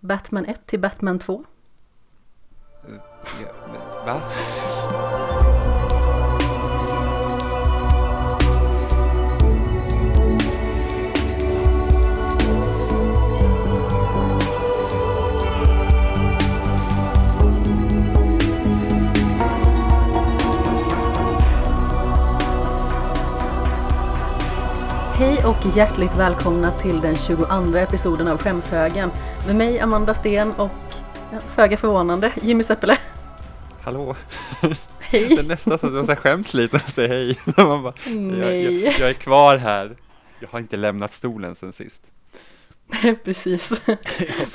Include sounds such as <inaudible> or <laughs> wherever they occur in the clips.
Batman 1 till Batman 2. Eh, va? Hej och hjärtligt välkomna till den 22 episoden av Skämshögen med mig Amanda Sten och föga förvånande Jimmy Seppele. Hallå? Hej! Det är nästan så att jag så skäms lite och säger hej. <laughs> Man bara, jag, Nej, jag, jag är kvar här. Jag har inte lämnat stolen sen sist. <laughs> precis. Jag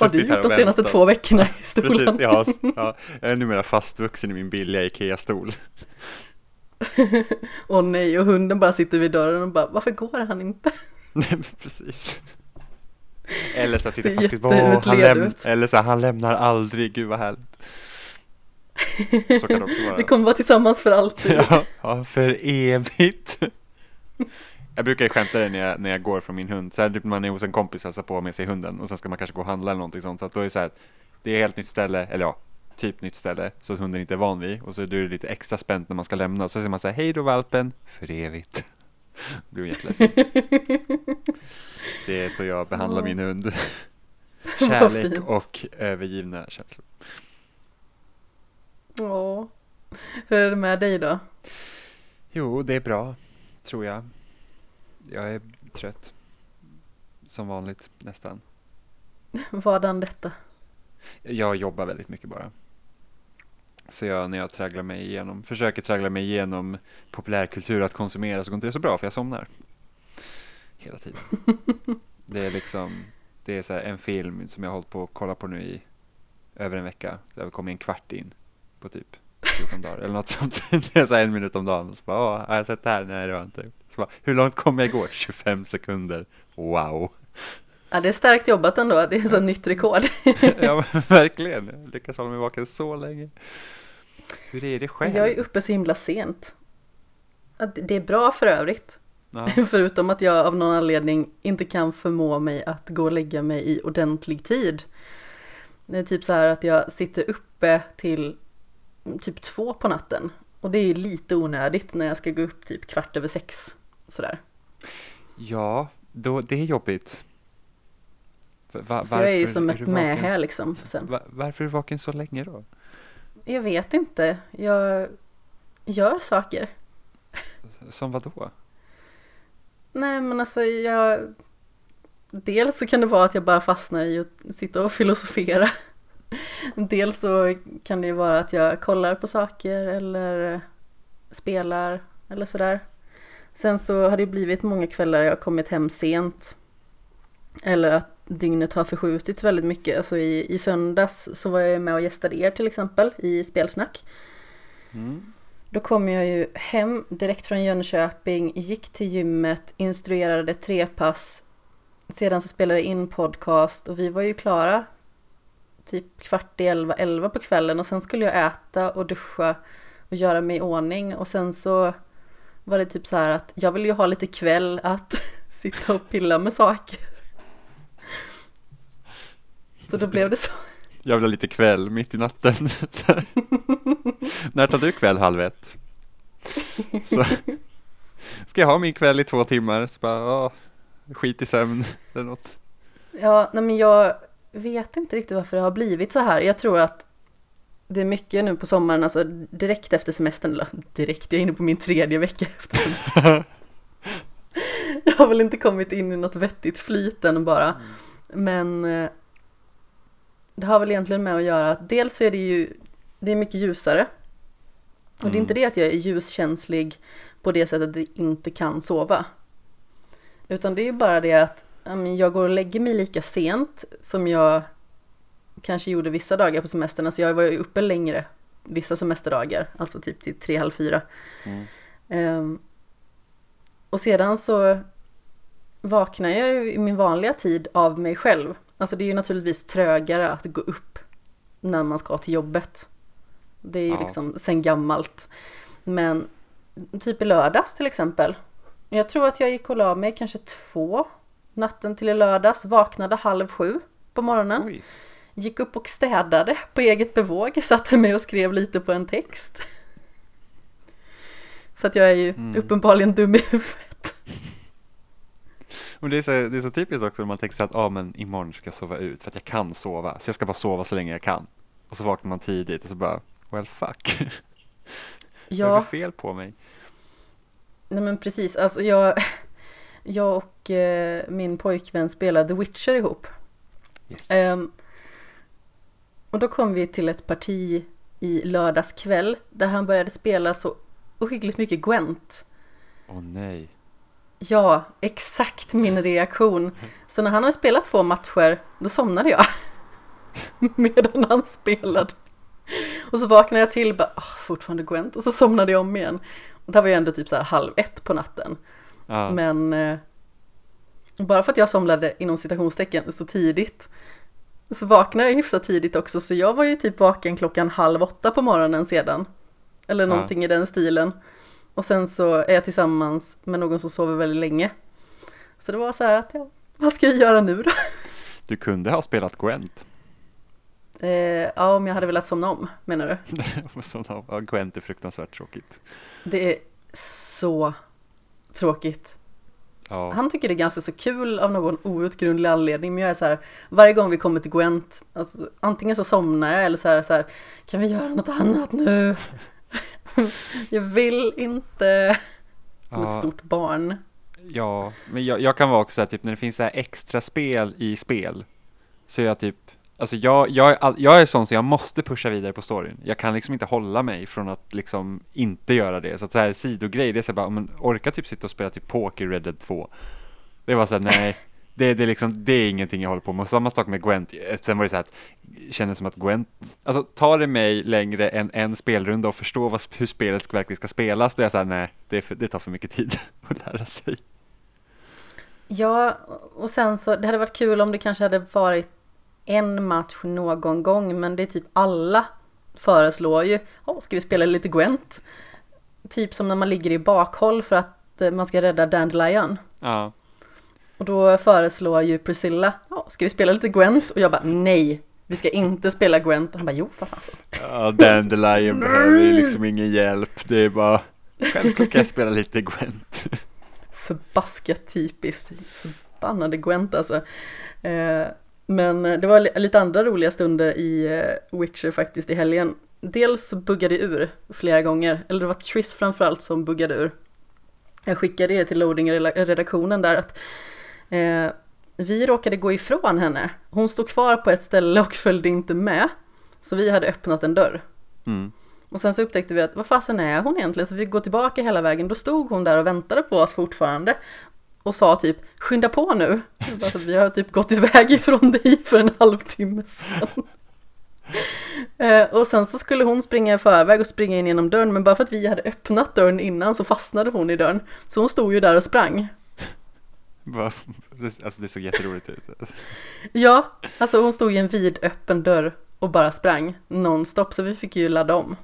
Vad har du gjort de senaste två veckorna i stolen? Precis, jag, har, <laughs> ja, jag är numera fastvuxen i min billiga IKEA-stol. <laughs> Åh nej, och hunden bara sitter vid dörren och bara varför går han inte? Nej, men precis. Eller så sitter i Åh, han, läm-. Eller så här, han lämnar aldrig, gud vad härligt. Så kan det också vara. <laughs> Vi kommer vara tillsammans för alltid. Ja, ja, för evigt. Jag brukar ju skämta det när jag, när jag går från min hund. Så här, typ man är hos en kompis och hälsar på med sig hunden och sen ska man kanske gå och handla eller någonting sånt. Så att då är det så här, det är ett helt nytt ställe, eller ja, typ nytt ställe, så att hunden inte är van vid. Och så är det lite extra spänt när man ska lämna. Så säger man så här, hej då valpen, för evigt. Blir hon jätteledsen. Det är så jag behandlar Ja. min hund. <laughs> Kärlek och övergivna känslor. Åh. Hur är det med dig då? Jo, det är bra, tror jag. Jag är trött. Som vanligt, nästan. <laughs> Vadan detta? Jag jobbar väldigt mycket bara. Så jag, när jag tragglar mig igenom, försöker traggla mig igenom populärkultur att konsumera så går inte det så bra för jag somnar. Hela tiden. <laughs> Det är liksom, det är så en film som jag har hållit på att kolla på nu i över en vecka. Det har kommit en kvart in på typ 14 dagar eller något sånt. <laughs> Det är så här en minut om dagen. Så bara, Åh, har jag sett det här? Nej, det har jag inte. Så bara, Hur långt kom jag igår? 25 sekunder. Wow. Ja, det är starkt jobbat ändå. Det är så <laughs> nytt rekord. ja, verkligen. Jag lyckas hålla mig vaken så länge. Hur är det själv? Jag är uppe så himla sent. Det är bra för övrigt. Ja, <laughs> Förutom att jag av någon anledning inte kan förmå mig att gå och lägga mig i ordentlig tid. Det är typ så här att jag sitter uppe till mm, typ två på natten. Och det är ju lite onödigt när jag ska gå upp typ kvart över sex. Sådär. ja då, det är jobbigt. Va, Så jag är ju som ett mähä liksom sen. Va, varför är du vaken så länge då? Jag vet inte. Jag gör saker. Som vad då? Nej men alltså jag... Dels så kan det vara att jag bara fastnar i att sitta och filosofera. Dels så kan det vara att jag kollar på saker eller spelar eller sådär. Sen så har det blivit många kvällar jag har kommit hem sent. Eller att dygnet har förskjutits väldigt mycket. Alltså i, i söndags så var jag med och gästade er till exempel i Spelsnack. Mm. Då kom jag ju hem direkt från Jönköping, gick till gymmet, instruerade tre pass. Sedan så spelade jag in podcast och vi var ju klara typ kvart i elva, elva på kvällen och sen skulle jag äta och duscha och göra mig i ordning och sen så var det typ så här att jag vill ju ha lite kväll att <laughs> sitta och pilla med saker. Så då blev det så. <laughs> Jag vill ha lite kväll mitt i natten. När tar du kväll halv ett? Så, ska jag ha min kväll i två timmar? Så bara, åh, skit i sömn eller något. Ja, nej men jag vet inte riktigt varför det har blivit så här. Jag tror att det är mycket nu på sommaren, alltså direkt efter semestern, eller <laughs> direkt, jag är inne på min tredje vecka efter semestern. <laughs> Jag har väl inte kommit in i något vettigt flyt än bara. Men eh, det har väl egentligen med att göra att dels är det ju, det är mycket ljusare. Och det är inte det att jag är ljuskänslig på det sättet att jag inte kan sova. Utan det är ju bara det att jag går och lägger mig lika sent som jag kanske gjorde vissa dagar på semestern. Alltså jag var ju uppe längre vissa semesterdagar, alltså typ till tre, halv fyra. Mm. Ehm, och sedan så vaknar jag ju i min vanliga tid av mig själv. Alltså det är ju naturligtvis trögare att gå upp när man ska till jobbet. Det är ju Ja. liksom sen gammalt. Men typ i lördags till exempel. Jag tror att jag gick och la mig kanske två natten till i lördags. Vaknade halv sju på morgonen. Oj. gick upp och städade på eget bevåg, satte mig och skrev lite på en text. <laughs> För att jag är ju Mm. uppenbarligen dum i huvudet. Och det, är så, det är så typiskt också när man tänker sig att ah, men imorgon ska jag sova ut för att jag kan sova. Så jag ska bara sova så länge jag kan. Och så vaknar man tidigt och så bara, well fuck. Vad är det Ja, fel på mig? nej men precis. Alltså jag, jag och eh, min pojkvän spelade The Witcher ihop. Yes. Ehm, och då kom vi till ett parti i lördags kväll där han började spela så ohyggligt mycket Gwent. Åh nej. Ja, exakt min reaktion. Så när han hade spelat två matcher, då somnade jag. <laughs> Medan han spelade. Och så vaknade jag till, bara, oh, fortfarande Gwent, och så somnade jag om igen. Och det här var ju ändå typ så här halv ett på natten. Ja. Men eh, bara för att jag somnade inom citationstecken så tidigt så vaknade jag hyfsat tidigt också så jag var ju typ vaken klockan halv åtta på morgonen sedan. Eller Ja. någonting i den stilen. Och sen så är jag tillsammans med någon som sover väldigt länge. Så det var så här att ja, vad ska jag göra nu då? <laughs> Du kunde ha spelat Gwent. Eh, ja, om jag hade velat somna om menar du? <laughs> Sådana- ja, Gwent är fruktansvärt tråkigt. Det är så tråkigt. Ja. Han tycker det är ganska så kul av någon outgrundlig anledning, men jag är så här, varje gång vi kommer till Gwent, alltså, antingen så somnar jag eller så här, så här, kan vi göra något annat nu? <laughs> jag vill inte. Som ett Ja. stort barn. Ja, men jag, jag kan vara också så här, typ när det finns så här extra spel i spel. Så är jag typ, alltså jag, jag, är all, jag är sån så jag måste pusha vidare på storyn. Jag kan liksom inte hålla mig från att liksom inte göra det. Så att så här sidogrej, det är så här bara, men orka typ sitta och spela typ poker i Red Dead 2. Det var så här, nej. Det, det, är liksom, det är ingenting jag håller på med. Och samma sak med Gwent. Sen var det så här att, kändes som att Gwent, alltså tar det mig längre än en spelrunda och förstå vad, hur spelet ska- verkligen ska spelas, då är jag så här, nej, det, för, det tar för mycket tid <laughs> att lära sig. Ja, och sen så, det hade varit kul om det kanske hade varit en match någon gång, men det är typ alla föreslår ju, åh, ska vi spela lite Gwent? Typ som när man ligger i bakhåll för att eh, man ska rädda Dandelion. Ja, Och då föreslår ju Priscilla, ja, ska vi spela lite Gwent? Och jag bara, nej, vi ska inte spela Gwent. Och han bara, jo, för fasen. ja Dandelion behöver ju liksom ingen hjälp. Det är bara, självklart kan jag spela lite Gwent. <laughs> Förbaskat typiskt. Förbannade Gwent alltså. Eh, men det var li- lite andra roliga stunder i eh, Witcher faktiskt i helgen. Dels buggade ur flera gånger, eller det var Triss framförallt som buggade ur. Jag skickade det till loading-redaktionen där att eh, vi råkade gå ifrån henne. Hon stod kvar på ett ställe och följde inte med. Så vi hade öppnat en dörr. Mm. Och sen så upptäckte vi att vad fasen är hon egentligen? Så vi går tillbaka hela vägen. Då stod hon där och väntade på oss fortfarande. Och sa typ skynda på nu. Jag bara, så vi har typ gått iväg ifrån dig för en halvtimme sedan. Eh, och sen så skulle hon springa i förväg och springa in genom dörren. Men bara för att vi hade öppnat dörren innan så fastnade hon i dörren. Så hon stod ju där och sprang. Alltså det såg jätteroligt ut. <laughs> Ja, alltså hon stod i en vidöppen dörr och bara sprang nonstop. Så vi fick ju ladda om.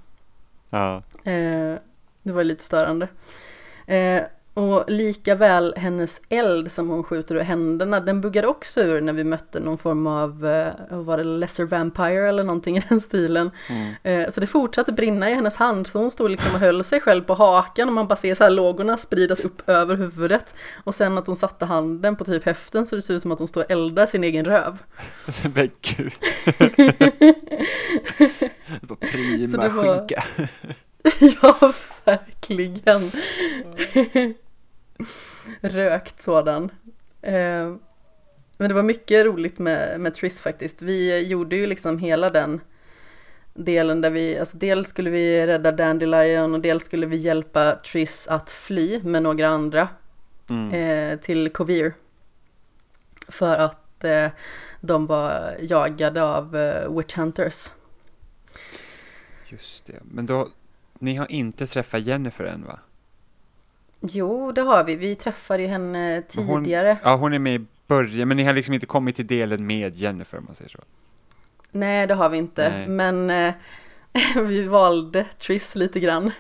Ja, Eh, det var lite störande. Eh, och lika väl hennes eld som hon skjuter ur händerna, den buggade också ur när vi mötte någon form av, eh, var det, lesser vampire eller någonting i den stilen. mm. Eh, så det fortsatte brinna i hennes hand, så hon stod liksom och höll sig själv på hakan och man bara ser så här lågorna spridas upp över huvudet. Och sen att hon satte handen på typ höften så det ser ut som att hon står och eldar sin egen röv. <laughs> men gud. <laughs> Det var prima Så det var- skinka. <laughs> ja, verkligen. <laughs> Rökt sådan. Eh, men det var mycket roligt med, med Triss faktiskt. Vi gjorde ju liksom hela den delen där vi, alltså dels skulle vi rädda Dandelion och dels skulle vi hjälpa Triss att fly med några andra Mm. eh, till Kovir. För att eh, de var jagade av eh, Witch Hunters. Just det. Men då, ni har inte träffat Jennifer än va? Jo, det har vi. Vi träffade ju henne Men hon- tidigare. Ja, hon är med i början, men ni har liksom inte kommit till delen med Jennifer om man säger så. Nej, det har vi inte. Nej. Men eh, <laughs> vi valde Triss lite grann.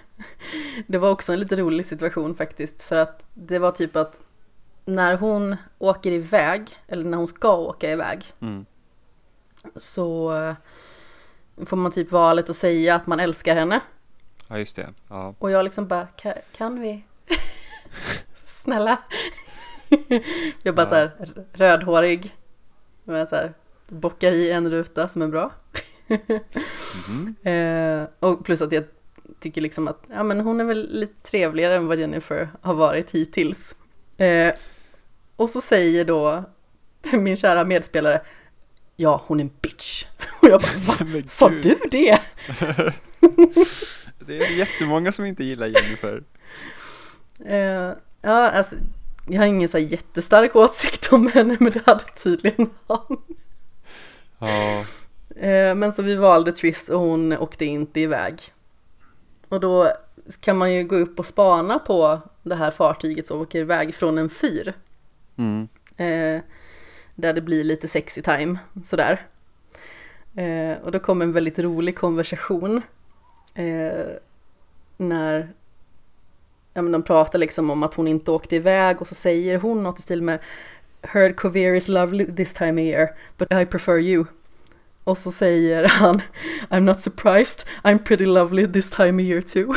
Det var också en lite rolig situation faktiskt. För att det var typ att när hon åker iväg, eller när hon ska åka iväg, Mm. så eh, får man typ valet att säga att man älskar henne. Ja, just det. Ja. Och jag liksom bara, kan, kan vi? Snälla. jag bara Ja. så här rödhårig. Med så här, bockar i en ruta som är bra. Eh, och plus att jag tycker liksom att ja, men hon är väl lite trevligare än vad Jennifer har varit hittills. Eh, och så säger då <laughs> min kära medspelare Ja, hon är en bitch. <laughs> Och jag bara, va? Sa du det? <laughs> Det är jättemånga som inte gillar Jennifer. Eh, ja, alltså jag har ingen så jättestark åsikt om henne, men det hade tydligen han. Ja, Eh, men så vi valde Triss och hon åkte inte iväg. Och då kan man ju gå upp och spana på det här fartyget som åker iväg från en fyr. mm. Eh, där det blir lite sexy time, sådär. Eh, och då kom en väldigt rolig konversation. Eh, när ja, men de pratar liksom om att hon inte åkte iväg och så säger hon något i stil med Heard Cover is lovely this time of year, but I prefer you. Och så säger han I'm not surprised, I'm pretty lovely this time of year too.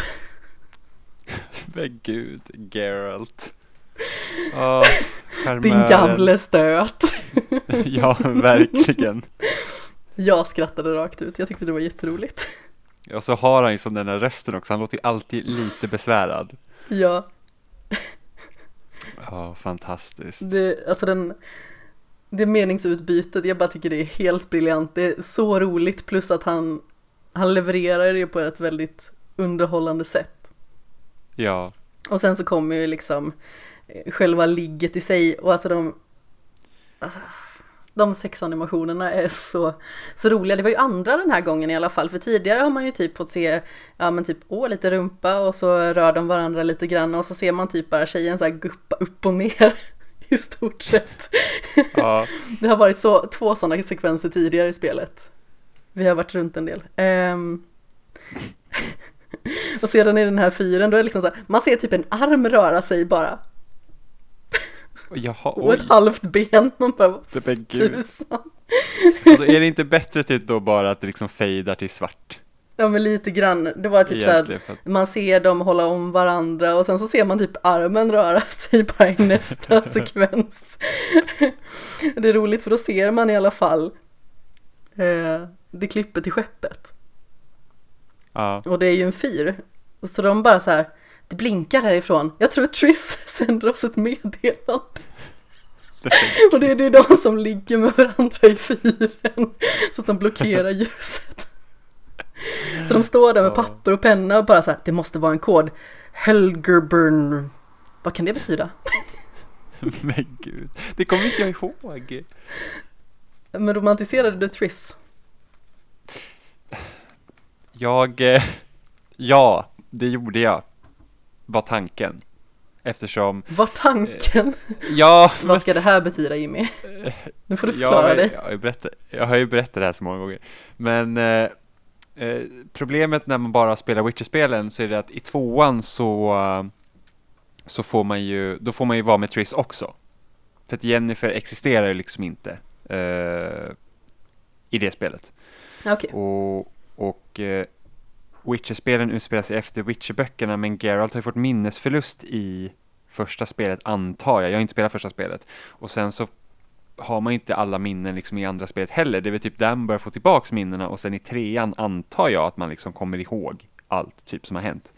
<laughs> men gud, Geralt. <laughs> Ja, Din gamle stöt. <laughs> Ja, verkligen. Jag skrattade rakt ut, jag tyckte det var jätteroligt. Och så har han ju som den där rösten också, han låter ju alltid lite besvärad. Ja, Ja, fantastiskt. det, alltså den, det meningsutbytet, jag bara tycker det är helt briljant. Det är så roligt plus att han, han levererar det på ett väldigt underhållande sätt. Ja, Och sen så kommer ju liksom eh, själva ligget i sig och alltså de ah, de sexanimationerna är så, så roliga. Det var ju andra den här gången i alla fall. För tidigare har man ju typ fått se, ja men typ, åh lite rumpa och så rör de varandra lite grann och så ser man typ bara tjejen så här guppa upp och ner <laughs> i stort sett. ja, Det har varit så, två sådana sekvenser tidigare i spelet. Vi har varit runt en del. Ehm. <laughs> och sedan i den här fyren, då är det liksom så här, man ser typ en arm röra sig bara. Jaha, Och ett halvt ben. <laughs> Man bara, Det men gud. tusan. Alltså är det inte bättre typ då bara att det liksom fejdar till svart? Ja men lite grann. Det var typ så här, Egentligen, för att, man ser dem hålla om varandra och sen så ser man typ armen röra <laughs> sig bara i nästa <laughs> sekvens. det är roligt för då ser man i alla fall eh, det klippet i skeppet. ja, Och det är ju en fyr. Så de bara så här, det blinkar härifrån. Jag tror Triss <laughs> sänder oss ett meddelande. Och det är det de som ligger med varandra i fyren. Så att de blockerar ljuset. Så de står där med papper och penna och bara så här, det måste vara en kod. Helgerburn. Vad kan det betyda? <laughs> men gud. Det kommer inte jag ihåg. Men romantiserade du Triss? Jag, eh, ja, det gjorde jag. Var tanken. Eftersom, Var tanken? ja, <laughs> Vad ska det här betyda Jimmy? <laughs> Nu får du förklara jag, dig. Jag, har berättat, jag har ju berättat det här så många gånger. Men eh, eh, problemet när man bara spelar Witcher-spelen så är det att i tvåan så, eh, så får man ju, då får man ju vara med Triss också. För att Jennifer existerar ju liksom inte eh, i det spelet. Okej, Och, och eh, Witcher-spelen utspelar sig efter Witcher-böckerna men Geralt har ju fått minnesförlust i första spelet antar jag. Jag har inte spelat första spelet. Och sen så har man inte alla minnen liksom i andra spelet heller. Det är väl typ där man börjar få tillbaks minnena och sen i trean antar jag att man liksom kommer ihåg allt typ som har hänt.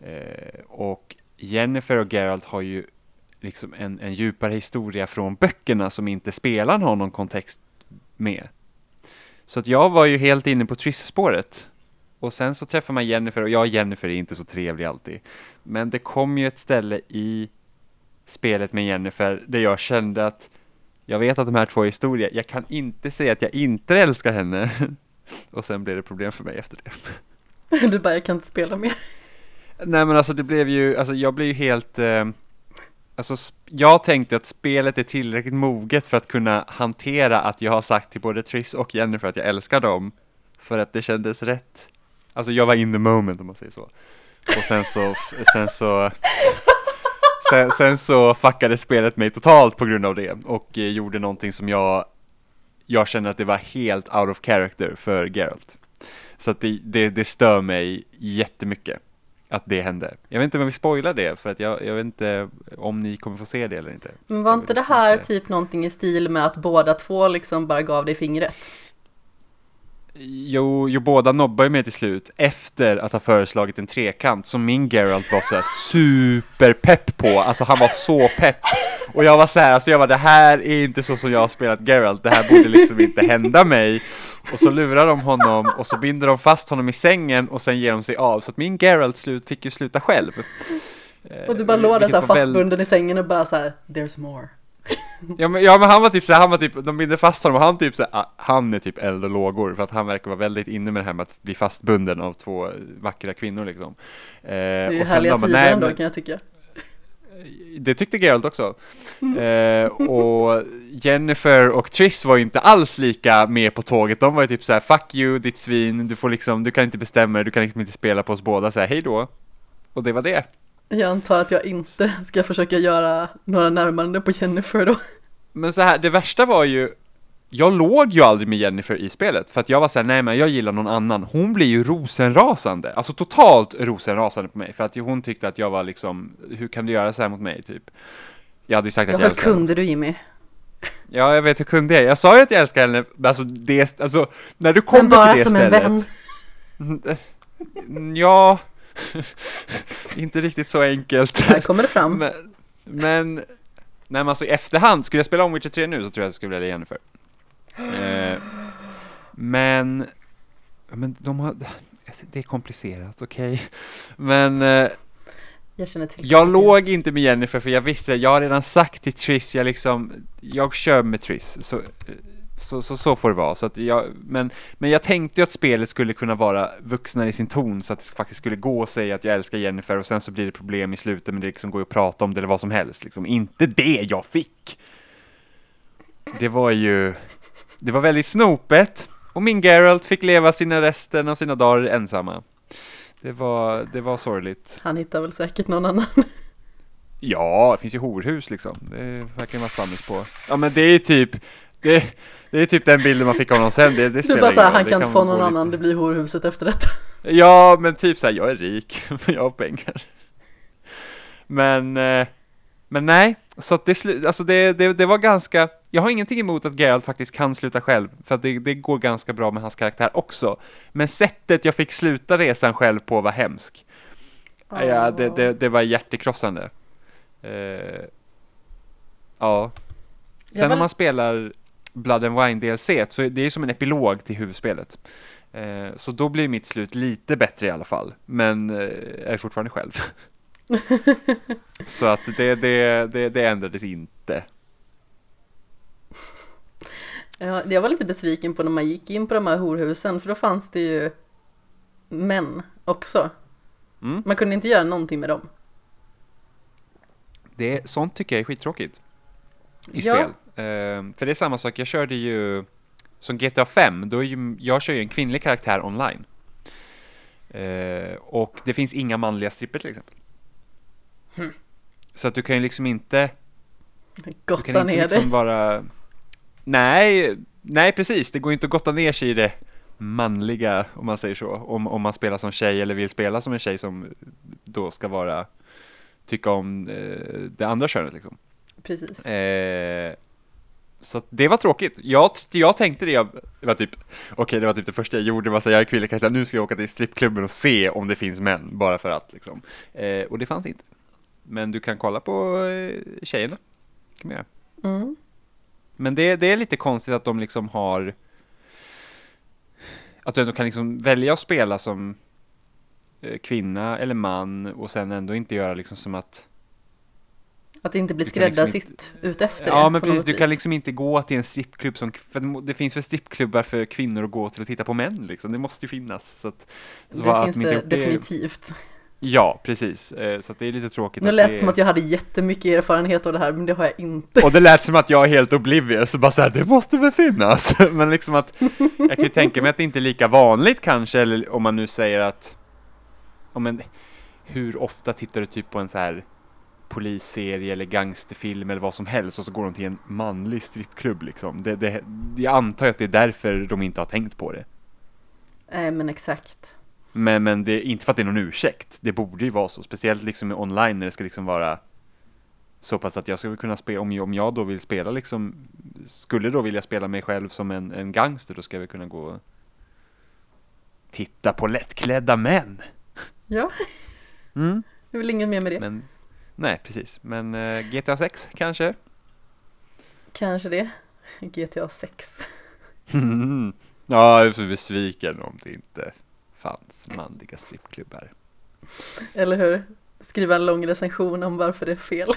Eh, och Jennifer och Geralt har ju liksom en, en djupare historia från böckerna som inte spelaren har någon kontext med. Så att jag var ju helt inne på Triss-spåret. Och sen så träffar man Jennifer, och jag och Jennifer är inte så trevlig alltid. Men det kom ju ett ställe i spelet med Jennifer där jag kände att jag vet att de här två är historia, jag kan inte säga att jag inte älskar henne. <laughs> Och sen blev det problem för mig efter det. <laughs> du bara jag kan inte spela mer. Nej men alltså det blev ju, alltså jag blev ju helt, eh, alltså jag tänkte att spelet är tillräckligt moget för att kunna hantera att jag har sagt till både Triss och Jennifer att jag älskar dem. För att det kändes rätt. Alltså jag var in the moment om man säger så. Och sen så, sen så, sen, sen så fuckade spelet mig totalt på grund av det och eh, gjorde någonting som jag jag känner att det var helt out of character för Geralt. Så att det, det, det stör mig jättemycket att det hände. Jag vet inte om jag vill spoila det, för att jag, jag vet inte om ni kommer få se det eller inte. Men var inte det här typ någonting i stil med att båda två liksom bara gav dig fingret? Jo, jo, båda nobbar ju med till slut efter att ha föreslagit en trekant som min Geralt var så här superpepp på. Alltså han var så pepp. Och jag var så här, alltså jag var det här är inte så som jag har spelat Geralt. Det här borde liksom inte hända mig. Och så lurar de honom och så binder de fast honom i sängen och sen ger de sig av. Så att min Geralt slut fick ju sluta själv. Och du bara låg där så här fastbunden i sängen och bara så här, there's more. Ja men, ja men han var typ så här, han var typ, de binder fast honom och han typ så här, ah, han är typ eld och lågor för att han verkar vara väldigt inne med det här med att bli fastbunden av två vackra kvinnor liksom. Eh, det är ju härliga tider ändå kan jag tycka. Det tyckte Geralt också. Eh, och Jennifer och Triss var ju inte alls lika med på tåget. De var ju typ så här, fuck you ditt svin, du får liksom, du kan inte bestämma dig, du kan liksom inte spela på oss båda, så här, hej då. Och det var det. Jag antar att jag inte ska försöka göra några närmande på Jennifer då. Men så här, det värsta var ju, jag låg ju aldrig med Jennifer i spelet, för att jag var såhär, nej men jag gillar någon annan. Hon blir ju rosenrasande, alltså totalt rosenrasande på mig, för att hon tyckte att jag var liksom, hur kan du göra så här mot mig, typ? Jag hade ju sagt att ja, jag hur kunde du Jimmy? Ja, jag vet hur kunde jag? Jag sa ju att jag älskar henne, alltså det, alltså, när du kommer till det stället. Men bara som en vän. <laughs> Ja, <laughs> inte riktigt så enkelt. Här kommer det fram. Men, men nej men alltså i efterhand, skulle jag spela om Witcher 3 nu så tror jag att jag skulle välja Jennifer. Eh, men, men de har, det är komplicerat, okej. Okay? Men eh, jag, känner till jag låg inte med Jennifer för jag visste, jag har redan sagt till Triss, jag liksom, jag kör med Triss. Så, så, så, så får det vara. Så att jag, men, men jag tänkte ju att spelet skulle kunna vara vuxnare i sin ton så att det faktiskt skulle gå att säga att jag älskar Jennifer och sen så blir det problem i slutet men det liksom går att prata om det eller vad som helst. Liksom. Inte det jag fick! Det var ju, det var väldigt snopet och min Geralt fick leva sina resten av sina dagar ensamma. Det var, det var sorgligt. Han hittar väl säkert någon annan. Ja, det finns ju horhus liksom. Det verkar vara stammis på. Ja men det är typ, det, det är typ den bilden man fick av honom sen, det, det Du bara såhär, han kan inte få någon annan, det blir horhuset efter detta. <laughs> Ja, men typ såhär, jag är rik, <laughs> jag har pengar. Men, eh, men nej, så att det, alltså det, det, det var ganska, jag har ingenting emot att Geralt faktiskt kan sluta själv, för att det, det går ganska bra med hans karaktär också. Men sättet jag fick sluta resan själv på var hemskt. Oh. Ja, det, det, det var hjärtekrossande. Uh, ja. Sen när man spelar Blood and Wine DLC, så det är som en epilog till huvudspelet. Eh, så då blir mitt slut lite bättre i alla fall, men eh, jag är fortfarande själv. <laughs> så att det, det, det, det ändrades inte. Ja, jag var lite besviken på när man gick in på de här horhusen, för då fanns det ju män också. Mm. Man kunde inte göra någonting med dem. Det, sånt tycker jag är skittråkigt i ja. spel. Uh, för det är samma sak, jag körde ju som GTA 5, då är ju, jag kör ju en kvinnlig karaktär online. Uh, och det finns inga manliga stripper till exempel. Hmm. Så att du kan ju liksom inte... Gotta du kan inte liksom Vara, nej, nej precis, det går ju inte att gotta ner sig i det manliga, om man säger så. Om, om man spelar som tjej eller vill spela som en tjej som då ska vara, tycka om eh, det andra könet liksom. Precis. Eh, så det var tråkigt. Jag, jag tänkte det, det var typ, okej okay, det var typ det första jag gjorde, var så jag är kvinnlig karaktär, nu ska jag åka till strippklubben och se om det finns män, bara för att liksom. Eh, och det fanns inte. Men du kan kolla på eh, tjejerna, kan man göra. Mm. Men det, det är lite konstigt att de liksom har, att du ändå kan liksom välja att spela som eh, kvinna eller man och sen ändå inte göra liksom som att att det inte blir liksom skräddarsytt liksom ut efter Ja, det, men precis. Du kan liksom inte gå till en strippklubb som, för det finns väl strippklubbar för kvinnor att gå till och titta på män liksom. Det måste ju finnas. Så att, så det finns det definitivt. Ja, precis. Eh, så det är lite tråkigt. Nu lät det som att jag hade jättemycket erfarenhet av det här, men det har jag inte. Och det lät som att jag är helt oblivious, så bara så här, det måste väl finnas. <laughs> Men liksom att, jag kan ju tänka mig att det inte är lika vanligt kanske, eller om man nu säger att, om en, hur ofta tittar du typ på en så här polisserie eller gangsterfilm eller vad som helst och så går de till en manlig strippklubb liksom. Det, det, jag antar att det är därför de inte har tänkt på det. Nej men exakt. Men, men det är inte för att det är någon ursäkt. Det borde ju vara så, speciellt liksom online när det ska liksom vara så pass att jag skulle kunna spela, om jag, om jag då vill spela liksom, skulle då vilja spela mig själv som en, en gangster, då ska vi kunna gå och titta på lättklädda män. Ja, Mm. det är väl inget mer med det. Men, nej, precis. Men eh, GTA 6 kanske? Kanske det. GTA 6. ja, jag är så besviken om det inte fanns manliga strippklubbar. Eller hur? Skriva en lång recension om varför det är fel.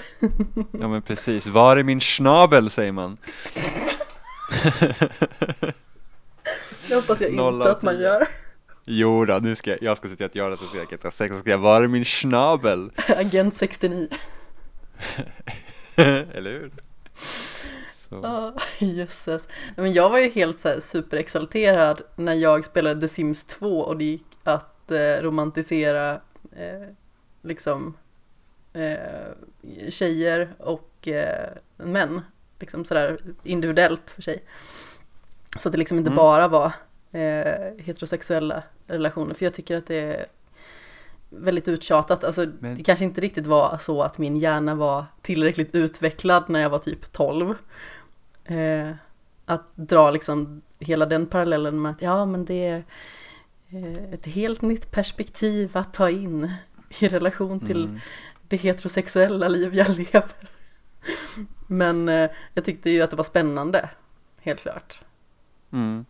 Ja men precis, var är min schnabel säger man. Det hoppas jag inte att man gör. Jo då, nu ska jag, jag ska se till att jag recenserar GTA 6 och ska jag, var är min schnabel? <laughs> Agent 69. <laughs> Eller hur? Så. Ja, jösses. Nej, Men jag var ju helt så här superexalterad när jag spelade The Sims 2 och det gick att eh, romantisera eh, liksom eh, tjejer och eh, män. Liksom sådär individuellt för sig. Så att det liksom inte Mm. bara var eh, heterosexuella relationer. För jag tycker att det är väldigt uttjatat. Alltså Men- det kanske inte riktigt var så att min hjärna var tillräckligt utvecklad när jag var typ 12. Eh, att dra liksom hela den parallellen med att ja men det är eh, ett helt nytt perspektiv att ta in i relation till Mm. det heterosexuella liv jag lever. Men eh, jag tyckte ju att det var spännande, helt klart. Mm.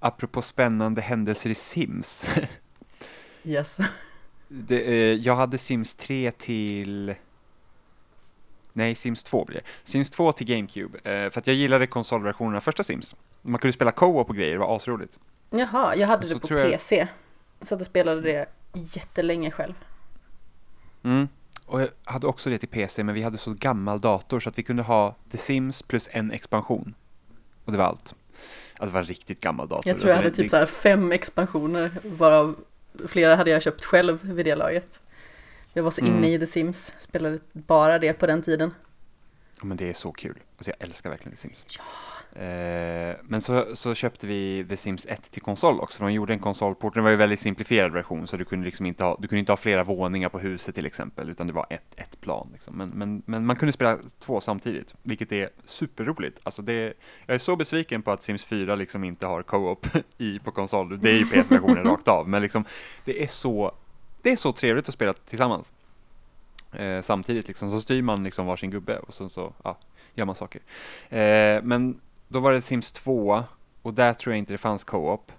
Apropå spännande händelser i Sims. <laughs> Yes. Det, eh, jag hade Sims 3 till... Nej, Sims 2 blir det. Sims 2 till GameCube. Eh, för att jag gillade konsolversionen av första Sims. Man kunde spela co-op och grejer, det var asroligt. Jaha, jag hade så det på jag- PC. Satt och spelade det jättelänge själv. Mm. Och jag hade också det till PC, men vi hade så gammal dator så att vi kunde ha The Sims plus en expansion. Och det var allt. Alltså det var en riktigt gammal dator. Jag tror jag Alltså, hade det- typ så här fem expansioner, varav flera hade jag köpt själv vid det laget. Jag var så Mm. inne i The Sims, spelade bara det på den tiden. Ja, men det är så kul. Alltså jag älskar verkligen The Sims. Eh, men så, så köpte vi The Sims 1 till konsol också. De gjorde en konsolport. Det var ju en väldigt simplifierad version så du kunde liksom inte ha, du kunde inte ha flera våningar på huset till exempel utan det var ett, ett plan. Liksom. Men, men, men man kunde spela två samtidigt, vilket är superroligt. Alltså det, jag är så besviken på att Sims 4 liksom inte har co-op <laughs> i, på konsol. Det är ju PS-versionen <laughs> rakt av, men liksom, det är så det är så trevligt att spela tillsammans. Eh, samtidigt liksom, så styr man liksom varsin gubbe och så, så ja, gör man saker. Eh, men då var det Sims 2 och där tror jag inte det fanns co-op.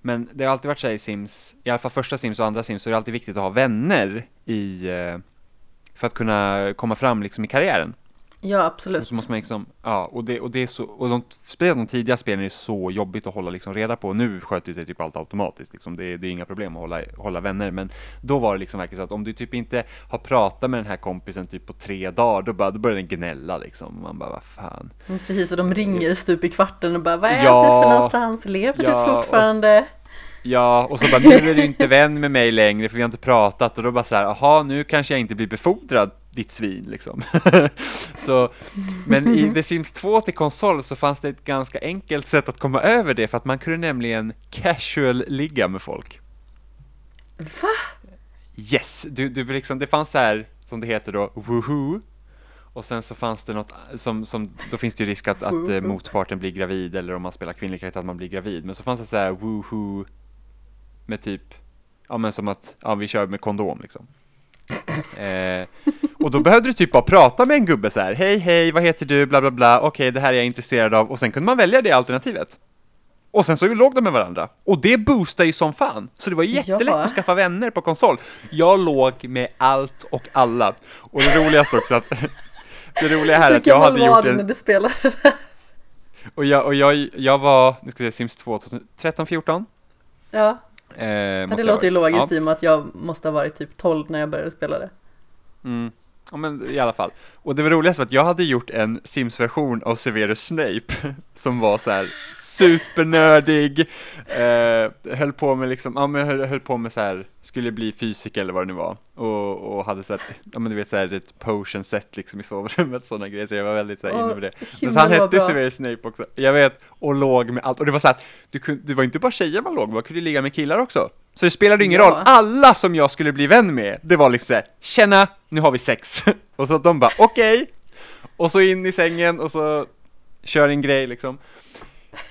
Men det har alltid varit så här i Sims, i alla fall första Sims och andra Sims, så är det alltid viktigt att ha vänner i, eh, för att kunna komma fram liksom i karriären. Ja, Och absolut. så måste man liksom, ja, och det, och det är så, och de, de tidiga spelen är så jobbigt att hålla liksom reda på. Nu sköter sig typ allt automatiskt, liksom. det, är- det är inga problem att hålla, hålla vänner. Men då var det liksom verkligen så att om du typ inte har pratat med den här kompisen typ på tre dagar, då, bara, då börjar den gnälla liksom. Man bara, vad fan. Mm, Precis, och de ringer stup i kvarten och bara Vad är Ja. det för någonstans? Lever Ja, du och fortfarande? Ja, och så bara, nu är du inte vän med mig längre för vi har inte pratat och då bara så här, jaha, nu kanske jag inte blir befordrad, ditt svin liksom. <laughs> så, men i The Sims 2 till konsol så fanns det ett ganska enkelt sätt att komma över det för att man kunde nämligen casual-ligga med folk. Va? Yes, du, du liksom, det fanns så här, som det heter då, woohoo. Och sen så fanns det något som, som då finns det ju risk att, att eh, motparten blir gravid eller om man spelar kvinnlig karaktär att man blir gravid. Men så fanns det så här woohoo med typ, ja men som att, ja vi kör med kondom liksom. <laughs> Eh, och då behövde du typ bara prata med en gubbe så här, hej hej, vad heter du, bla bla bla, okej det här är jag intresserad av, och sen kunde man välja det alternativet. Och sen så låg de med varandra. Och det boostar ju som fan. Så det var jättelätt Ja. att skaffa vänner på konsol. Jag låg med allt och alla. Och det roligaste också att <laughs> det roliga här är att jag hade gjort du när du spelade? och jag, och jag, jag var, nu ska vi se, Sims 2, 2013, 14? ja, Eh, det låter ju logiskt Ja. i och med att jag måste ha varit typ 12 när jag började spela det. Mm. Ja men i alla fall. Och det var roligast var att jag hade gjort en Sims-version av Severus Snape <laughs> som var så här supernördig, eh, höll på med liksom, ja men höll, höll på med så här, skulle bli fysiker eller vad det nu var, och, och hade så här, ja men du vet så här ett potion set liksom i sovrummet, sådana grejer, så jag var väldigt så här inne på det. Men så han hette Severus Snape också, jag vet, och låg med allt, och det var så här, du kunde, det var inte bara tjejer man låg med, man kunde ligga med killar också. Så det spelade ingen ja. roll, alla som jag skulle bli vän med, det var liksom såhär, känna, nu har vi sex. <laughs> och så de bara, okej. Okay. Och så in i sängen och så kör en grej liksom.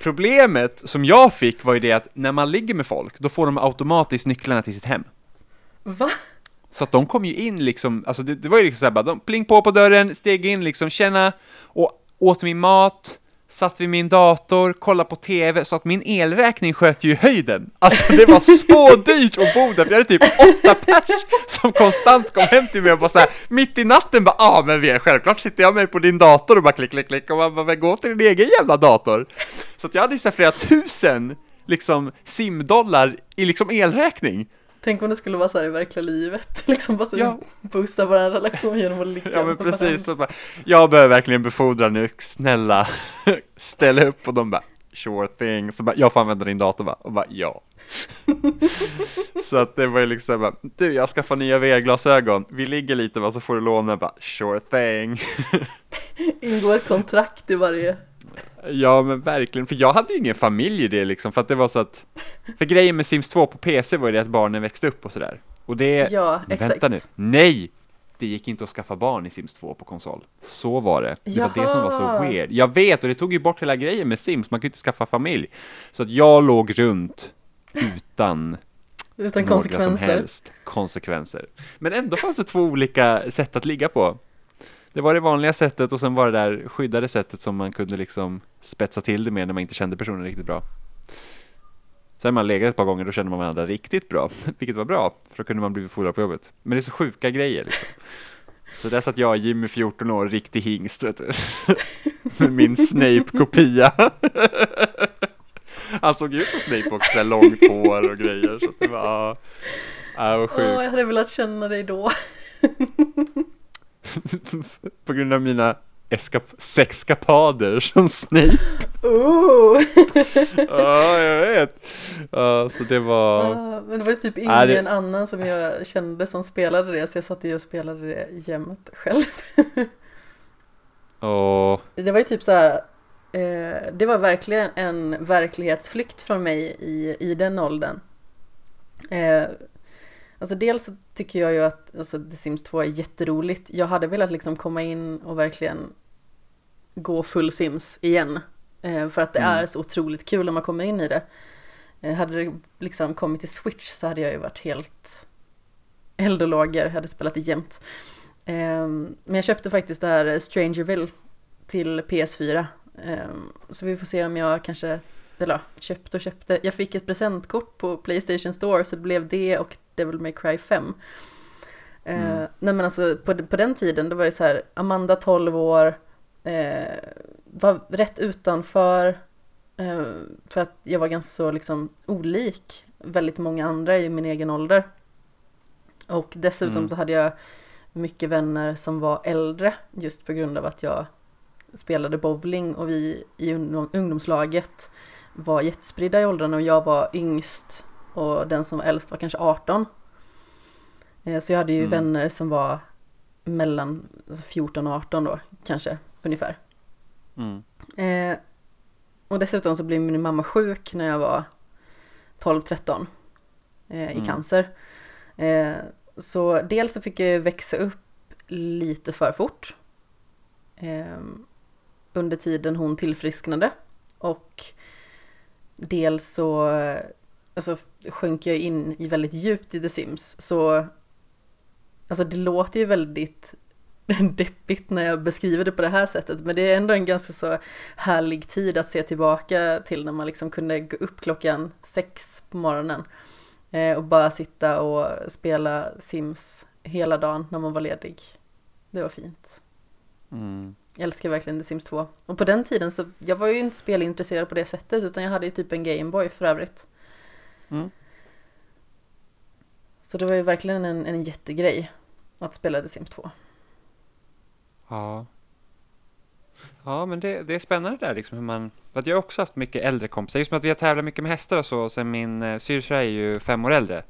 Problemet som jag fick var ju det att när man ligger med folk, då får de automatiskt nycklarna till sitt hem. Va? Så att de kom ju in liksom, alltså det, det var ju liksom såhär bara, de pling på på dörren, steg in liksom, känna, och åt min mat, satt vid min dator, kollade på TV, så att min elräkning sköt ju i höjden. Alltså det var så <laughs> dyrt att bo där, för jag hade typ åtta pers som konstant kom hem till mig och bara såhär, mitt i natten bara, ja ah, men vi är självklart sitter jag med på din dator och bara klick, klick, klick, och man bara, gå till din egen jävla dator. Så att jag hade så flera tusen, liksom, simdollar i liksom elräkning. Tänk om det skulle vara så här i verkliga livet, <laughs> liksom bara så ja. boosta vår relation genom att ligga Ja men precis, så bara, jag behöver verkligen befordra nu, snälla <laughs> ställ upp och de bara sure thing, så bara, jag får använda din dator bara, och bara ja. <laughs> så att det var ju liksom bara, du jag skaffar nya VR-glasögon, vi ligger lite va så får du låna, bara sure thing. Ingå ett kontrakt i varje Ja men verkligen, för jag hade ju ingen familj i det liksom, för att det var så att För grejen med Sims 2 på PC var ju det att barnen växte upp och sådär Och det, ja, exakt. vänta nu, nej! Det gick inte att skaffa barn i Sims 2 på konsol Så var det, det Jaha. var det som var så weird Jag vet, och det tog ju bort hela grejen med Sims, man kunde inte skaffa familj Så att jag låg runt utan <laughs> utan konsekvenser. som helst konsekvenser. Men ändå fanns det två olika sätt att ligga på. Det var det vanliga sättet och sen var det där skyddade sättet som man kunde liksom spetsa till det med när man inte kände personen riktigt bra. Sen man legat ett par gånger, då kände man varandra riktigt bra, <laughs> vilket var bra, för då kunde man bli befordrad på jobbet. Men det är så sjuka grejer liksom. Så där satt jag, Jimmy 14 år, riktig hingst vet du. <laughs> Med min Snape-kopia. <laughs> Han såg ut som Snape också, långt hår och grejer. Så det var, ja, var sjukt. Åh, jag hade velat känna dig då. på grund av mina eskap- sexkapader som Snape. Oh. <laughs> ja, jag vet. Ja, så det var... Ja, men det var typ ingen det... annan som jag kände som spelade det, så jag satt ju och spelade det jämt själv. oh. Det var ju typ så här, eh, det var verkligen en verklighetsflykt från mig i, i den åldern. Eh, Alltså dels tycker jag ju att alltså, The Sims 2 är jätteroligt. Jag hade velat liksom komma in och verkligen gå full Sims igen. Eh, för att det mm. är så otroligt kul när man kommer in i det. Eh, hade det liksom kommit till Switch så hade jag ju varit helt eld och lågor, hade spelat det jämt. Eh, men jag köpte faktiskt det här Strangerville till PS4. Eh, så vi får se om jag kanske eller köpte och köpte. Jag fick ett presentkort på Playstation Store så det blev det och Devil May Cry 5. Eh, mm. Eh, nej men alltså på, på den tiden då var det så här, Amanda 12 år, eh, var rätt utanför, eh, för att jag var ganska så liksom olik väldigt många andra i min egen ålder. Och dessutom mm. så hade jag mycket vänner som var äldre just på grund av att jag spelade bowling och vi i ungdomslaget var jättespridda i åldrarna och jag var yngst och den som var äldst var kanske 18. Eh, så jag hade ju mm. vänner som var mellan 14 och 18 då, kanske, ungefär. Mm. Eh, och dessutom så blev min mamma sjuk när jag var 12-13 eh, i mm. cancer. Eh, så dels så fick jag växa upp lite för fort eh, under tiden hon tillfrisknade. Och dels så alltså, sjönk jag in i väldigt djupt i The Sims. Så alltså det låter ju väldigt <laughs> deppigt när jag beskriver det på det här sättet. Men det är ändå en ganska så härlig tid att se tillbaka till när man liksom kunde gå upp klockan sex på morgonen. Eh, och bara sitta och spela Sims hela dagen när man var ledig. Det var fint. Mm. Jag älskar verkligen The Sims 2. Och på den tiden så, jag var ju inte spelintresserad på det sättet utan jag hade ju typ en Gameboy för övrigt. Mm. Så det var ju verkligen en, en jättegrej att spela The Sims 2. Ja. Ja, men det, det är spännande där liksom hur man, för att jag har också haft mycket äldre kompisar, just med att vi har tävlat mycket med hästar och så, sen min eh, syrra är ju fem år äldre.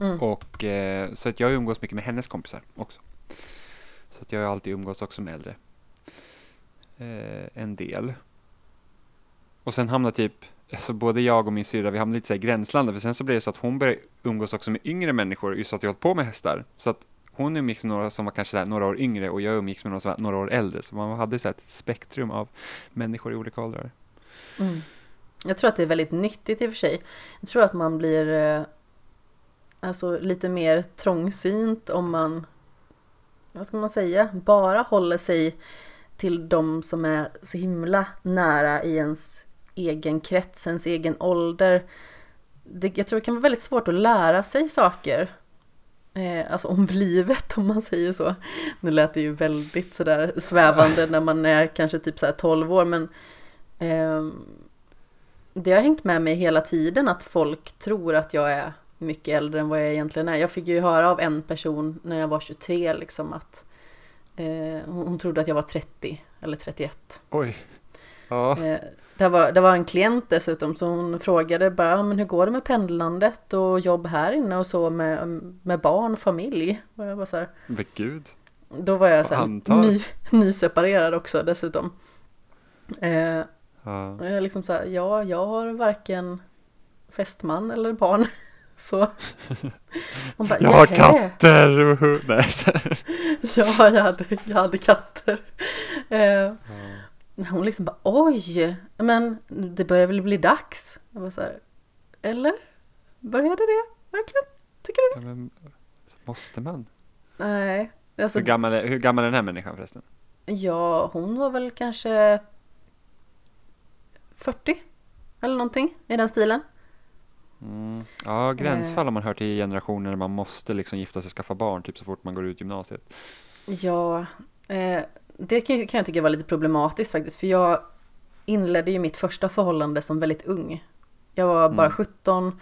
Mm. Och eh, så att jag umgås mycket med hennes kompisar också. Så att jag har alltid umgås också med äldre. Eh, en del. Och sen hamnar typ, alltså både jag och min syrra, vi hamnade lite så här i gränslandet, för sen så blev det så att hon började umgås också med yngre människor, just att jag hållit på med hästar. Så att hon umgicks med några som var kanske så här några år yngre och jag umgicks med några som var några år äldre. Så man hade så här ett spektrum av människor i olika åldrar. Mm. Jag tror att det är väldigt nyttigt i och för sig. Jag tror att man blir eh, alltså, lite mer trångsynt om man, vad ska man säga, bara håller sig till de som är så himla nära i ens egen krets, ens egen ålder. Det, jag tror det kan vara väldigt svårt att lära sig saker. Eh, alltså om <laughs> livet om man säger så. Nu lät det ju väldigt sådär svävande när man är kanske typ såhär 12 år men eh, det har hängt med mig hela tiden att folk tror att jag är mycket äldre än vad jag egentligen är. Jag fick ju höra av en person när jag var 23 liksom att eh, hon, trodde att jag var 30 eller 31. Oj. Ja. Eh, det, var, det var en klient dessutom hon frågade bara "Ja, men hur går det med pendlandet och jobb här inne och så med, med barn och familj. Och jag var så här, Men gud. då var jag så här, ny, nyseparerad också dessutom. Eh, Ja. jag liksom så här, ja, jag har varken fästman eller barn. <laughs> Så hon bara, Jag har "Nähä." katter. Nej. <laughs> Ja, jag hade, jag hade katter. Eh, <laughs> hon liksom bara oj, men det börjar väl bli dags. Jag var så här, eller? Började det? Verkligen? Tycker du det? Ja, men, måste man? Nej, alltså Hur gammal, är, hur gammal är den här människan förresten? ja, hon var väl kanske 40 eller någonting i den stilen. Mm. Ja, gränsfall har man hört i generationer när man måste liksom gifta sig och skaffa barn typ så fort man går ut gymnasiet. Ja, eh, det kan, jag tycka var lite problematiskt faktiskt, för jag inledde ju mitt första förhållande som väldigt ung. Jag var bara Mm. 17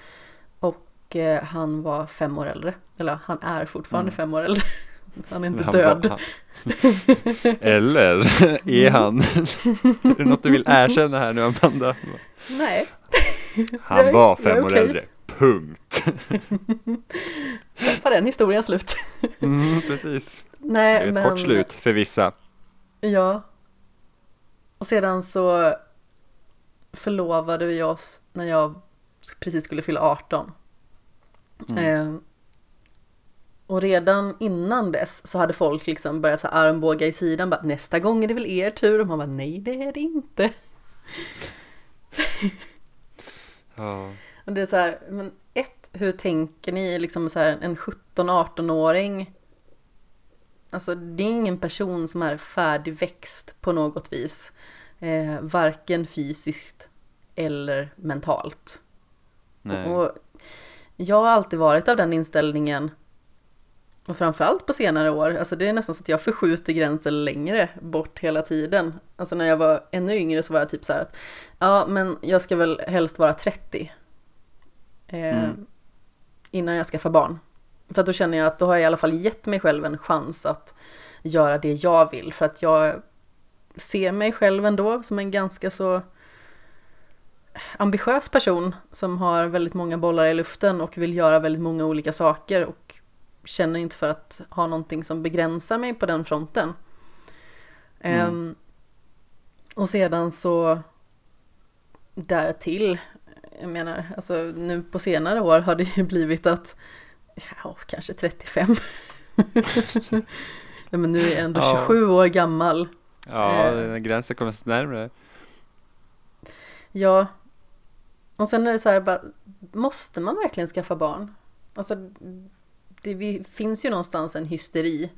och eh, han var fem år äldre. Eller han är fortfarande Mm. fem år äldre. <laughs> Han är inte Han död. han- <laughs> Eller är han? <laughs> är det något du vill erkänna här nu Amanda? Nej, Han var fem år okej. äldre. Punkt. sen var den historien slut. Mm, precis. Det Nej, är ett men kort slut för vissa. Ja. Och sedan så förlovade vi oss när jag precis skulle fylla 18. Mm. Eh, och redan innan dess så hade folk liksom börjat så armbåga i sidan. Bara, Nästa gång är det väl er tur? Och man bara nej det är det inte. <laughs> Ja. Och det är så här, men ett, hur tänker ni liksom så här en 17-18-åring? Alltså det är ingen person som är färdigväxt på något vis. Eh, varken fysiskt eller mentalt. Nej. Och jag har alltid varit av den inställningen och framförallt på senare år, alltså det är nästan så att jag förskjuter gränsen längre bort hela tiden. Alltså när jag var ännu yngre så var jag typ så här att ja men jag ska väl helst vara 30 eh, Mm. innan jag skaffar barn. För att då känner jag att då har jag i alla fall gett mig själv en chans att göra det jag vill. För att jag ser mig själv ändå som en ganska så ambitiös person som har väldigt många bollar i luften och vill göra väldigt många olika saker och känner inte för att ha någonting som begränsar mig på den fronten. Mm. Ehm, och sedan så därtill, jag menar, alltså nu på senare år har det ju <laughs> blivit att, ja, kanske 35. <laughs> ja, men nu är jag ändå Ja. 27 år gammal. Ja, Eh. gränsen kommer närmare. Ja. Och sen är det så här bara, måste man verkligen skaffa barn? Alltså, det finns ju någonstans en hysteri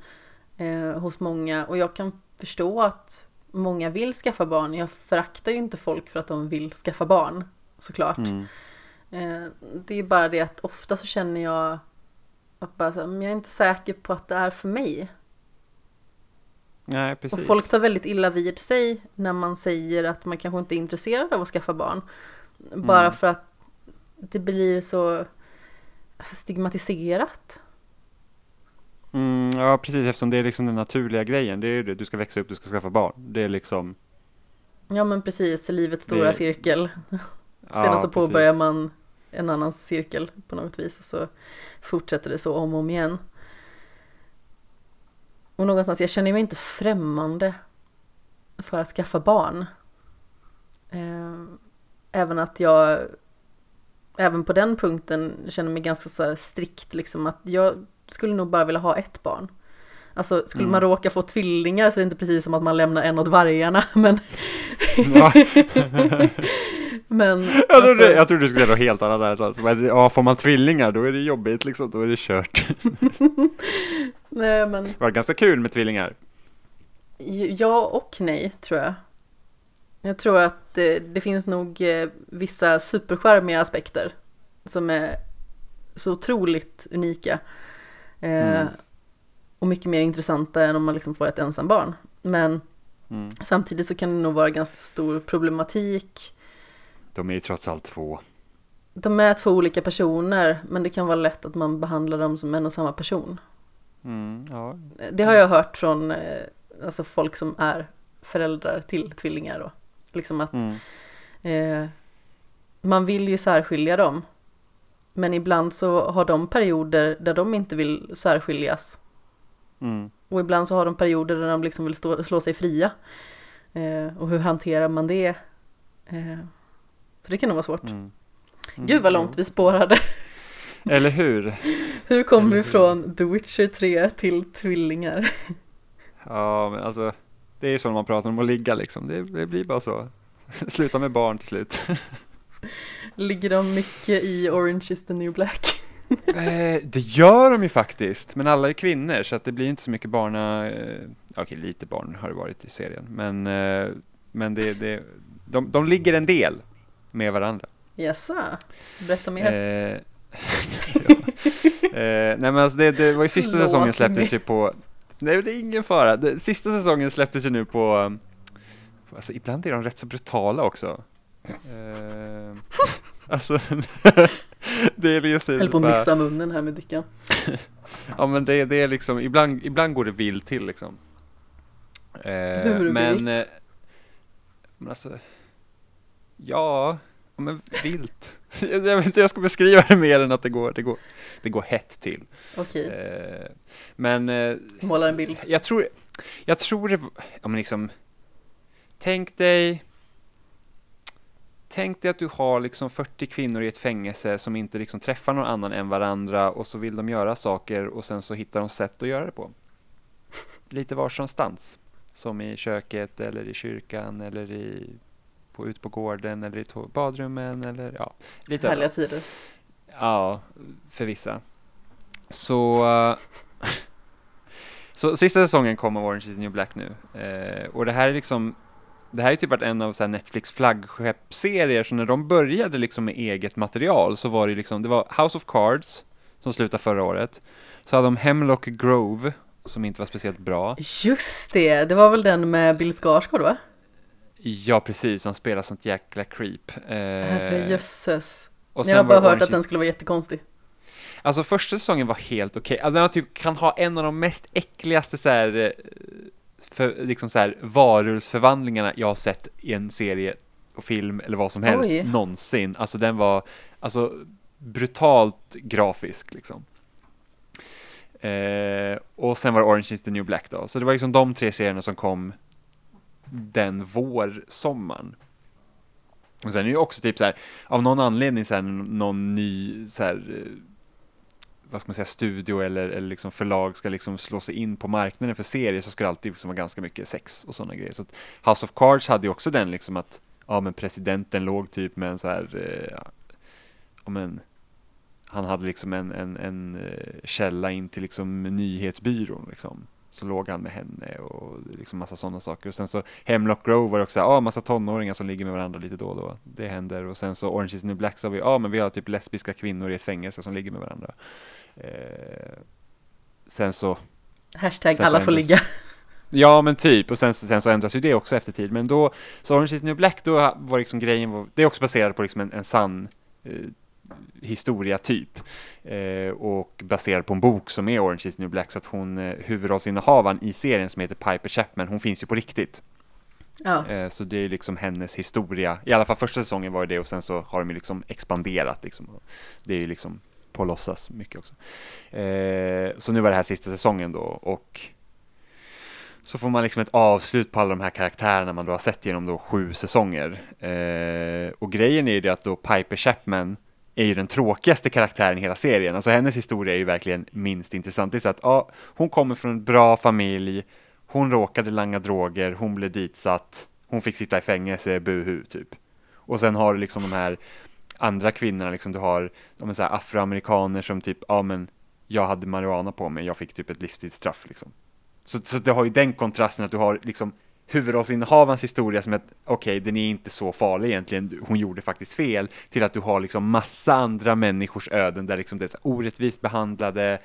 eh, hos många och jag kan förstå att många vill skaffa barn. Jag föraktar ju inte folk för att de vill skaffa barn, såklart. Mm. Eh, det är bara det att ofta så känner jag att bara så här, men jag är inte säker på att det är för mig. Nej, precis. Och folk tar väldigt illa vid sig när man säger att man kanske inte är intresserad av att skaffa barn. Bara Mm. för att det blir så stigmatiserat. Mm, ja, precis eftersom det är liksom den naturliga grejen. Det är det, du ska växa upp, du ska skaffa barn. Det är liksom... Ja men precis, livets stora Det- cirkel. <laughs> Sedan Ja, så precis. påbörjar man en annan cirkel på något vis och så fortsätter det så om och om igen. Och någonstans, jag känner mig inte främmande för att skaffa barn. Ehm, även att jag, även på den punkten känner mig ganska så strikt liksom att jag skulle nog bara vilja ha ett barn. Alltså skulle Mm. man råka få tvillingar så är det inte precis som att man lämnar en åt vargarna <laughs> men, <laughs> men jag, alltså- trodde, jag trodde du skulle säga något helt annat där. Alltså, men, ja, får man tvillingar då är det jobbigt liksom, då är det kört. <laughs> Nej men Det var ganska kul med tvillingar. ja och nej tror jag. Jag tror att det, det finns nog eh, vissa superskärmiga aspekter som är så otroligt unika. Eh, Mm. Och mycket mer intressanta än om man liksom får ett ensam barn. Men Mm. samtidigt så kan det nog vara ganska stor problematik. De är ju trots allt två. De är två olika personer men det kan vara lätt att man behandlar dem som en och samma person. Mm, ja. Det har jag hört från eh, alltså folk som är föräldrar till tvillingar då. Liksom att Mm. eh, man vill ju särskilja dem. Men ibland så har de perioder där de inte vill särskiljas. Mm. Och ibland så har de perioder där de liksom vill stå, slå sig fria. Eh, och hur hanterar man det? Eh, så det kan nog vara svårt. Mm. Mm, Gud vad långt vi spårade. Eller hur? <laughs> Hur kom vi från The Witcher 3 till tvillingar? Ja, men alltså det är så när man pratar om att ligga liksom. Det, det blir bara så. <laughs> Sluta med barn till slut. <laughs> Ligger de mycket i Orange is the new black? Eh, det gör de ju faktiskt, men alla är kvinnor så att det blir inte så mycket barna... Eh, Okej, lite barn har det varit i serien, men, eh, men det, det, de, de ligger en del med varandra. Jaså? Berätta mer. Eh, <laughs> eh, nej men alltså det, det var ju sista Förlåt säsongen släpptes ju på... Nej det är ingen fara. Det, sista säsongen släpptes ju nu på... Alltså ibland är de rätt så brutala också. Eh, <laughs> alltså... <laughs> det är liksom... Höll på att missa munnen här med dykan. <laughs> Ja men det, det är liksom, ibland, ibland går det vilt till liksom. Eh, Hur men, eh, men alltså, ja, men vilt. jag vet inte hur jag ska beskriva det mer än att det går, det går, det går hett till. Okej, Eh, men eh, målar en bild. jag tror, jag tror det, ja men liksom, tänk dig, tänk dig att du har liksom 40 kvinnor i ett fängelse som inte liksom träffar någon annan än varandra och så vill de göra saker och sen så hittar de sätt att göra det på. Lite varstans, som i köket eller i kyrkan eller i, på, ut på gården eller i badrummen eller ja, lite Härliga tider. Ja, för vissa. Så, eh, <laughs> så sista säsongen kom av Orange is the new black nu. Eh, och det här är liksom, det här är typ varit en av så Netflix flaggskeppsserier, så när de började liksom med eget material så var det liksom, det var House of Cards, som slutade förra året. Så hade de Hemlock Grove, som inte var speciellt bra. Just det, det var väl den med Bill Skarsgård va? Ja, precis, han spelar sånt jäkla creep. Eh, Herrejösses. Jag har bara hört Orange att den skulle vara jättekonstig. Alltså första säsongen var helt okej. Alltså den typ, kan ha en av de mest äckligaste så här, eh, för, liksom så här, varulvsförvandlingarna jag har sett i en serie och film eller vad som helst Oj. någonsin. Alltså den var alltså brutalt grafisk liksom. Eh, och sen var det Orange is the new black då. Så det var liksom de tre serierna som kom den vårsommaren. Och sen är det ju också typ så här, av någon anledning så här, någon ny så här, eh, vad ska man säga, studio eller, eller liksom förlag ska liksom slå sig in på marknaden för serier så ska det alltid liksom vara ganska mycket sex och sådana grejer. Så att House of Cards hade ju också den liksom att, ja men presidenten låg typ med en så här, eh, ja men, han hade liksom en, en, en eh, källa in till liksom nyhetsbyrån liksom. Så låg han med henne och liksom massa sådana saker. Och sen så Hemlock Grove var det också, ja massa tonåringar som ligger med varandra lite då och då. Det händer. Och sen så Orange is the new black har vi, ja men vi har typ lesbiska kvinnor i ett fängelse som ligger med varandra. Eh, sen så, Hashtag Sen så alla får ändras- ligga. ja men typ, och sen, sen så ändras ju det också efter tid. Men då, så Orange is the new black, då var liksom grejen, var, det är också baserat på liksom en, en sann eh, historia typ. Eh, och baserad på en bok som är Orange is new black. Så att hon, eh, huvudrollsinnehavaren i serien som heter Piper Chapman, hon finns ju på riktigt. Ja. Eh, så det är liksom hennes historia. I alla fall första säsongen var det och sen så har de ju liksom expanderat liksom. Det är ju liksom på låtsas mycket också. Eh, så nu var det här sista säsongen då och så får man liksom ett avslut på alla de här karaktärerna man då har sett genom då sju säsonger. Eh, och grejen är ju det att då Piper Chapman är ju den tråkigaste karaktären i hela serien. Alltså hennes historia är ju verkligen minst intressant. Det är så att ja, hon kommer från en bra familj, hon råkade langa droger, hon blev ditsatt, hon fick sitta i fängelse, buhu typ. Och sen har du liksom de här andra kvinnorna, liksom du har de så här afroamerikaner som typ, ja men jag hade marijuana på mig, jag fick typ ett livstidsstraff liksom. Så, så det har ju den kontrasten att du har liksom huvudrollsinnehavarens historia som att okej, okay, den är inte så farlig egentligen, hon gjorde faktiskt fel, till att du har liksom massa andra människors öden där liksom det är så orättvist behandlade,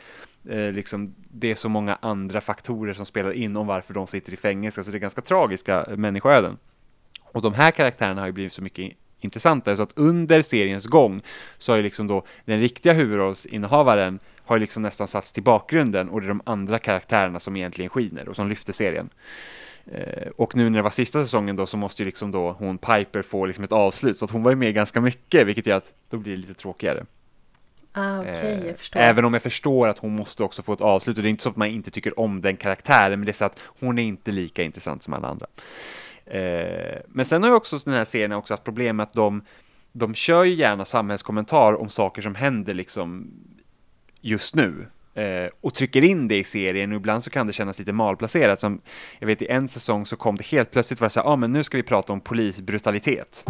eh, liksom det är så många andra faktorer som spelar in om varför de sitter i fängelse, så det är ganska tragiska eh, människoöden. Och de här karaktärerna har ju blivit så mycket intressantare, så att under seriens gång så har ju liksom då den riktiga huvudrollsinnehavaren har ju liksom nästan satts till bakgrunden och det är de andra karaktärerna som egentligen skiner och som lyfter serien. Eh, och nu när det var sista säsongen då så måste ju liksom då hon Piper få liksom ett avslut så att hon var ju med ganska mycket vilket gör att då blir det lite tråkigare. Ah, okay, eh. Även om jag förstår att hon måste också få ett avslut och det är inte så att man inte tycker om den karaktären men det är så att hon är inte lika intressant som alla andra. Eh, men sen har ju också den här serien också haft problem med att de de kör ju gärna samhällskommentar om saker som händer liksom just nu Eh, och trycker in det i serien och ibland så kan det kännas lite malplacerat. Som, jag vet i en säsong så kom det helt plötsligt vara så här, ja ah, men nu ska vi prata om polisbrutalitet.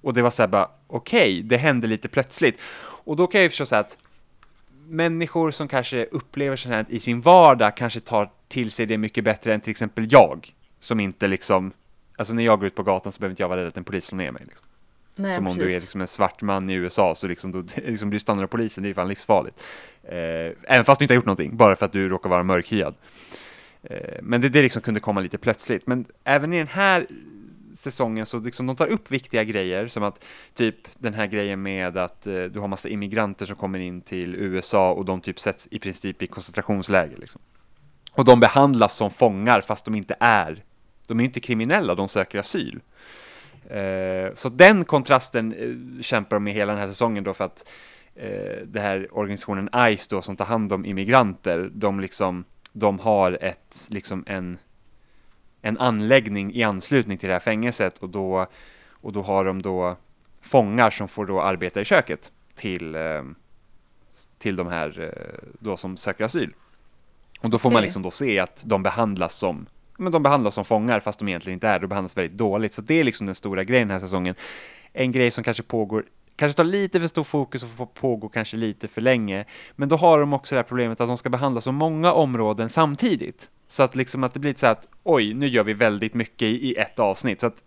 Och det var så här bara, okej, okay, det hände lite plötsligt. Och då kan jag ju förstå så att människor som kanske upplever sånt här i sin vardag kanske tar till sig det mycket bättre än till exempel jag, som inte liksom, alltså när jag går ut på gatan så behöver inte jag vara rädd att en polis slår ner mig. Liksom. Nej, som precis. om du är liksom en svart man i USA så liksom, då, <laughs> liksom blir du stannad av polisen, det är fan livsfarligt. Eh, även fast du inte har gjort någonting, bara för att du råkar vara mörkhyad. Eh, men det, det liksom kunde komma lite plötsligt. Men även i den här säsongen så liksom de tar upp viktiga grejer som att typ den här grejen med att eh, du har massa immigranter som kommer in till USA och de typ sätts i princip i koncentrationsläger liksom. Och de behandlas som fångar fast de inte är, de är inte kriminella, de söker asyl. Eh, så den kontrasten eh, kämpar de med hela den här säsongen då för att eh, det här organisationen ICE då som tar hand om immigranter, de liksom, de har ett, liksom en, en anläggning i anslutning till det här fängelset och då, och då har de då fångar som får då arbeta i köket till, till de här då som söker asyl. Och då får okay. man liksom då se att de behandlas som men de behandlas som fångar fast de egentligen inte är det. De behandlas väldigt dåligt. Så det är liksom den stora grejen den här säsongen. En grej som kanske pågår kanske tar lite för stor fokus och får pågå kanske lite för länge. Men då har de också det här problemet att de ska behandla så många områden samtidigt. Så att liksom att det blir så att oj, nu gör vi väldigt mycket i, i ett avsnitt. Så att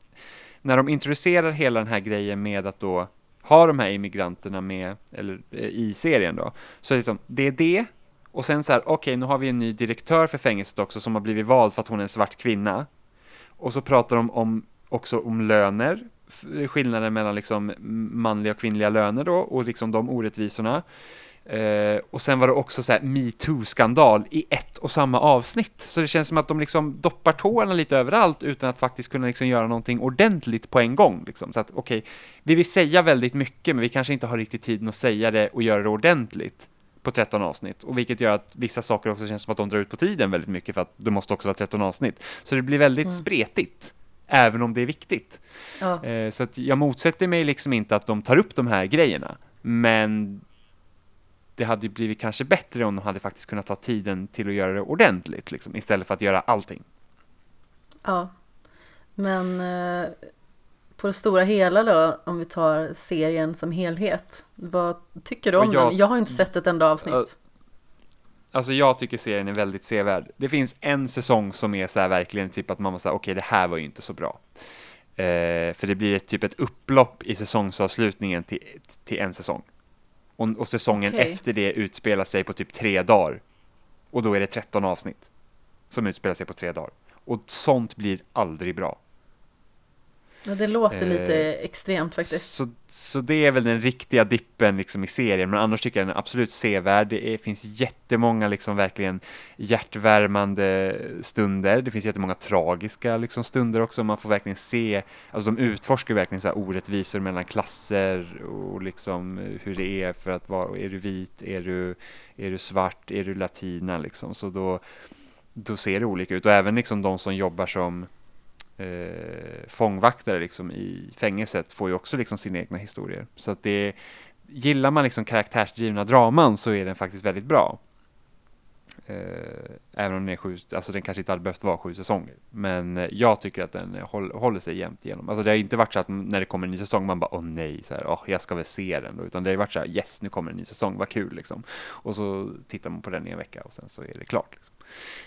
när de introducerar hela den här grejen med att då ha de här immigranterna med, eller eh, i serien då, så liksom, det är det, och sen så här, okej, okay, nu har vi en ny direktör för fängelset också som har blivit vald för att hon är en svart kvinna. Och så pratar de om, också om löner, skillnaden mellan liksom manliga och kvinnliga löner då, och liksom de orättvisorna. Eh, och sen var det också så här metoo-skandal i ett och samma avsnitt. Så det känns som att de liksom doppar tårna lite överallt utan att faktiskt kunna liksom göra någonting ordentligt på en gång. Liksom. Så att okej, okay, vi vill säga väldigt mycket men vi kanske inte har riktigt tiden att säga det och göra det ordentligt på 13 avsnitt. Och vilket gör att vissa saker också känns som att de drar ut på tiden väldigt mycket för att du måste också ha 13 avsnitt. Så det blir väldigt mm. spretigt, även om det är viktigt. Ja. Eh, så att jag motsätter mig liksom inte att de tar upp de här grejerna, men det hade ju blivit kanske bättre om de hade faktiskt kunnat ta tiden till att göra det ordentligt, liksom, istället för att göra allting. Ja, men eh, på det stora hela då, om vi tar serien som helhet, vad tycker du om jag, den? Jag har inte sett ett enda avsnitt. Alltså jag tycker serien är väldigt sevärd. Det finns en säsong som är så här verkligen typ att man måste säga okej okay, det här var ju inte så bra. Eh, för det blir ett, typ ett upplopp i säsongsavslutningen till, till en säsong. Och, och säsongen okay. efter det utspelar sig på typ tre dagar. Och då är det 13 avsnitt som utspelar sig på tre dagar. Och sånt blir aldrig bra. Ja, det låter Eh, lite extremt faktiskt. Så, så det är väl den riktiga dippen liksom i serien, men annars tycker jag den är absolut sevärd. Det är, finns jättemånga liksom verkligen hjärtvärmande stunder. Det finns jättemånga tragiska liksom stunder också. Man får verkligen se, alltså de utforskar verkligen så här orättvisor mellan klasser och liksom hur det är för att vara, är du vit, är du, är du svart, är du latina liksom. Så då, då ser det olika ut och även liksom de som jobbar som eh, fångvaktare liksom i fängelset får ju också liksom sina egna historier. Så att det, gillar man liksom karaktärsdrivna draman så är den faktiskt väldigt bra. Eh, även om den är sju, alltså den kanske inte hade behövt vara sju säsonger. Men eh, jag tycker att den håller sig jämnt igenom. Alltså det har inte varit så att när det kommer en ny säsong man bara åh nej, så här, åh, jag ska väl se den då. Utan det har varit så här yes, nu kommer en ny säsong, vad kul liksom. Och så tittar man på den i en vecka och sen så är det klart. Liksom.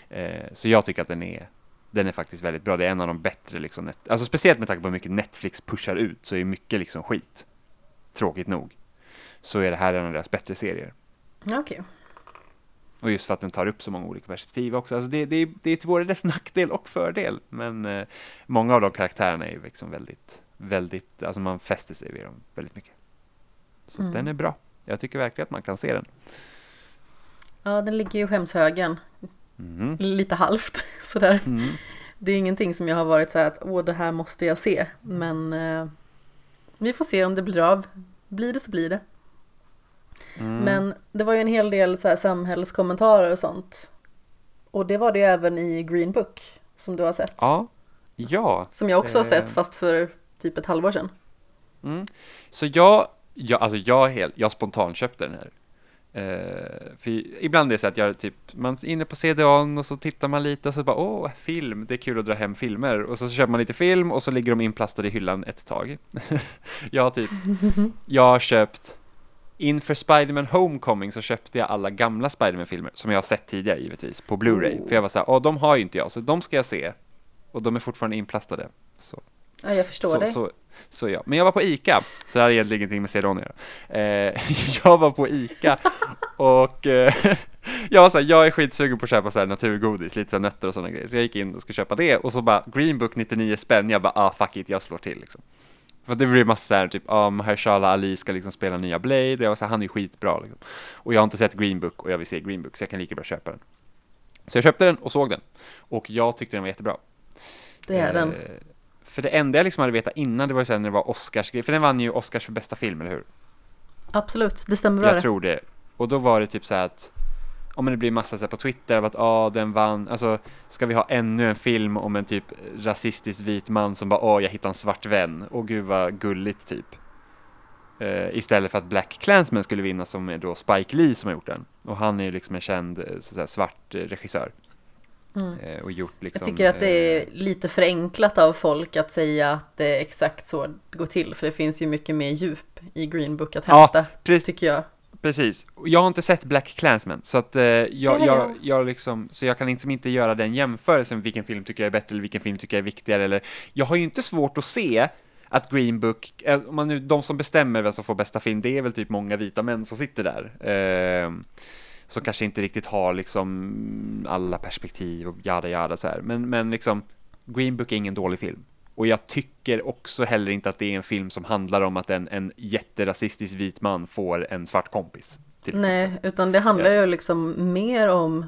Eh, så jag tycker att den är den är faktiskt väldigt bra. Det är en av de bättre, liksom, net- alltså speciellt med tanke på hur mycket Netflix pushar ut så är mycket liksom skit. Tråkigt nog. Så är det här en av deras bättre serier. Okej. Och just för att den tar upp så många olika perspektiv också. Alltså det, det, det är till både dess nackdel och fördel. Men eh, många av de karaktärerna är ju liksom väldigt, väldigt, alltså man fäster sig vid dem väldigt mycket. Så Mm. den är bra. Jag tycker verkligen att man kan se den. Ja, den ligger ju i skämshögen. Mhm. Lite halvt <laughs> sådär. Mm. Det är ingenting som jag har varit så här att åh, det här måste jag se. Men eh, vi får se om det blir av. Blir det så blir det. Mm. Men det var ju en hel del så här samhällskommentarer och sånt. Och det var det även i Green Book som du har sett. Ja. Ja. Som jag också har sett Eh. fast för typ ett halvår sedan. Mm. Så jag, jag, alltså jag, helt, jag spontant köpte den här. Eh, för ibland är det så att jag typ, man är inne på CDON och så tittar man lite och så bara åh, film, det är kul att dra hem filmer. Och så köper man lite film och så ligger de inplastade i hyllan ett tag. <laughs> jag har typ, jag har köpt, inför Spider-Man Homecoming så köpte jag alla gamla Spider-Man-filmer som jag har sett tidigare givetvis på Blu-ray. Oh. För jag var så här, åh de har ju inte jag, så de ska jag se. Och de är fortfarande inplastade. Så Ja, jag förstår så, dig. så, så ja. Men jag var på ICA, så det hade egentligen ingenting med CDON att göra. Eh, <laughs> jag var på ICA och eh, <laughs> jag var så här, jag är skitsugen på att köpa så här naturgodis, lite så här nötter och sådana grejer. Så jag gick in och skulle köpa det och så bara Green Book 99 spänn, jag bara ah fuck it, jag slår till liksom. För det blir massa så här, typ, ah, Mahershala Ali ska liksom spela nya Blade, jag var så här, han är skitbra liksom. Och jag har inte sett Green Book och jag vill se Green Book, så jag kan lika bra köpa den. Så jag köpte den och såg den. Och jag tyckte den var jättebra. Det är den. Eh, För det enda jag liksom hade vetat innan, det var ju sen när det var Oscars för den vann ju Oscars för bästa film, eller hur? Absolut, det stämmer bra Jag det. tror det. Och då var det typ så här att, om det blir massa så här på Twitter av att ah, den vann, alltså ska vi ha ännu en film om en typ rasistisk vit man som bara åh, jag hittade en svart vän, åh gud vad gulligt typ. Eh, istället för att Black Klansman skulle vinna som är då Spike Lee som har gjort den. Och han är ju liksom en känd eh, så att säga, svart eh, regissör. Mm. Eh, och gjort liksom, Jag tycker att det eh, är lite förenklat av folk att säga att det är exakt så det går till. För det finns ju mycket mer djup i Green Book att Ja, hämta, precis. tycker jag. Precis. Jag har inte sett Black Klansman, så att eh, jag, jag, jag. jag liksom, så jag kan liksom inte göra den jämförelsen, vilken film tycker jag är bättre eller vilken film tycker jag är viktigare eller, jag har ju inte svårt att se att Green Book, eh, om man nu, de som bestämmer vem som får bästa film, det är väl typ många vita män som sitter där. Eh, som kanske inte riktigt har liksom alla perspektiv och jada jada så här. Men, men liksom, Green Book är ingen dålig film. Och jag tycker också heller inte att det är en film som handlar om att en, en jätterasistisk vit man får en svart kompis. Nej, utan det handlar ju liksom mer om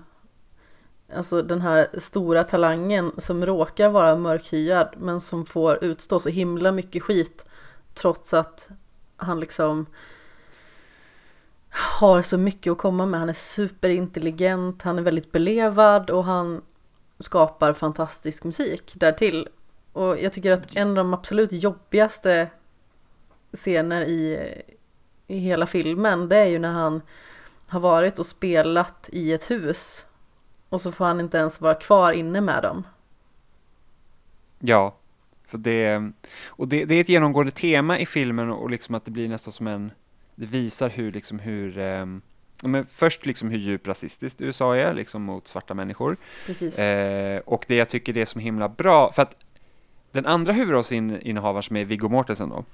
Alltså den här stora talangen som råkar vara mörkhyad men som får utstå så himla mycket skit trots att han liksom har så mycket att komma med. Han är superintelligent, han är väldigt belevad och han skapar fantastisk musik därtill. Och jag tycker att en av de absolut jobbigaste scener i, i hela filmen det är ju när han har varit och spelat i ett hus och så får han inte ens vara kvar inne med dem. Ja, för det, och det, det är ett genomgående tema i filmen och liksom att det blir nästan som en, det visar hur liksom hur, ja, men först liksom hur djupt rasistiskt USA är liksom mot svarta människor. Eh, och det jag tycker det är så himla bra, för att den andra huvudrollsinnehavaren som är Viggo Mortensen då,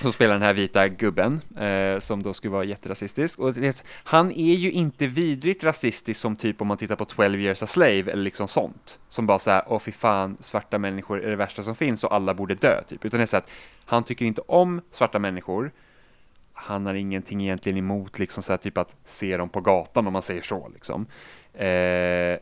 som spelar den här vita gubben, eh, som då skulle vara jätterasistisk. Och det, han är ju inte vidrigt rasistisk som typ om man tittar på 12 years a slave eller liksom sånt. Som bara såhär, åh fy fan, svarta människor är det värsta som finns och alla borde dö, typ. Utan det är så att han tycker inte om svarta människor. Han har ingenting egentligen emot liksom så här, typ att se dem på gatan om man säger så liksom. Eh,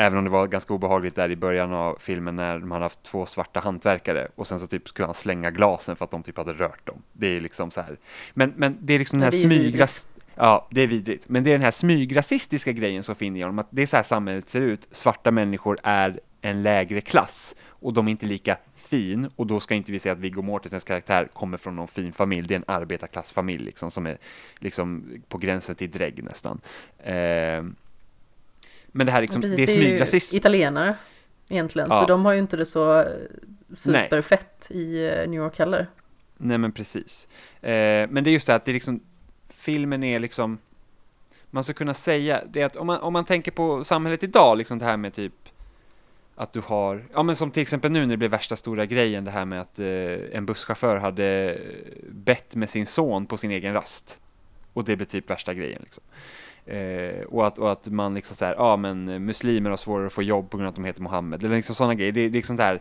Även om det var ganska obehagligt där i början av filmen när de hade haft två svarta hantverkare och sen så typ skulle han slänga glasen för att de typ hade rört dem. Det är liksom så här. Men, men det är liksom den här smygras... Ja, det är vidrigt. Men det är den här smygrasistiska grejen som finns i honom, att det är så här samhället ser ut. Svarta människor är en lägre klass och de är inte lika fin och då ska inte vi säga att Viggo Mortensens karaktär kommer från någon fin familj. Det är en arbetarklassfamilj liksom som är liksom på gränsen till drägg nästan. Eh, men det här liksom, Precis, det är smygrasism. italienare egentligen, ja. så de har ju inte det så superfett Nej. i eh, New York heller. Nej men precis. Eh, men det är just det att det är liksom, filmen är liksom, man ska kunna säga, det att om man, om man tänker på samhället idag, liksom det här med typ att du har, ja men som till exempel nu när det blev värsta stora grejen, det här med att eh, en busschaufför hade eh, bett med sin son på sin egen rast. Och det blev typ värsta grejen liksom. Eh, och, att, och att man liksom såhär, ja men muslimer har svårare att få jobb på grund av att de heter Mohammed, eller liksom sådana grejer. Det, det är liksom där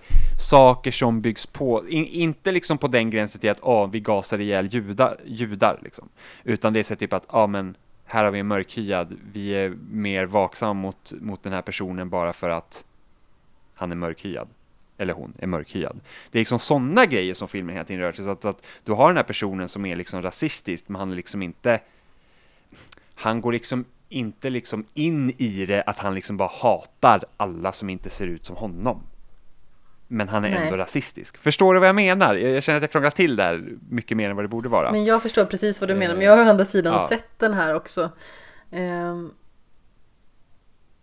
saker som byggs på, in, inte liksom på den gränsen till att ah, vi gasar ihjäl judar, judar liksom. Utan det är så typ att, ja ah, men här har vi en mörkhyad, vi är mer vaksamma mot, mot den här personen bara för att han är mörkhyad. Eller hon är mörkhyad. Det är liksom sådana grejer som filmen hela tiden rör sig, så att, att du har den här personen som är liksom rasistisk, men han är liksom inte han går liksom inte liksom in i det att han liksom bara hatar alla som inte ser ut som honom. Men han är Nej. ändå rasistisk. Förstår du vad jag menar? Jag känner att jag krånglar till där mycket mer än vad det borde vara. Men jag förstår precis vad du menar, men jag har å andra sidan ja. sett den här också. Um,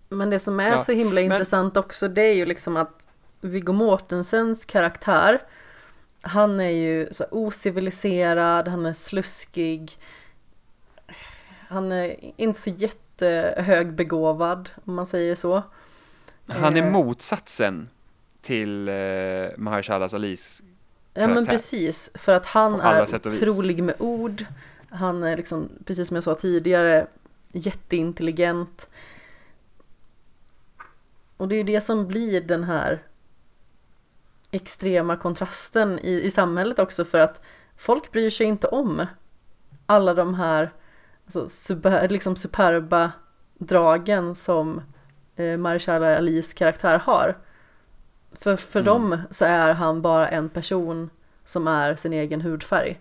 men det som är ja, så himla men... intressant också, det är ju liksom att Viggo Mortensens karaktär, han är ju så ociviliserad, han är sluskig, han är inte så jättehögbegåvad, om man säger så. Han är eh. motsatsen till eh, Mahershala Alis Ja men precis, för att han är otrolig med ord. Han är liksom, precis som jag sa tidigare, jätteintelligent. Och det är ju det som blir den här extrema kontrasten i, i samhället också för att folk bryr sig inte om alla de här alltså, super, liksom superba dragen som eh, Marishala Alis karaktär har. För, för mm. dem så är han bara en person som är sin egen hudfärg.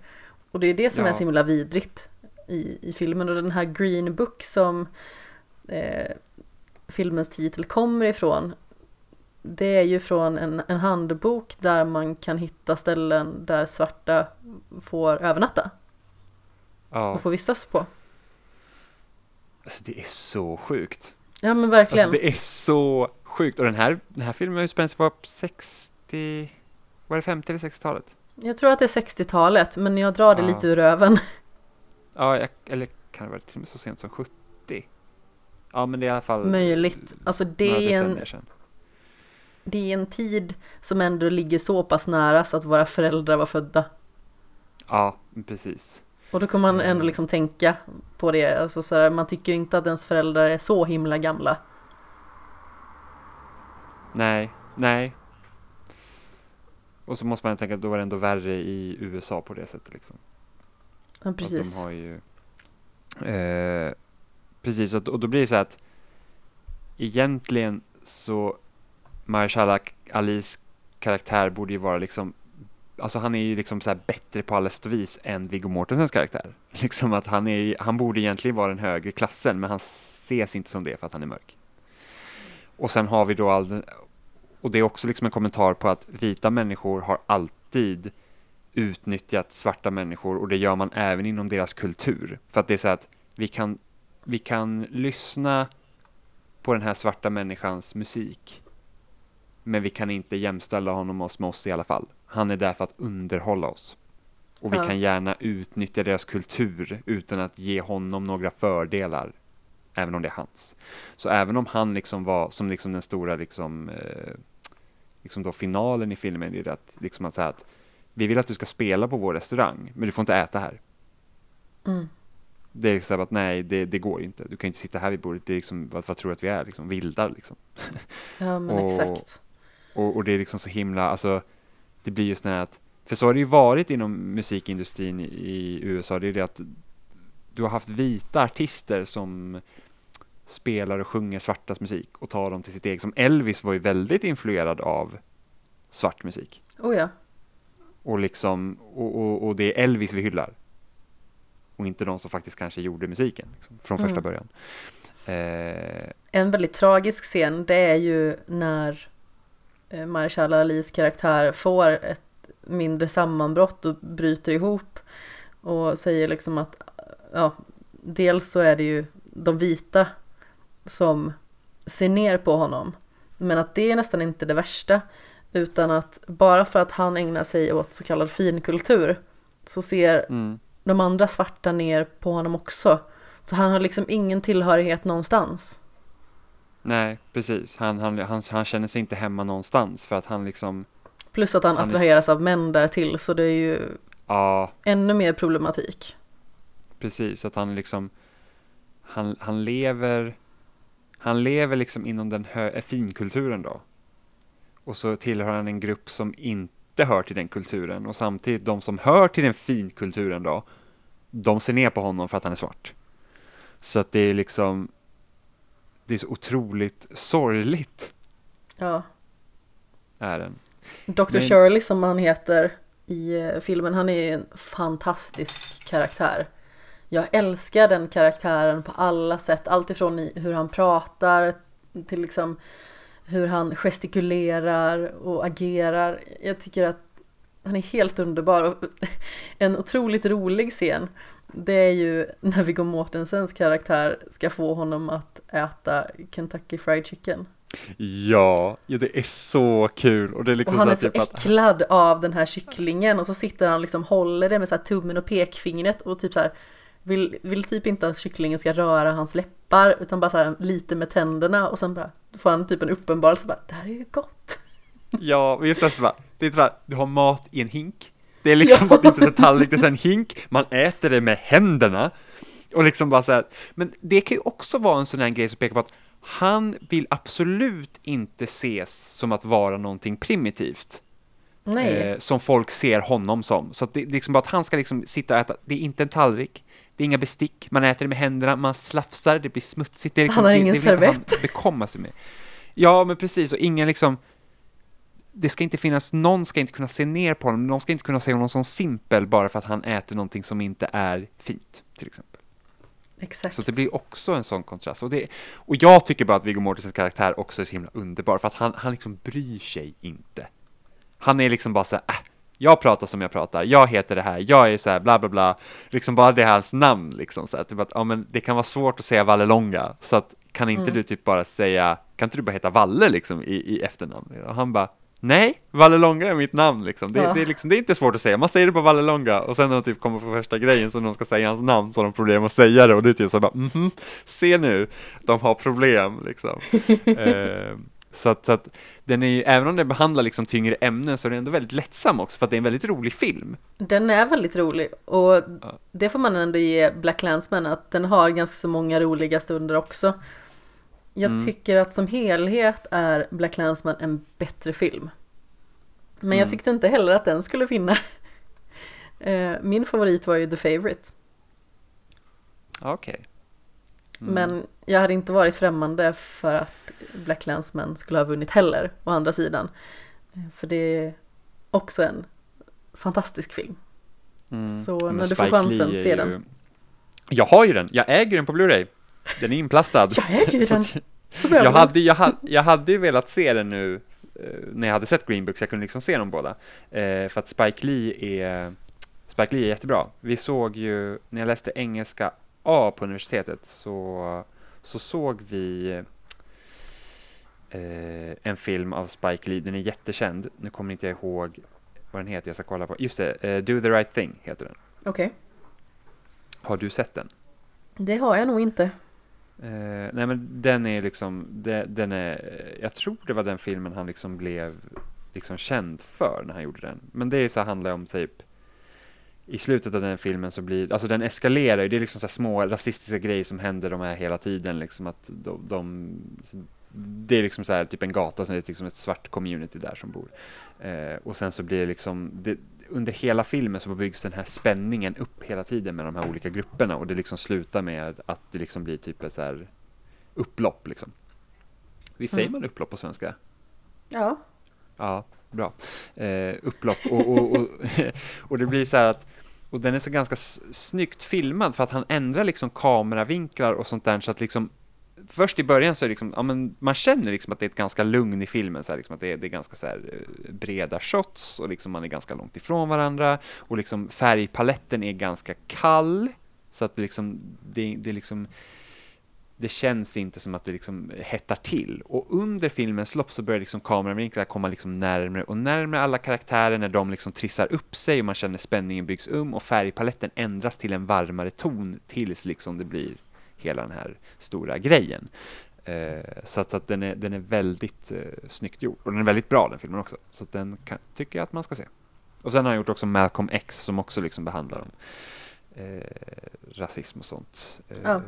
Och det är det som ja. är så himla vidrigt i, i filmen. Och den här Green Book som eh, filmens titel kommer ifrån det är ju från en, en handbok där man kan hitta ställen där svarta får övernatta. Ja. Och få vistas på. Alltså det är så sjukt. Ja men verkligen. Alltså det är så sjukt. Och den här, den här filmen utspelar sig på 60, var det 50 eller 60-talet? Jag tror att det är 60-talet, men jag drar det ja. lite ur röven. Ja, jag, eller kan det vara till och med så sent som 70? Ja, men det är i alla fall Möjligt. Alltså det är en... Sedan. Det är en tid som ändå ligger så pass nära så att våra föräldrar var födda. Ja, precis. Och då kommer man ändå mm. liksom tänka på det, alltså så här, man tycker inte att ens föräldrar är så himla gamla. Nej, nej. Och så måste man tänka att då var det ändå värre i USA på det sättet liksom. Ja, precis. Att de har ju, eh, precis, och då blir det så att egentligen så Marshall Alis karaktär borde ju vara liksom alltså han är ju liksom så bättre på alla sätt och vis än Viggo Mortensens karaktär. <laughs> Liksom att han, är, han borde egentligen vara den högre klassen, men han ses inte som det för att han är mörk. Och sen har vi då all, den, och det är också liksom en kommentar på att vita människor har alltid utnyttjat svarta människor och det gör man även inom deras kultur. För att det är så att vi kan, vi kan lyssna på den här svarta människans musik men vi kan inte jämställa honom med oss i alla fall. Han är där för att underhålla oss. Och vi ja. kan gärna utnyttja deras kultur utan att ge honom några fördelar. Även om det är hans. Så även om han liksom var som liksom den stora liksom, eh, liksom då finalen i filmen, är det att, liksom att säga att vi vill att du ska spela på vår restaurang, men du får inte äta här. Mm. Det är liksom att nej, det, det går inte. Du kan inte sitta här vid bordet. Det är liksom, vad, vad tror du att vi är? Liksom, vildar liksom. <laughs> Ja men Och- exakt. Och, och det är liksom så himla, alltså det blir just det här att, för så har det ju varit inom musikindustrin i, i USA, det är det att du har haft vita artister som spelar och sjunger svartas musik och tar dem till sitt eget, som Elvis var ju väldigt influerad av svart musik. Oh ja. Och liksom, och, och, och det är Elvis vi hyllar. Och inte de som faktiskt kanske gjorde musiken liksom, från första Mm. början. Eh, En väldigt tragisk scen det är ju när eh, Mahershala Alis karaktär får ett mindre sammanbrott och bryter ihop och säger liksom att ja, dels så är det ju de vita som ser ner på honom men att det är nästan inte det värsta utan att bara för att han ägnar sig åt så kallad finkultur så ser mm, de andra svarta ner på honom också. Så han har liksom ingen tillhörighet någonstans. nej, precis. Han, han, han, han känner sig inte hemma någonstans för att han liksom, Plus att han, Han attraheras av män där till så det är ju ja, ännu mer problematik. precis, att han liksom, han, han lever, han lever liksom inom den hö, finkulturen då. Och så tillhör han en grupp som inte hör till den kulturen och samtidigt de som hör till den finkulturen då, de ser ner på honom för att han är svart. Så att det är liksom, det är så otroligt sorgligt Ja. är den. Dr. Men- Shirley som han heter i eh, filmen, han är en fantastisk karaktär. Jag älskar den karaktären på alla sätt, alltifrån hur han pratar till liksom hur han gestikulerar och agerar. Jag tycker att han är helt underbar och <laughs> en otroligt rolig scen det är ju när Viggo Mortensens karaktär ska få honom att äta Kentucky Fried Chicken. Ja, ja det är så kul och det är Och liksom han så är att så typ att, äcklad av den här kycklingen och så sitter han liksom håller det med så här tummen och pekfingret och typ så här vill, vill typ inte att kycklingen ska röra hans läppar utan bara så här lite med tänderna och sen bara får han typ en uppenbarelse bara det här är ju gott. <laughs> ja, just det, så bara, det är så bara, du har mat i en hink. Det är liksom Ja. inte en tallrik, det är så en hink, man äter det med händerna. Och liksom bara så här, men det kan ju också vara en sån här grej som pekar på att han vill absolut inte ses som att vara någonting primitivt. Eh, som folk ser honom som. Så det, det är liksom bara att han ska liksom sitta och äta, det är inte en tallrik, det är inga bestick, man äter det med händerna, man slafsar, det blir smutsigt. Det Han har det, ingen det servett. Han bekomma sig med. Ja, men precis, och ingen liksom, det ska inte finnas, någon ska inte kunna se ner på honom, någon ska inte kunna se honom som simpel bara för att han äter någonting som inte är fint, till exempel. exakt. Så det blir också en sån kontrast. Och, det, och jag tycker bara att Viggo Mortensens karaktär också är så himla underbar, för att han, han liksom bryr sig inte. Han är liksom bara så här, äh, jag pratar som jag pratar, jag heter det här, jag är så här, bla bla bla. Liksom bara det är hans namn liksom, så här, typ att, ja men det kan vara svårt att säga Vallelonga, så att kan inte Mm. du typ bara säga, kan inte du bara heta Valle liksom i, i efternamn? Och han bara, nej, Vallelonga är mitt namn liksom. Det, Ja. det, är liksom, det är inte svårt att säga, man säger det på Vallelonga och sen när de typ kommer på första grejen så någon ska säga hans namn så har de problem att säga det och det är typ så här bara, mhm, se nu, de har problem liksom. <laughs> eh, så att, så att den är ju, även om den behandlar liksom tyngre ämnen så är den ändå väldigt lättsam också för att det är en väldigt rolig film. Den är väldigt rolig och Ja. det får man ändå ge Black Landsman att den har ganska många roliga stunder också. Jag Mm. tycker att som helhet är Black Landsman en bättre film. Men jag Mm. tyckte inte heller att den skulle vinna. <laughs> Eh, Min favorit var ju The Favourite. Okej. Mm. Men jag hade inte varit främmande för att Black Landsman skulle ha vunnit heller, å andra sidan. Eh, För det är också en fantastisk film. Mm. så Men när du får Spike chansen, Lee se ju- den. Jag har ju den, jag äger den på Blu-ray. Den är inplastad. Jag äger den. <laughs> jag, hade, jag, hade, jag hade ju velat se den nu eh, när jag hade sett Green Book, så jag kunde liksom se dem båda. Eh, för att Spike Lee är Spike Lee är jättebra. Vi såg ju, när jag läste engelska A på universitetet så, så såg vi eh, en film av Spike Lee, den är jättekänd. Nu kommer inte jag ihåg vad den heter, jag ska kolla på. Just det, eh, Do the right thing heter den. Okej, Har du sett den? det har jag nog inte. Eh, nej men den är liksom, de, den är, jag tror det var den filmen han liksom blev liksom känd för när han gjorde den. Men det är så här, handlar om typ i slutet av den filmen så blir, alltså den eskalerar ju, det är liksom så små rasistiska grejer som händer de här hela tiden liksom att de, de det är liksom så här typ en gata som är liksom ett svart community där som bor. Eh, och sen så blir det liksom, det, under hela filmen så byggs den här spänningen upp hela tiden med de här olika grupperna och det liksom slutar med att det liksom blir typ ett så här upplopp liksom. Visst säger Mm. man upplopp på svenska? Ja. Ja, bra. Eh, upplopp och, och, och, <laughs> och det blir så här att och den är så ganska snyggt filmad för att han ändrar liksom kameravinklar och sånt där så att liksom Först i början så är det liksom, ja men man känner liksom att det är ett ganska lugn i filmen, så här, liksom att det är, det är ganska så här, eh, breda shots och liksom man är ganska långt ifrån varandra och liksom färgpaletten är ganska kall. Så att det liksom, det, det är liksom det känns inte som att det liksom hettar till. Och under filmens lopp så börjar liksom kameravinklar komma liksom närmre och närmre alla karaktärer när de liksom trissar upp sig och man känner spänningen byggs um och färgpaletten ändras till en varmare ton tills liksom det blir hela den här stora grejen. Eh, så att, så att den, är, den är väldigt eh, snyggt gjord. Och den är väldigt bra den filmen också. Så att den kan, tycker jag att man ska se. Och sen har han gjort också Malcolm X som också liksom behandlar om eh, rasism och sånt. Eh, Ja.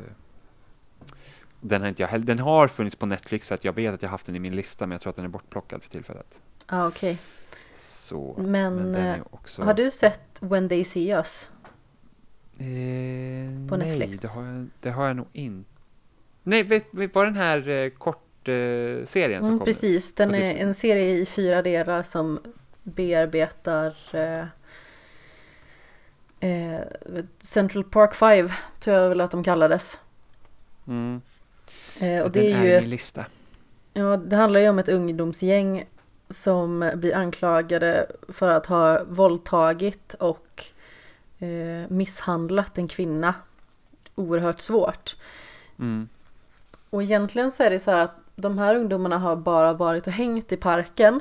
Den har inte jag heller, den har funnits på Netflix för att jag vet att jag haft den i min lista men jag tror att den är bortplockad för tillfället. Ja, okej. Så, Men, den eh, också... Har du sett When They See Us? Eh, På nej, Netflix? det har jag, det har jag nog inte. Nej, vet, vet, var den här eh, kort eh, serien som Mm, kom? precis, den är en serie i fyra delar som bearbetar eh, Central Park 5, tror jag väl att de kallades. Mm, Eh, och den det är är ju min lista. Ja, det handlar ju om ett ungdomsgäng som blir anklagade för att ha våldtagit och eh, misshandlat en kvinna oerhört svårt. Mm, Och egentligen så är det så här att de här ungdomarna har bara varit och hängt i parken.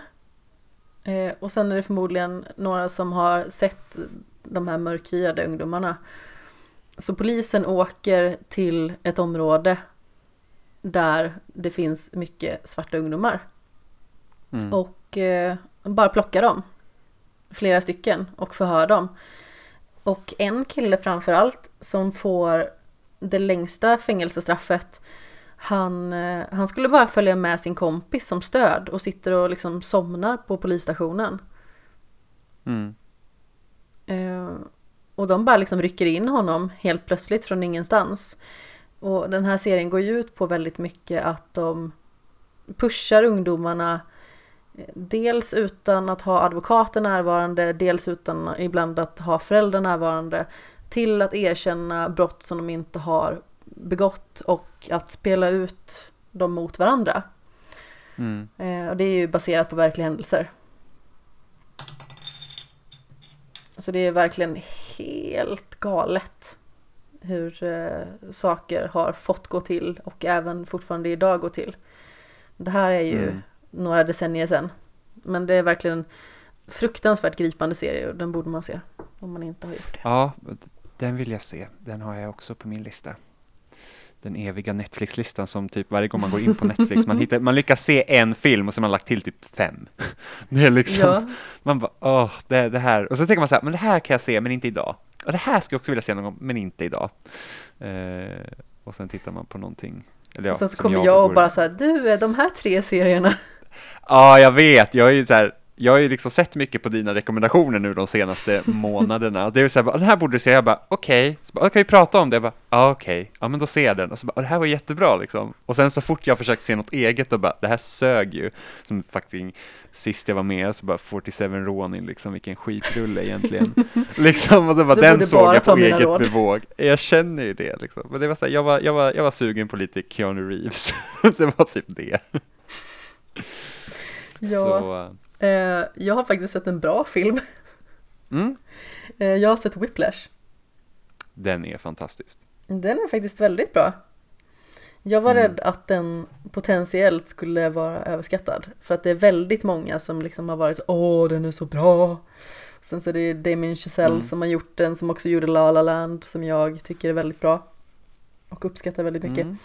Eh, och sen är det förmodligen några som har sett de här mörkhyade ungdomarna. Så polisen åker till ett område där det finns mycket svarta ungdomar. mm, Och eh, bara plockar dem. Flera stycken och förhör dem. Och en kille framförallt som får det längsta fängelsestraffet. Han, eh, han skulle bara följa med sin kompis som stöd och sitter och liksom somnar på polisstationen. mm, Eh, och de bara liksom rycker in honom helt plötsligt från ingenstans. Och den här serien går ju ut på väldigt mycket att de pushar ungdomarna eh, Dels utan att ha advokater närvarande, dels utan ibland att ha föräldrar närvarande till att erkänna brott som de inte har begått och att spela ut dem mot varandra. mm. Eh, och det är ju baserat på verkliga händelser. Så det är verkligen helt galet hur eh, saker har fått gå till och även fortfarande idag går till. Det här är ju Mm. några decennier sedan. Men det är verkligen en fruktansvärt gripande serie och den borde man se om man inte har gjort det. Ja, den vill jag se. Den har jag också på min lista. Den eviga Netflix-listan som typ varje gång man går in på Netflix, man, hittar, man lyckas se en film och så har man lagt till typ fem. <laughs> Det är liksom, Ja, man bara, åh, det, det här. Och så tänker man så här, men det här kan jag se, men inte idag. Och det här ska jag också vilja se någon gång, men inte idag. Eh, och sen tittar man på någonting. Eller ja, och sen så kommer jag och går- bara så här, du, är de här tre serierna. Ja, jag vet. Jag har ju så här, jag har ju liksom sett mycket på dina rekommendationer nu de senaste månaderna. Det är ju så här, den här borde du se. Jag bara, okej. Så bara, kan vi prata om det? Jag bara, okej. Ja, men då ser jag den. Och så bara, "Åh, det här var jättebra liksom. Och sen så fort jag försökt se något eget och bara, det här sög ju. Som fucking sist jag var med så bara 47 Ronin liksom, vilken skitrulle egentligen. <laughs> liksom, och så bara, Du den såg bara jag på eget råd. bevåg. Jag känner ju det liksom. Men det var så här, jag var, jag var, jag var sugen på lite Keanu Reeves. <laughs> det var typ det. Ja, Så, eh, jag har faktiskt sett en bra film. <laughs> mm, Eh, jag har sett Whiplash. den är fantastisk. Den är faktiskt väldigt bra. Jag var Mm. rädd att den potentiellt skulle vara överskattad. För att det är väldigt många som liksom har varit så åh den är så bra. Sen så är det Damien Chazelle Mm. som har gjort den, som också gjorde La La Land, som jag tycker är väldigt bra. Och uppskattar väldigt mycket. Mm.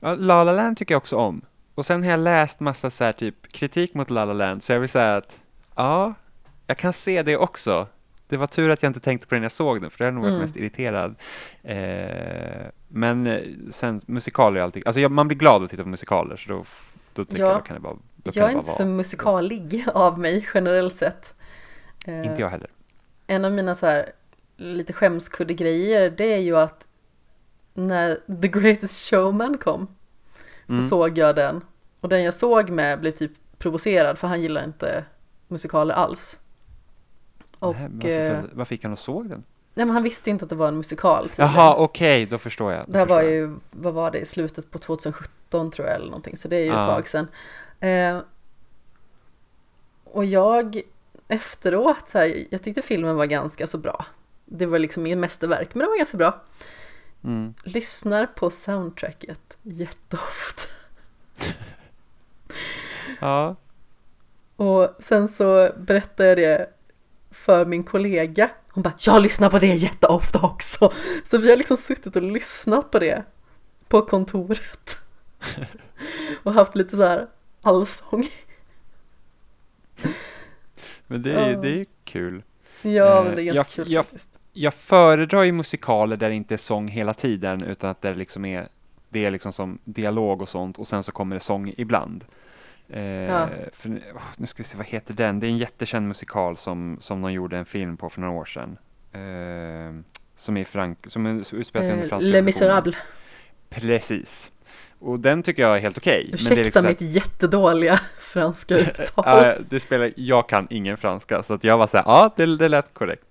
Ja, La La Land tycker jag också om. Och sen har jag läst massa så här typ kritik mot La La Land, så jag vill säga att ja, jag kan se det också. Det var tur att jag inte tänkte på den när jag såg den, för det hade nog varit Mm. mest irriterad. Eh, men eh, sen, musikaler är alltid, alltså jag, man blir glad att titta på musikaler, så då, då tycker Ja. jag, då kan det bara, då Jag är det inte så musikalig av mig generellt sett. Eh, Inte jag heller. En av mina så här lite skämskudde-grejer det är ju att när The Greatest Showman kom så Mm. såg jag den och den jag såg med blev typ provocerad för han gillar inte musikaler alls. Och Nej, varför, eh, varför gick han och såg den? nej, men han visste inte att det var en musikal tydligen. Jaha, okej, då förstår jag. då Det här var jag. ju, vad var det, i slutet på 2017 tror jag eller någonting, så det är ju ett Ja. tag sedan. Eh, och jag efteråt, så här, jag tyckte filmen var ganska så bra. Det var liksom inget mästerverk, men det var ganska bra. Mm. Lyssnar på soundtracket jätteofta. Ja, Och sen så berättade jag det för min kollega. Hon bara, jag lyssnar på det jätteofta också. Så vi har liksom suttit och lyssnat på det på kontoret. <laughs> Och haft lite så här allsång. men det är, Ja. det är ju kul. Ja, Eh, men det är ganska jag- kul jag- faktiskt. Jag föredrar ju musikaler där det inte är sång hela tiden, utan att det liksom är, det är liksom som dialog och sånt, och sen så kommer det sång ibland. Eh, Ja. för, åh, nu ska vi se, vad heter den? Det är en jättekänd musikal som, som de gjorde en film på för några år sedan. Eh, som är Frank, som utspelar sig under Eh, franska Le. Misérables. Precis. Och den tycker jag är helt okej. men det är Ursäkta liksom mitt jättedåliga franska <laughs> uttal. Ja, det spelar, jag kan ingen franska, så att jag var så här, ja, det, det lät korrekt.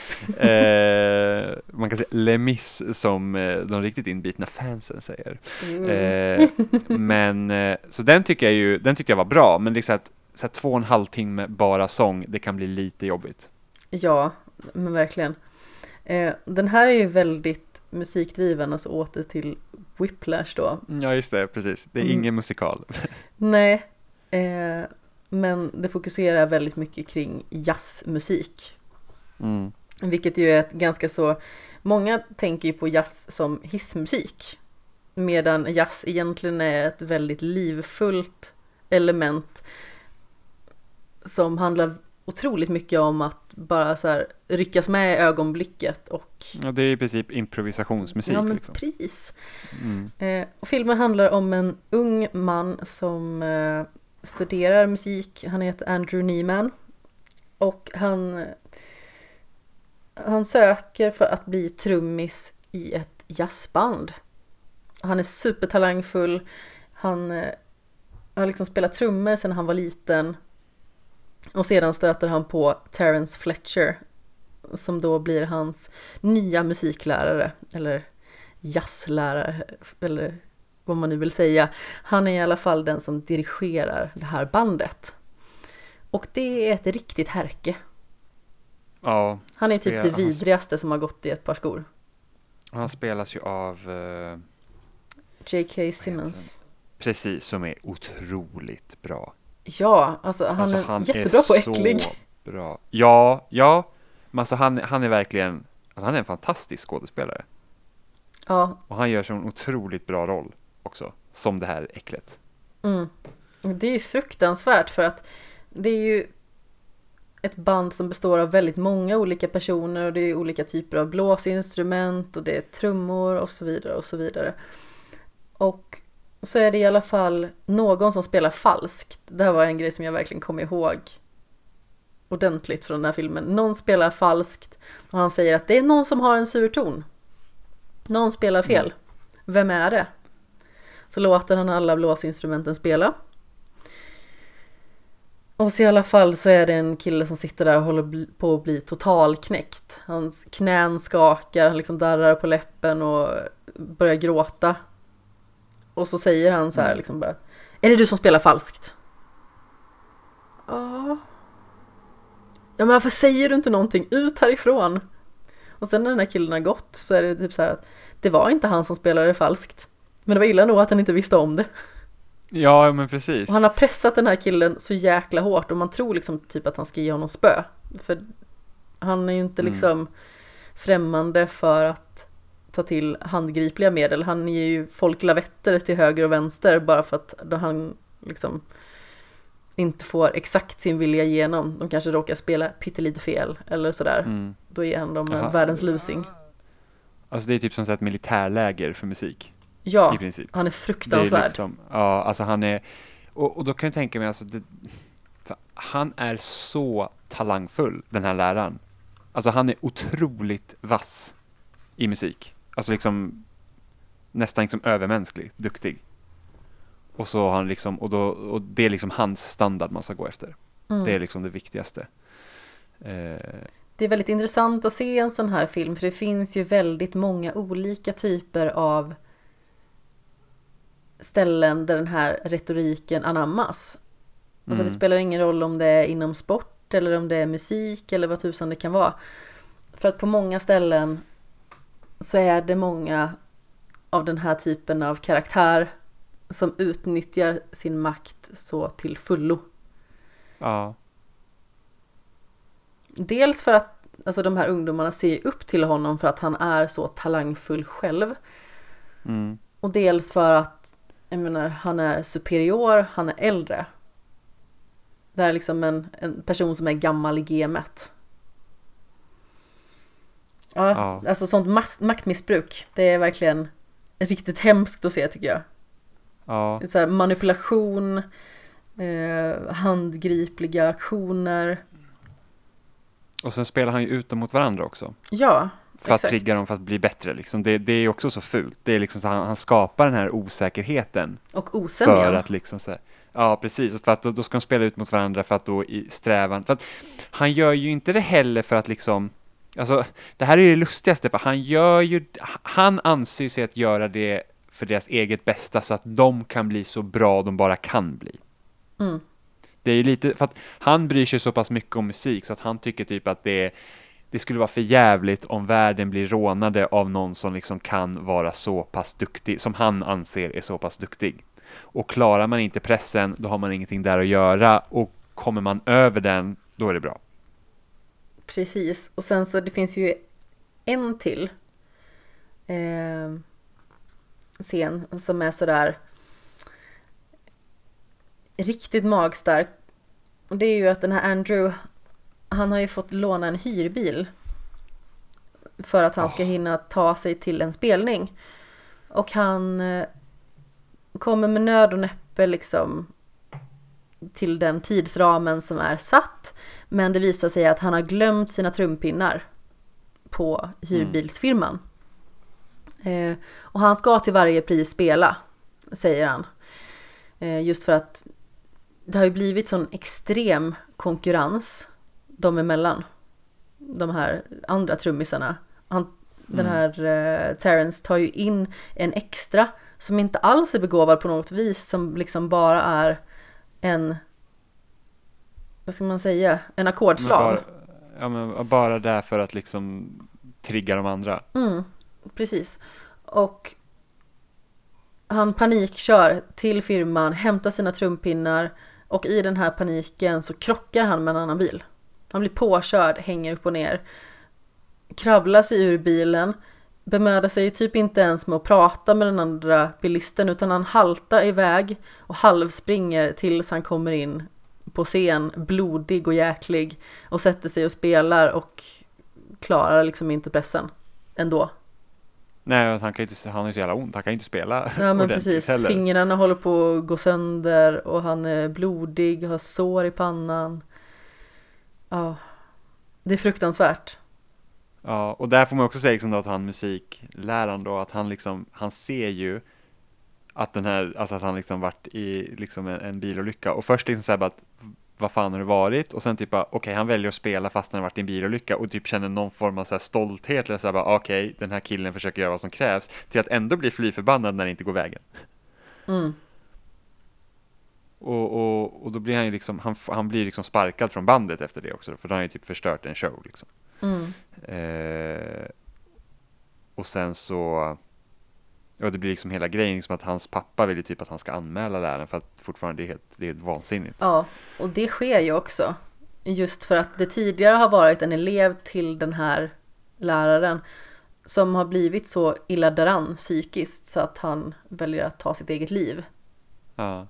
<laughs> eh, man kan säga Les Mis som eh, de riktigt inbitna fansen säger. Mm. Eh, <laughs> men, eh, så den tycker jag ju, den tyckte jag var bra, men liksom att så här, två och en halv timme bara sång, det kan bli lite jobbigt. Ja, men verkligen. Eh, den här är ju väldigt musikdriven, alltså åter till Whiplash då. Ja, just det, precis. Det är Mm. ingen musikal. <laughs> Nej, eh, men det fokuserar väldigt mycket kring jazzmusik. Mm. Vilket ju är ett ganska så, många tänker ju på jazz som hissmusik. Medan jazz egentligen är ett väldigt livfullt element som handlar otroligt mycket om att bara så här ryckas med i ögonblicket och Ja, det är i princip improvisationsmusik. ja men liksom. pris. mm. Eh, och filmen handlar om en ung man som eh, studerar musik. Han heter Andrew Neiman. Och han, han söker för att bli trummis i ett jazzband. Han är supertalangfull. Han eh, har liksom spelat trummor sedan han var liten. Och sedan stöter han på Terence Fletcher. Som då blir hans nya musiklärare. Eller jazzlärare eller vad man nu vill säga. Han är i alla fall den som dirigerar det här bandet. Och det är ett riktigt härke. Ja, Han är typ det han- vidrigaste som har gått i ett par skor. han spelas ju av eh, J.K. Simmons. Precis, som är otroligt bra. Ja, alltså han Alltså, är jättebra på äcklig. så bra. Ja, ja, men alltså han, han är verkligen, alltså han är en fantastisk skådespelare. Ja, Och han gör så en otroligt bra roll också, som det här äcklet. mm. Det är ju fruktansvärt för att det är ju ett band som består av väldigt många olika personer och det är olika typer av blåsinstrument och det är trummor och så vidare och så vidare. Och så är det i alla fall någon som spelar falskt. Det här var en grej som jag verkligen kom ihåg ordentligt från den här filmen. Någon spelar falskt och han säger att det är någon som har en sur ton. Någon spelar fel. Vem är det? Så låter han alla blåsinstrumenten spela. Och så i alla fall så är det en kille som sitter där och håller på att bli totalknäckt. Hans knän skakar, han liksom darrar på läppen och börjar gråta. Och så säger han så här liksom bara Är det du som spelar falskt? Ja. Ja men varför säger du inte någonting? Ut härifrån! Och sen när den här killen har gått så är det typ så här att Det var inte han som spelade falskt. Men det var illa nog att han inte visste om det. Ja, men precis. Och han har pressat den här killen så jäkla hårt och man tror liksom typ att han ska ge honom spö. För han är ju inte Mm. liksom främmande för att ta till handgripliga medel. Han ger ju folk lavetter till höger och vänster bara för att då han liksom inte får exakt sin vilja igenom. De kanske råkar spela pyttelite fel eller sådär. Mm. Då ger han dem Aha. världens lusing. Alltså det är typ som så här ett militärläger för musik Ja, han är Det är fruktansvärd. liksom, ja, alltså han är, och, och då kan jag tänka mig alltså, det, han är så talangfull, den här läraren. Alltså han är otroligt vass i musik. Alltså liksom nästan liksom övermänsklig, duktig. Och så han liksom, och, då, och det är liksom hans standard man ska gå efter. Mm. Det är liksom det viktigaste. Eh, Det är väldigt intressant att se en sån här film för det finns ju väldigt många olika typer av ställen där den här retoriken anammas. Alltså det Mm. spelar ingen roll om det är inom sport eller om det är musik eller vad tusan det kan vara. För att på många ställen så är det många av den här typen av karaktär som utnyttjar sin makt så till fullo. ja, Dels för att alltså de här ungdomarna ser upp till honom för att han är så talangfull själv. mm, Och dels för att jag menar, han är superior, han är äldre. Det är liksom en, en person som är gammal i gamet. Ja, Ja. alltså sånt maktmissbruk, det är verkligen riktigt hemskt att se tycker jag. ja, Så här manipulation, eh, handgripliga aktioner. och sen spelar han ju ut dem mot varandra också. Ja, för att trigga dem för att bli bättre. Liksom. Det, det är också så fult. Det är liksom så han, han skapar den här osäkerheten och för osämjan. att liksom så här, Ja, precis. För att då, då ska de spela ut mot varandra för att då i strävan. För att han gör ju inte det heller för att liksom Alltså, det här är ju det lustigaste, för han gör ju, han anser sig att göra det för deras eget bästa så att de kan bli så bra de bara kan bli. Mm. Det är ju lite, för att han bryr sig så pass mycket om musik så att han tycker typ att det, det skulle vara för jävligt om världen blir rånade av någon som liksom kan vara så pass duktig, som han anser är så pass duktig. Och klarar man inte pressen, då har man ingenting där att göra och kommer man över den, då är det bra. Precis, och sen så det finns ju en till eh, scen som är sådär riktigt magstark. Och det är ju att den här Andrew, han har ju fått låna en hyrbil för att han ska Oh. hinna ta sig till en spelning. Och han eh, kommer med nöd och näppe liksom till den tidsramen som är satt. Men det visar sig att han har glömt sina trumpinnar på hyrbilsfirman. Eh, och han ska till varje pris spela, säger han. Eh, just för att det har ju blivit sån extrem konkurrens dem emellan. De här andra trummisarna. Han, Den Mm. här eh, Terrence tar ju in en extra som inte alls är begåvad på något vis. Som liksom bara är en, vad ska man säga, en ackordslav. ja, men bara där för att liksom trigga de andra. Mm, precis. Och han panikkör till firman, hämtar sina trumpinnar och i den här paniken så krockar han med en annan bil. Han blir påkörd, hänger upp och ner, kravlar sig ur bilen, bemödar sig typ inte ens med att prata med den andra bilisten utan han haltar iväg och halvspringer tills han kommer in på scen, blodig och jäklig och sätter sig och spelar och klarar liksom inte pressen ändå. Nej, han, kan inte, han har ju så jävla ont, han kan inte spela Ja men precis, heller. fingrarna håller på att gå sönder och han är blodig, har sår i pannan. Ja, det är fruktansvärt. Ja, och där får man också säga liksom att han musikläraren då, att han liksom, han ser ju att den här, alltså att han liksom varit i liksom en, en bilolycka och först liksom såhär bara att vad fan har det varit? Och sen typ bara, okej, han väljer att spela fast han har varit i en bilolycka och typ känner någon form av så stolthet eller såhär bara, okej, den här killen försöker göra vad som krävs till att ändå bli fly förbannad när det inte går vägen. Mm. Och, och, och då blir han ju liksom, han, han blir liksom sparkad från bandet efter det också, för då har han ju typ förstört en show liksom. Mm. Eh, och sen så, ja det blir liksom hela grejen, liksom att hans pappa vill ju typ att han ska anmäla läraren för att fortfarande det är helt, det är helt vansinnigt. Ja, och det sker ju också. Just för att det tidigare har varit en elev till den här läraren som har blivit så illa däran psykiskt så att han väljer att ta sitt eget liv. Ja.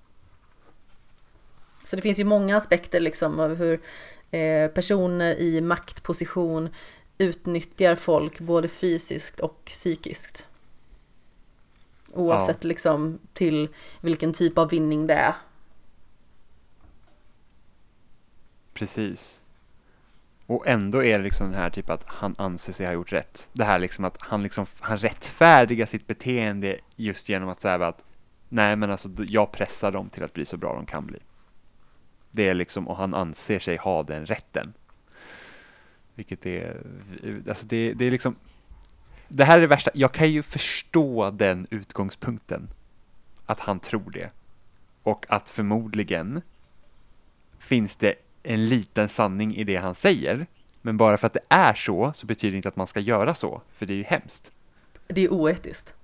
Så det finns ju många aspekter liksom av hur eh, personer i maktposition utnyttjar folk både fysiskt och psykiskt. Oavsett liksom till vilken typ av vinning det är. Precis. Och ändå är det liksom den här typ att han anser sig ha gjort rätt. Det här liksom att han liksom, han rättfärdigar sitt beteende just genom att säga att nej men alltså jag pressar dem till att bli så bra de kan bli. Det är liksom, och han anser sig ha den rätten. Vilket är, alltså det, det är liksom, det här är det värsta, jag kan ju förstå den utgångspunkten. Att han tror det. Och att förmodligen finns det en liten sanning i det han säger. Men bara för att det är så, så betyder det inte att man ska göra så, för det är ju hemskt. Det är oetiskt.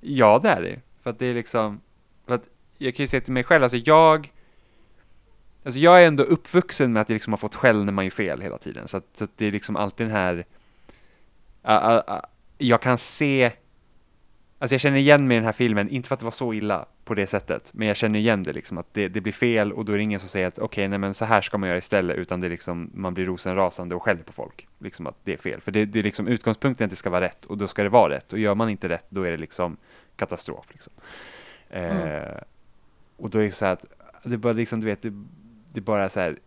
Ja, det är det. För att det är liksom, för att jag kan ju säga till mig själv, alltså jag, alltså jag är ändå uppvuxen med att jag liksom har fått skäll när man gör fel hela tiden. Så att, så att det är liksom alltid den här, uh, uh, uh, jag kan se, alltså jag känner igen mig i den här filmen, inte för att det var så illa på det sättet, men jag känner igen det liksom, att det, det blir fel och då är det ingen som säger att okej, okay, nej men så här ska man göra istället, utan det är liksom, man blir rosenrasande och skäller på folk, liksom att det är fel. För det, det är liksom utgångspunkten att det ska vara rätt och då ska det vara rätt och gör man inte rätt, då är det liksom katastrof. Liksom. Mm. Eh, och då är det så här att, det bara liksom, du vet, det, det bara så här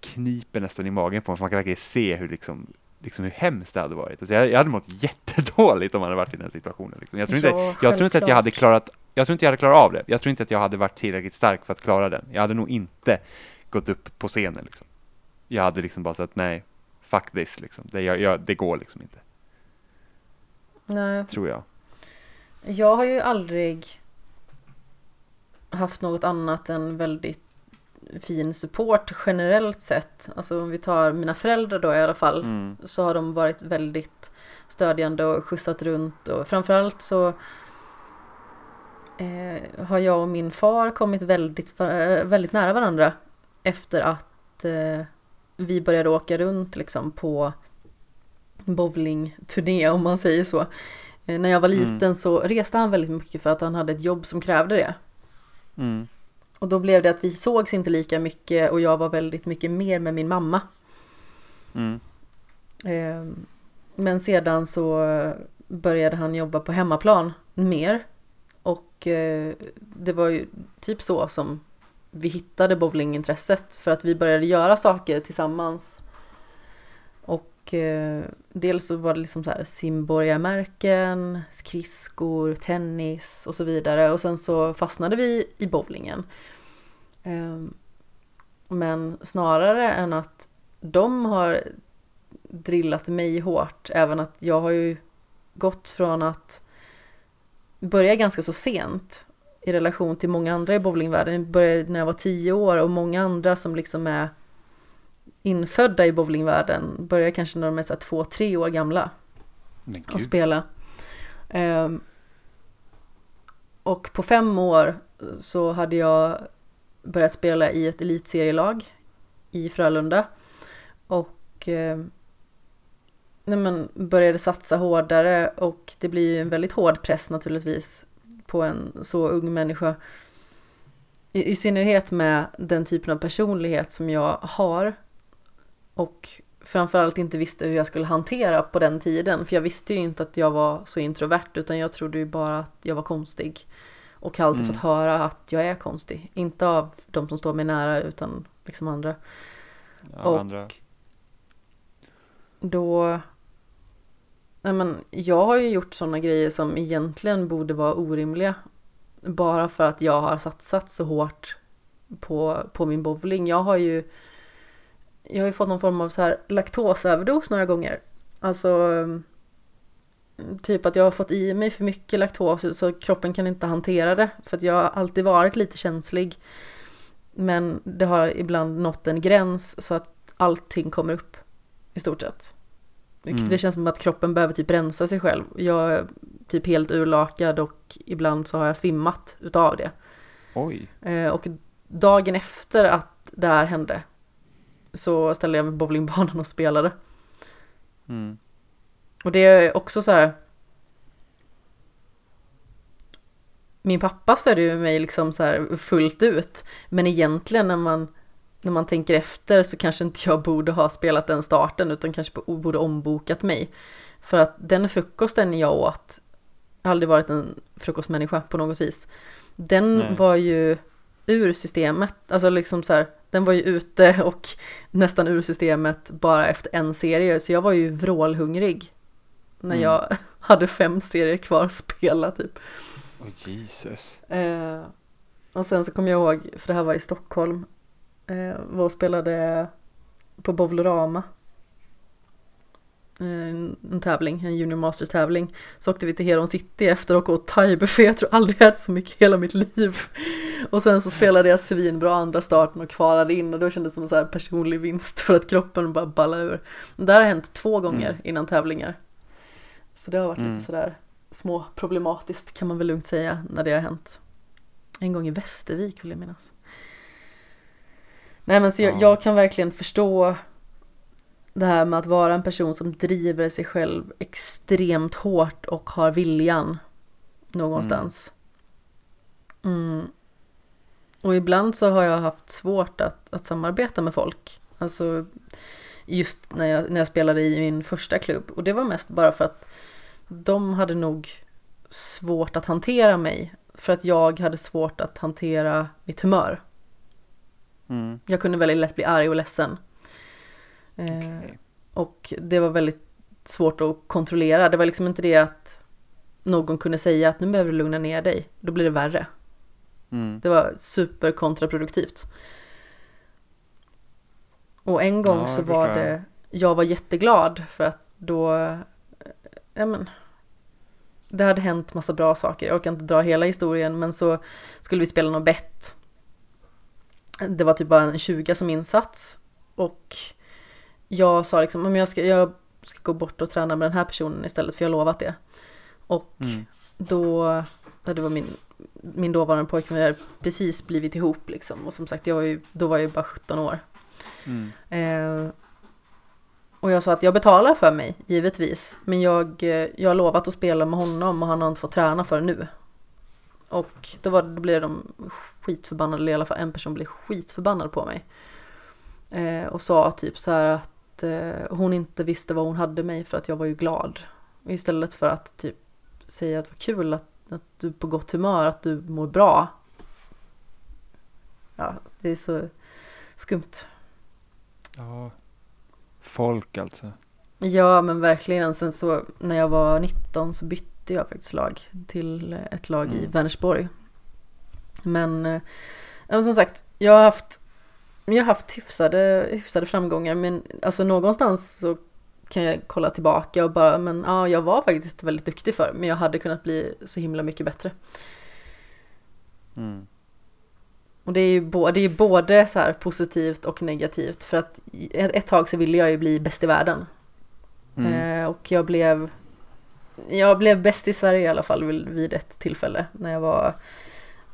kniper nästan i magen på en, för man kan verkligen se hur liksom liksom hur hemskt det hade varit. Alltså jag, jag hade mått jättedåligt om man hade varit i den situationen. Liksom. Jag, tror inte, ja, jag tror inte att jag hade klarat jag tror inte jag hade klarat av det. Jag tror inte att jag hade varit tillräckligt stark för att klara den. Jag hade nog inte gått upp på scenen liksom. Jag hade liksom bara sagt nej, fuck this liksom. Det, jag, jag, det går liksom inte. Nej. Tror jag. Jag har ju aldrig haft något annat än väldigt fin support generellt sett. Alltså om vi tar mina föräldrar då i alla fall. Mm. Så har de varit väldigt stödjande och skjutsat runt och framförallt så eh, har jag och min far kommit väldigt, eh, väldigt nära varandra efter att eh, vi började åka runt liksom på bowlingturné om man säger så. Eh, när jag var mm. liten mm. så reste han väldigt mycket för att han hade ett jobb som krävde det. Mm. Och då blev det att vi sågs inte lika mycket och jag var väldigt mycket mer med min mamma. Mm. Ehm, men sedan så började han jobba på hemmaplan mer. Och eh, det var ju typ så som vi hittade bowlingintresset för att vi började göra saker tillsammans. Och eh, dels så var det liksom så här simborgarmärken, skridskor, tennis och så vidare. Och sen så fastnade vi i bowlingen. Eh, men snarare än att de har drillat mig hårt, även att jag har ju gått från att börja ganska så sent i relation till många andra i bowlingvärlden. Jag började när jag var tio år och många andra som liksom är infödda i bowlingvärlden börjar kanske när de är så två, tre år gamla och spela. Um, och på fem år så hade jag börjat spela i ett elitserielag i Frölunda och eh, nej började satsa hårdare och det blir ju en väldigt hård press naturligtvis på en så ung människa. I, I synnerhet med den typen av personlighet som jag har och framförallt inte visste hur jag skulle hantera på den tiden. För jag visste ju inte att jag var så introvert utan jag trodde ju bara att jag var konstig. Och har alltid mm. fått höra att jag är konstig. Inte av de som står mig nära utan liksom andra. Ja, och andra. då... Nej men, jag har ju gjort sådana grejer som egentligen borde vara orimliga. Bara för att jag har satsat så hårt på, på min bowling. Jag har ju jag har ju fått någon form av så här laktosöverdos några gånger. Alltså mm, typ att jag har fått i mig för mycket laktos så kroppen kan inte hantera det. För att jag har alltid varit lite känslig. Men det har ibland nått en gräns så att allting kommer upp i stort sett. Mm. Det känns som att kroppen behöver typ rensa sig själv. Jag är typ helt urlakad och ibland så har jag svimmat utav det. Oj. Eh, och dagen efter att det här hände så ställde jag mig på bowlingbanan och spelade. Mm. Och det är också så här. Min pappa stödde ju mig liksom så här fullt ut. Men egentligen när man, när man tänker efter så kanske inte jag borde ha spelat den starten utan kanske borde ombokat mig. För att den frukosten jag åt, jag har aldrig varit en frukostmänniska på något vis. Den Nej. var ju ur systemet, alltså liksom så här, den var ju ute och nästan ur systemet bara efter en serie. Så jag var ju vrålhungrig när Mm. jag <laughs> hade fem serier kvar att spela typ. Åh Jesus. Eh, och sen så kom jag ihåg, för det här var i Stockholm, eh, var och spelade på Bowlorama. Eh, En, tävling, en Junior Masters tävling. Så åkte vi till Heron City efter och åt thaibuffé, jag tror aldrig jag ätit så mycket i hela mitt liv. Och sen så spelade jag svinbra andra starten och kvalade in och då kändes det som en så personlig vinst för att kroppen bara ballade ur. Det här har hänt två gånger Mm. innan tävlingar. Så det har varit Mm. lite sådär små problematiskt kan man väl lugnt säga när det har hänt. En gång i Västervik vill jag minnas. Nej men så jag, Ja. jag kan verkligen förstå det här med att vara en person som driver sig själv extremt hårt och har viljan någonstans. Mm. Och ibland så har jag haft svårt att, att samarbeta med folk. Alltså just när jag, när jag spelade i min första klubb. Och det var mest bara för att de hade nog svårt att hantera mig. För att jag hade svårt att hantera mitt humör. Mm. Jag kunde väldigt lätt bli arg och ledsen. Eh, Okej. och det var väldigt svårt att kontrollera. Det var liksom inte det att någon kunde säga att nu behöver du lugna ner dig. Då blir det värre. Mm. Det var super kontraproduktivt. Och en gång Ja, så jag var förstår. det, jag var jätteglad för att då, eh, ja men, det hade hänt massa bra saker. Jag orkar inte dra hela historien men så skulle vi spela något bett. Det var typ bara en 20 som insats och jag sa liksom, jag ska, jag ska gå bort och träna med den här personen istället för jag har lovat det. Och Mm. då, det var min, min dåvarande pojkvän, vi hade precis blivit ihop liksom. Och som sagt, jag var ju, då var jag ju bara 17 år. Mm. Eh, och jag sa att jag betalar för mig, givetvis. Men jag, eh, jag har lovat att spela med honom och han har inte fått träna för nu. Och då, var, då blev de skitförbannade, eller i alla fall en person blev skitförbannad på mig. Eh, och sa typ så här att eh, hon inte visste vad hon hade mig för att jag var ju glad. Istället för att typ säga att det var kul att, att du är på gott humör, att du mår bra. Ja, det är så skumt. Ja. Folk alltså. Ja men verkligen. Sen så när jag var 19 så bytte jag faktiskt lag till ett lag i Mm. Vänersborg. Men, eh, men som sagt, jag har haft, jag har haft hyfsade, hyfsade framgångar men alltså någonstans så kan jag kolla tillbaka och bara men ja jag var faktiskt väldigt duktig för men jag hade kunnat bli så himla mycket bättre. Mm. Och det är ju både, det är både så här positivt och negativt för att ett, ett tag så ville jag ju bli bäst i världen. Mm. Eh, och jag blev Jag blev bäst i Sverige i alla fall vid, vid ett tillfälle när jag var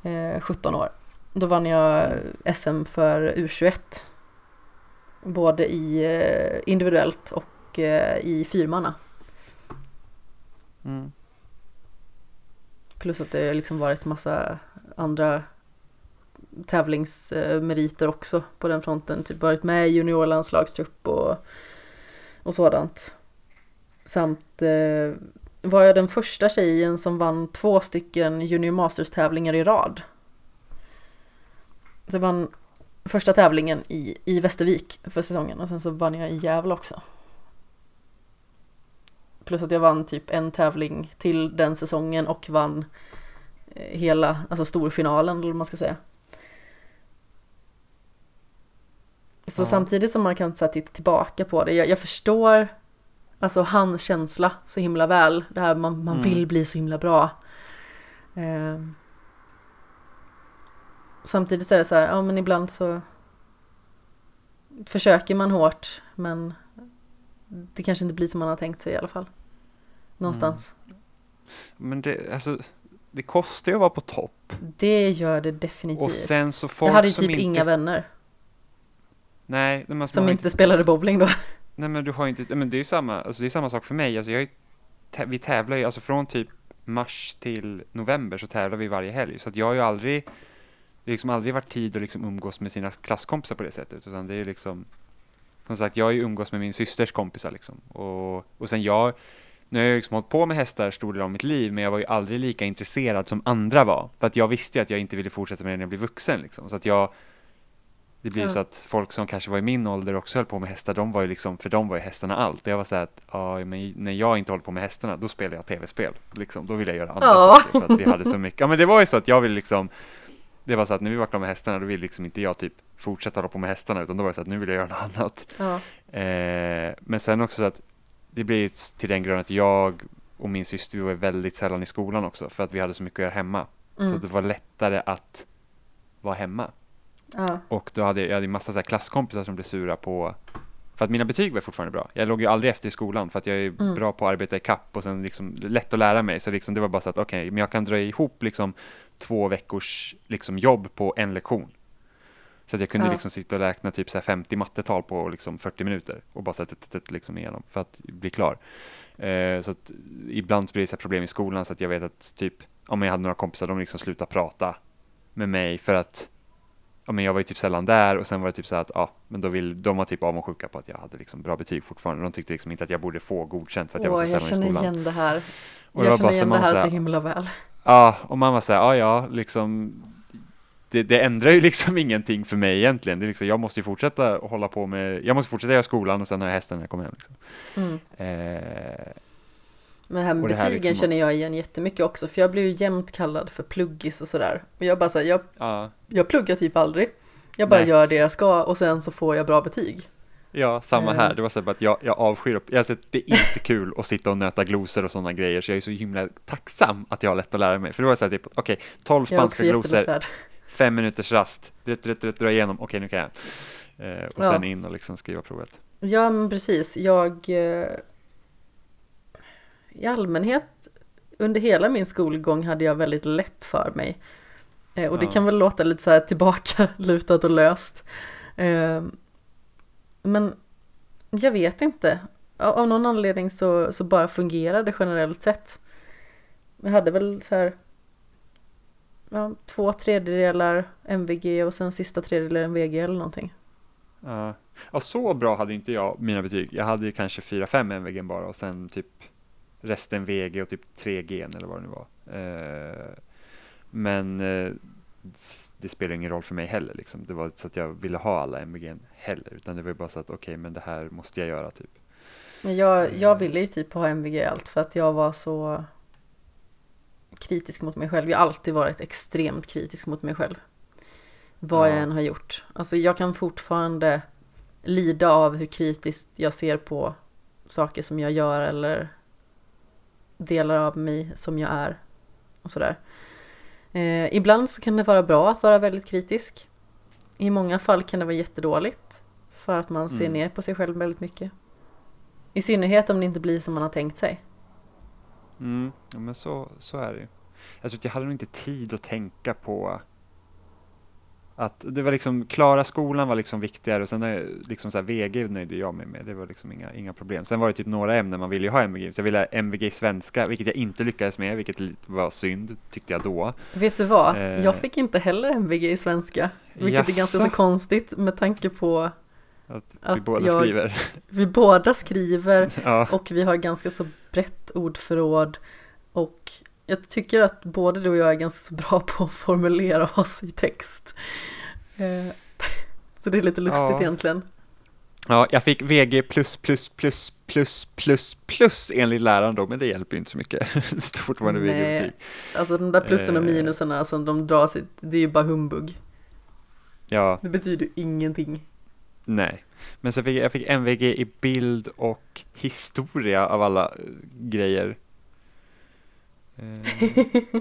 eh, 17 år. Då vann jag SM för U21. Både i eh, individuellt och eh, i fyrmanna. Mm. Plus att det liksom varit massa andra tävlingsmeriter också på den fronten. Typ varit med i juniorlandslagstrupp och, och sådant. Samt eh, var jag den första tjejen som vann två stycken junior masters tävlingar i rad. Så jag vann första tävlingen i, i Västervik för säsongen och sen så vann jag i Gävle också. Plus att jag vann typ en tävling till den säsongen och vann eh, hela, alltså storfinalen eller vad man ska säga. Så Ja. samtidigt som man kan så här, titta tillbaka på det, jag, jag förstår alltså hans känsla så himla väl. Det här man, man Mm. vill bli så himla bra. Eh, samtidigt så är det så här, ja men ibland så försöker man hårt men det kanske inte blir som man har tänkt sig i alla fall. Någonstans. Men det, alltså, det kostar ju att vara på topp. Det gör det definitivt. Och sen så folk jag hade ju typ inte... inga vänner Nej, men alltså, som inte spelade bowling då. Nej men du har inte, men det är ju samma, alltså det är samma sak för mig. Alltså jag är, vi tävlar ju, alltså från typ mars till november så tävlar vi varje helg. Så att jag har ju aldrig, det har liksom aldrig varit tid att liksom umgås med sina klasskompisar på det sättet. Utan det är liksom, som sagt, jag har ju umgås med min systers kompisar liksom. Och, och sen jag, nu har jag liksom hållit på med hästar stor del av mitt liv, men jag var ju aldrig lika intresserad som andra var. För att jag visste ju att jag inte ville fortsätta med det när jag blev vuxen liksom. Så att jag, det blir Ja. så att folk som kanske var i min ålder också höll på med hästar, de var ju liksom, för dem var ju hästarna allt. Och jag var så här att, ja, men när jag inte håller på med hästarna, då spelar jag tv-spel. Liksom, då vill jag göra andra Ja. saker för att vi hade så mycket. Ja, men det var ju så att jag ville liksom, det var så att när vi var klara med hästarna, då ville liksom inte jag typ fortsätta hålla på med hästarna, utan då var det så att nu vill jag göra något annat. Ja. Eh, men sen också så att det blir till den grunden att jag och min syster vi var väldigt sällan i skolan också, för att vi hade så mycket att göra hemma. Så Mm. det var lättare att vara hemma. Ja. Och då hade jag, hade massa så klasskompisar som blev sura på för att mina betyg var fortfarande bra. Jag låg ju aldrig efter i skolan för att jag är Mm. bra på att arbeta i kapp och sen liksom lätt att lära mig. Så liksom det var bara så att okej, men jag kan dra ihop liksom två veckors liksom jobb på en lektion. Så att jag kunde Ja. liksom sitta och räkna typ så här 50 mattetal på liksom 40 minuter och bara sätta det liksom igenom för att bli klar. Eh, så att ibland blir det så problem i skolan så att jag vet att typ om jag hade några kompisar, de liksom slutade prata med mig för att ja, men jag var ju typ sällan där och sen var det typ så att ja, men då vill, de var typ avundsjuka på att jag hade liksom bra betyg fortfarande. De tyckte liksom inte att jag borde få godkänt för att jag Åh, var så jag sällan i känner skolan. igen det här. Och jag var känner bara så igen det här så så här- himla väl. Ja, och man var så här, ja ja, liksom det, det ändrar ju <laughs> liksom ingenting för mig egentligen. Det är liksom, jag måste ju fortsätta hålla på med, jag måste fortsätta göra skolan och sen har jag hästen när jag kommer hem. Liksom. Mm. Eh, Men det här med det här betygen liksom- känner jag igen jättemycket också, för jag blir ju jämt kallad för pluggis och sådär. Och jag bara säger jag, ja, jag pluggar typ aldrig. Jag bara Nej. gör det jag ska och sen så får jag bra betyg. Ja, samma Eh. här. Det var så att jag, jag avskyr, alltså, det är inte kul att sitta och nöta glosor och sådana grejer, så jag är så himla tacksam att jag har lätt att lära mig. För det var så här, typ, okej, 12 är också spanska glosor, fem minuters rast, dra igenom, okej nu kan jag. Eh, och Ja. sen in och liksom skriva provet. Ja, men precis. Jag... eh, I allmänhet, under hela min skolgång hade jag väldigt lätt för mig. Eh, Och det Ja. kan väl låta lite så här tillbaka lutat och löst. Men jag vet inte. Av någon anledning så, så bara fungerar det generellt sett. Jag hade väl så här ja, två tredjedelar MVG och sen sista tredjedelen VG eller någonting. Ja, ja, så bra hade inte jag mina betyg. Jag hade ju kanske 4-5 MVG bara och sen typ resten VG och typ 3G eller vad det nu var. Uh, men uh, det spelar ingen roll för mig heller liksom. Det var inte så att jag ville ha alla MVG heller, utan det var bara så att okej, men det här måste jag göra typ. Men jag, jag ville ju typ ha MVG allt för att jag var så kritisk mot mig själv. Jag har alltid varit extremt kritisk mot mig själv. Vad jag Ja. än har gjort. Alltså jag kan fortfarande lida av hur kritiskt jag ser på saker som jag gör eller delar av mig som jag är. Och sådär. Eh, ibland så kan det vara bra att vara väldigt kritisk. I många fall kan det vara jättedåligt. För att man ser Mm. ner på sig själv väldigt mycket. I synnerhet om det inte blir som man har tänkt sig. Mm, ja, men så, så är det ju. Alltså, jag hade nog inte tid att tänka på att det var liksom, klara skolan var liksom viktigare och sen är liksom så här, VG nöjde jag mig med, det var liksom inga, inga problem. Sen var det typ några ämnen man ville ju ha MVG, så jag ville ha MVG i svenska, vilket jag inte lyckades med, vilket var synd, tyckte jag då. Vet du vad? Eh. Jag fick inte heller MVG i svenska. Vilket är ganska så konstigt med tanke på Att vi Att båda jag- skriver. vi båda skriver <laughs> ja, och vi har ganska så brett ordförråd. Och jag tycker att både du och jag är ganska så bra <laughs> på att formulera oss i text. Eh, <laughs> Så det är lite lustigt Ja. egentligen. ja, jag fick VG plus plus plus plus plus plus enligt läraren då, men det hjälper ju inte så mycket. <laughs> står fortfarande Nej. VG-betyg. Alltså de där plussen och Eh. minusarna som de drar sig, det är ju bara humbug. Ja, Det betyder ingenting. Nej, men sen fick jag, jag fick MVG i bild och historia av alla eh, grejer. Eh,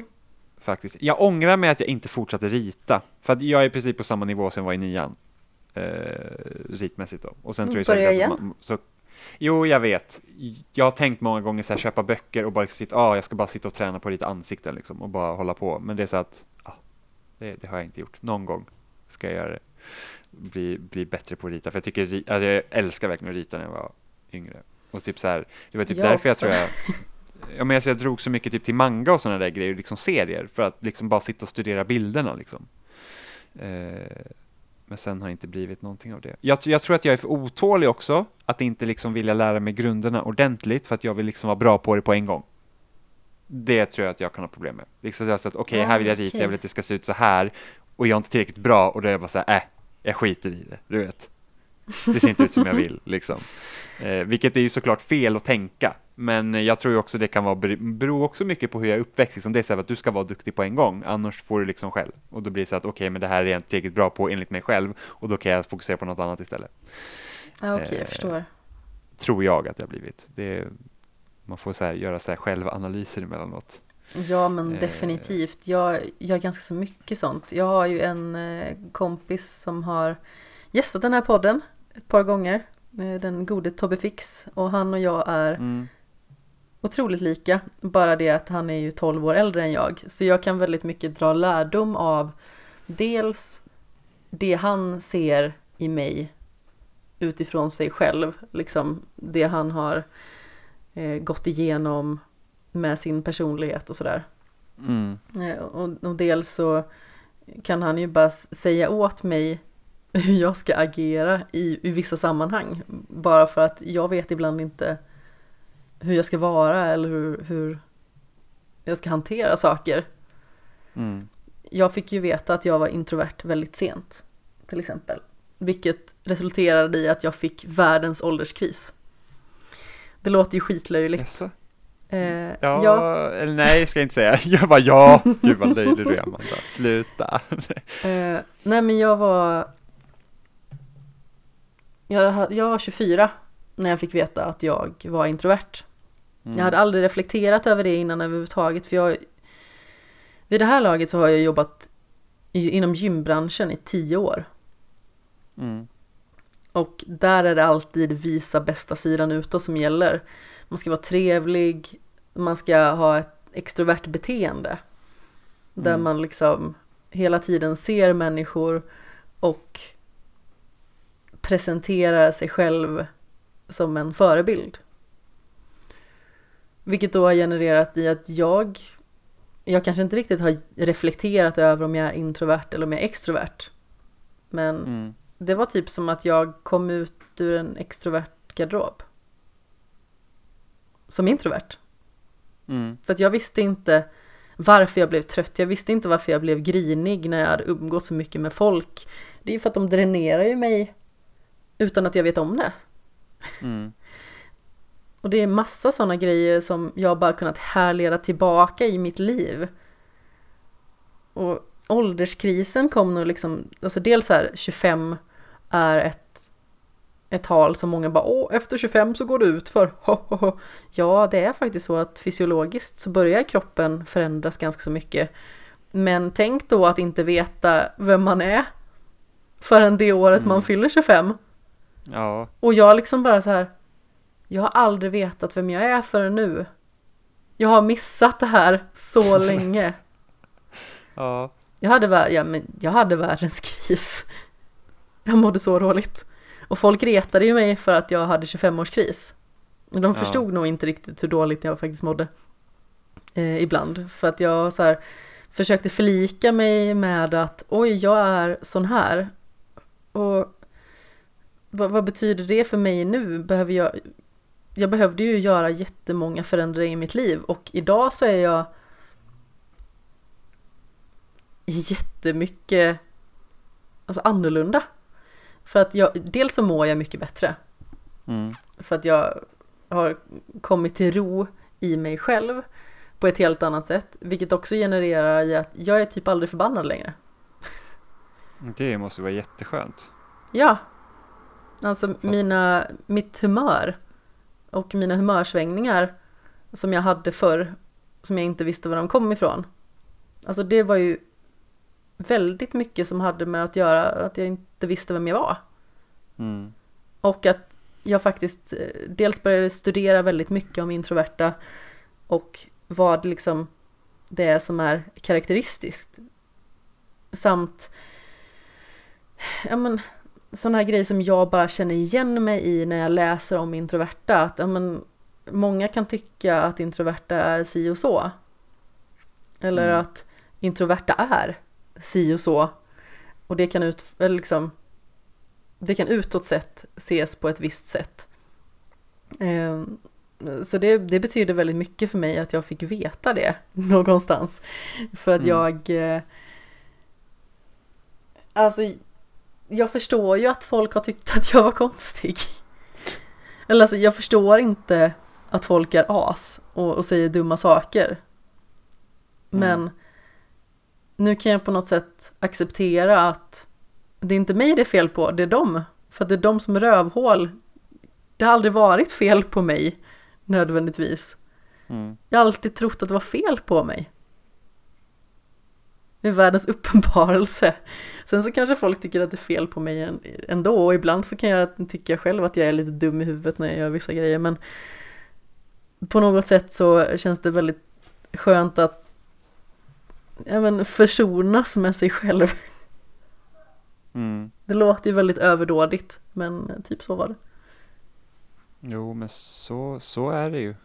<laughs> faktiskt. Jag ångrar mig att jag inte fortsatte rita, för jag är i princip på samma nivå som jag var i nian. Eh, ritmässigt då. Och sen tror jag Börja igen? att man, så, Jo, jag vet. Jag har tänkt många gånger så här, köpa böcker och bara sitta, ah, jag ska bara sitta och träna på att rita ansikten liksom och bara hålla på. Men det är så att, ah, det, det har jag inte gjort. Någon gång ska jag göra det bli, bli bättre på att rita. För jag tycker, alltså jag älskar verkligen att rita när jag var yngre. Och typ så här, det var typ Jag därför jag också. tror jag <laughs> Ja, men alltså jag drog så mycket typ till manga och sådana där grejer, liksom serier, för att liksom bara sitta och studera bilderna liksom. Eh, men sen har det inte blivit någonting av det. Jag, jag tror att jag är för otålig också, att inte liksom vilja lära mig grunderna ordentligt, för att jag vill liksom vara bra på det på en gång. Det tror jag att jag kan ha problem med. Liksom jag okej, Ja, här vill jag rita, jag vill att det ska se ut så här, och jag är inte tillräckligt bra, och då är jag bara så här, äh, jag skiter i det, du vet. Det ser inte ut som jag vill, liksom. Eh, vilket är ju såklart fel att tänka, men jag tror ju också det kan vara, bero också mycket på hur jag är uppväxt, liksom det är så här att du ska vara duktig på en gång, annars får du liksom själv. Och då blir det så att okej, men det här är jag inte tillräckligt bra på enligt mig själv, och då kan jag fokusera på något annat istället. Ja, okej, Eh, jag förstår. Tror jag att det har blivit. Det, man får så här, göra så här självanalyser emellanåt. Ja, men eh, definitivt. Jag gör ganska så mycket sånt. Jag har ju en eh, kompis som har gästat den här podden ett par gånger. Eh, Den gode Tobbe Fix. Och han och jag är Mm. Otroligt lika. Bara det att han är ju 12 år äldre än jag. Så jag kan väldigt mycket dra lärdom av dels det han ser i mig utifrån sig själv. Liksom det han har eh, gått igenom med sin personlighet och sådär. Mm. Eh, Och, och dels så kan han ju bara säga åt mig hur jag ska agera i, i vissa sammanhang. Bara för att jag vet ibland inte hur jag ska vara eller hur, hur jag ska hantera saker. Mm. Jag fick ju veta att jag var introvert väldigt sent, till exempel. Vilket resulterade i att jag fick världens ålderskris. Det låter ju skitlöjligt. Jaså? Eh, Ja, ja, eller nej, ska jag inte säga. <laughs> Jag bara ja, gud vad löjlig du är Amanda, sluta. Eh, nej men jag var jag, jag var 24 när jag fick veta att jag var introvert. Mm. Jag hade aldrig reflekterat över det innan överhuvudtaget för jag Vid det här laget så har jag jobbat i, inom gymbranschen i 10 år. Mm. Och där är det alltid visa bästa sidan utåt som gäller. Man ska vara trevlig, man ska ha ett extrovert beteende. Där Mm. man liksom hela tiden ser människor och presenterar sig själv som en förebild. Vilket då har genererat i att jag, jag kanske inte riktigt har reflekterat över om jag är introvert eller om jag är extrovert. Men Mm. det var typ som att jag kom ut ur en extrovert garderob. Som introvert. Mm. För att jag visste inte varför jag blev trött. Jag visste inte varför jag blev grinig när jag hade umgått så mycket med folk. Det är ju för att de dränerar ju mig utan att jag vet om det. Mm. Och det är massa sådana grejer som jag bara kunnat härleda tillbaka i mitt liv. Och ålderskrisen kom nog liksom, alltså dels här 25 är ett, ett tal som många bara åh efter 25 så går det ut för <laughs> Ja det är faktiskt så att fysiologiskt så börjar kroppen förändras ganska så mycket. Men tänk då att inte veta vem man är förrän det året man Mm. fyller 25. Ja, Och jag liksom bara så här. Jag har aldrig vetat vem jag är förrän nu. Jag har missat det här så <laughs> länge. ja, Jag hade, vär- ja, men jag hade världens kris. Jag mådde så dåligt. Och folk retade ju mig för att jag hade 25-årskris. Och De Ja. förstod nog inte riktigt hur dåligt jag faktiskt mådde. Eh, ibland. För att jag så här, försökte förlika mig med att oj, jag är sån här. Och vad, vad betyder det för mig nu? Behöver jag, jag behövde ju göra jättemånga förändringar i mitt liv och idag så är jag jättemycket alltså annorlunda. För att jag, dels så mår jag mycket bättre. mm. För att jag har kommit till ro i mig själv på ett helt annat sätt. Vilket också genererar i att jag är typ aldrig förbannad längre. det måste vara jätteskönt. Ja. Alltså mina, mitt humör och mina humörsvängningar som jag hade förr, som jag inte visste var de kom ifrån. Alltså det var ju väldigt mycket som hade med att göra att jag inte visste vem jag var. Mm. Och att jag faktiskt eh, dels började studera väldigt mycket om introverta och vad liksom det är som är karaktäristiskt. Samt ja men, sådana här grejer som jag bara känner igen mig i när jag läser om introverta. Att ja, men, många kan tycka att introverta är si och så. Eller Mm. att introverta är si och så. Och det kan, ut, eller liksom, det kan utåt sett ses på ett visst sätt. Ehm, Så det, det betyder väldigt mycket för mig att jag fick veta det <laughs> någonstans. För att Mm. jag... eh, Alltså, jag förstår ju att folk har tyckt att jag var konstig. Eller alltså, jag förstår inte att folk är as och, och säger dumma saker. Men Mm. nu kan jag på något sätt acceptera att det är inte mig det är fel på, det är dem. För det är de som är rövhål. Det har aldrig varit fel på mig, nödvändigtvis. Mm. Jag har alltid trott att det var fel på mig. Är världens <laughs> uppenbarelse. Sen så kanske folk tycker att det är fel på mig än- ändå och ibland så kan jag tycka själv att jag är lite dum i huvudet när jag gör vissa grejer men på något sätt så känns det väldigt skönt att ja, men, försonas med sig själv. <laughs> Mm. Det låter ju väldigt överdådigt men typ så var det. Jo, men så, så är det ju.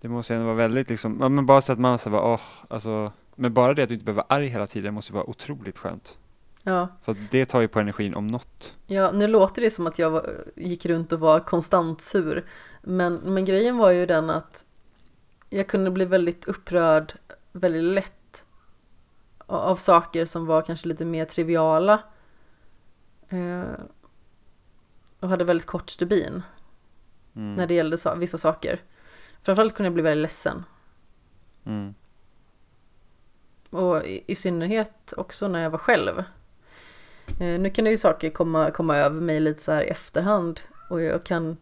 Det måste ju ändå vara väldigt liksom, ja, men bara så att man så bara, åh, alltså, men bara det att du inte behöver vara arg hela tiden måste ju vara otroligt skönt. Ja. För det tar ju på energin om något. Ja, nu låter det som att jag var, gick runt och var konstant sur. Men, men grejen var ju den att jag kunde bli väldigt upprörd väldigt lätt av saker som var kanske lite mer triviala. Eh, och hade väldigt kort stubin Mm. när det gällde sa- vissa saker. Framförallt kunde jag bli väldigt ledsen. Mm. Och i, i synnerhet också när jag var själv. Eh, nu kan det ju saker komma, komma över mig lite så här i efterhand. Och jag kan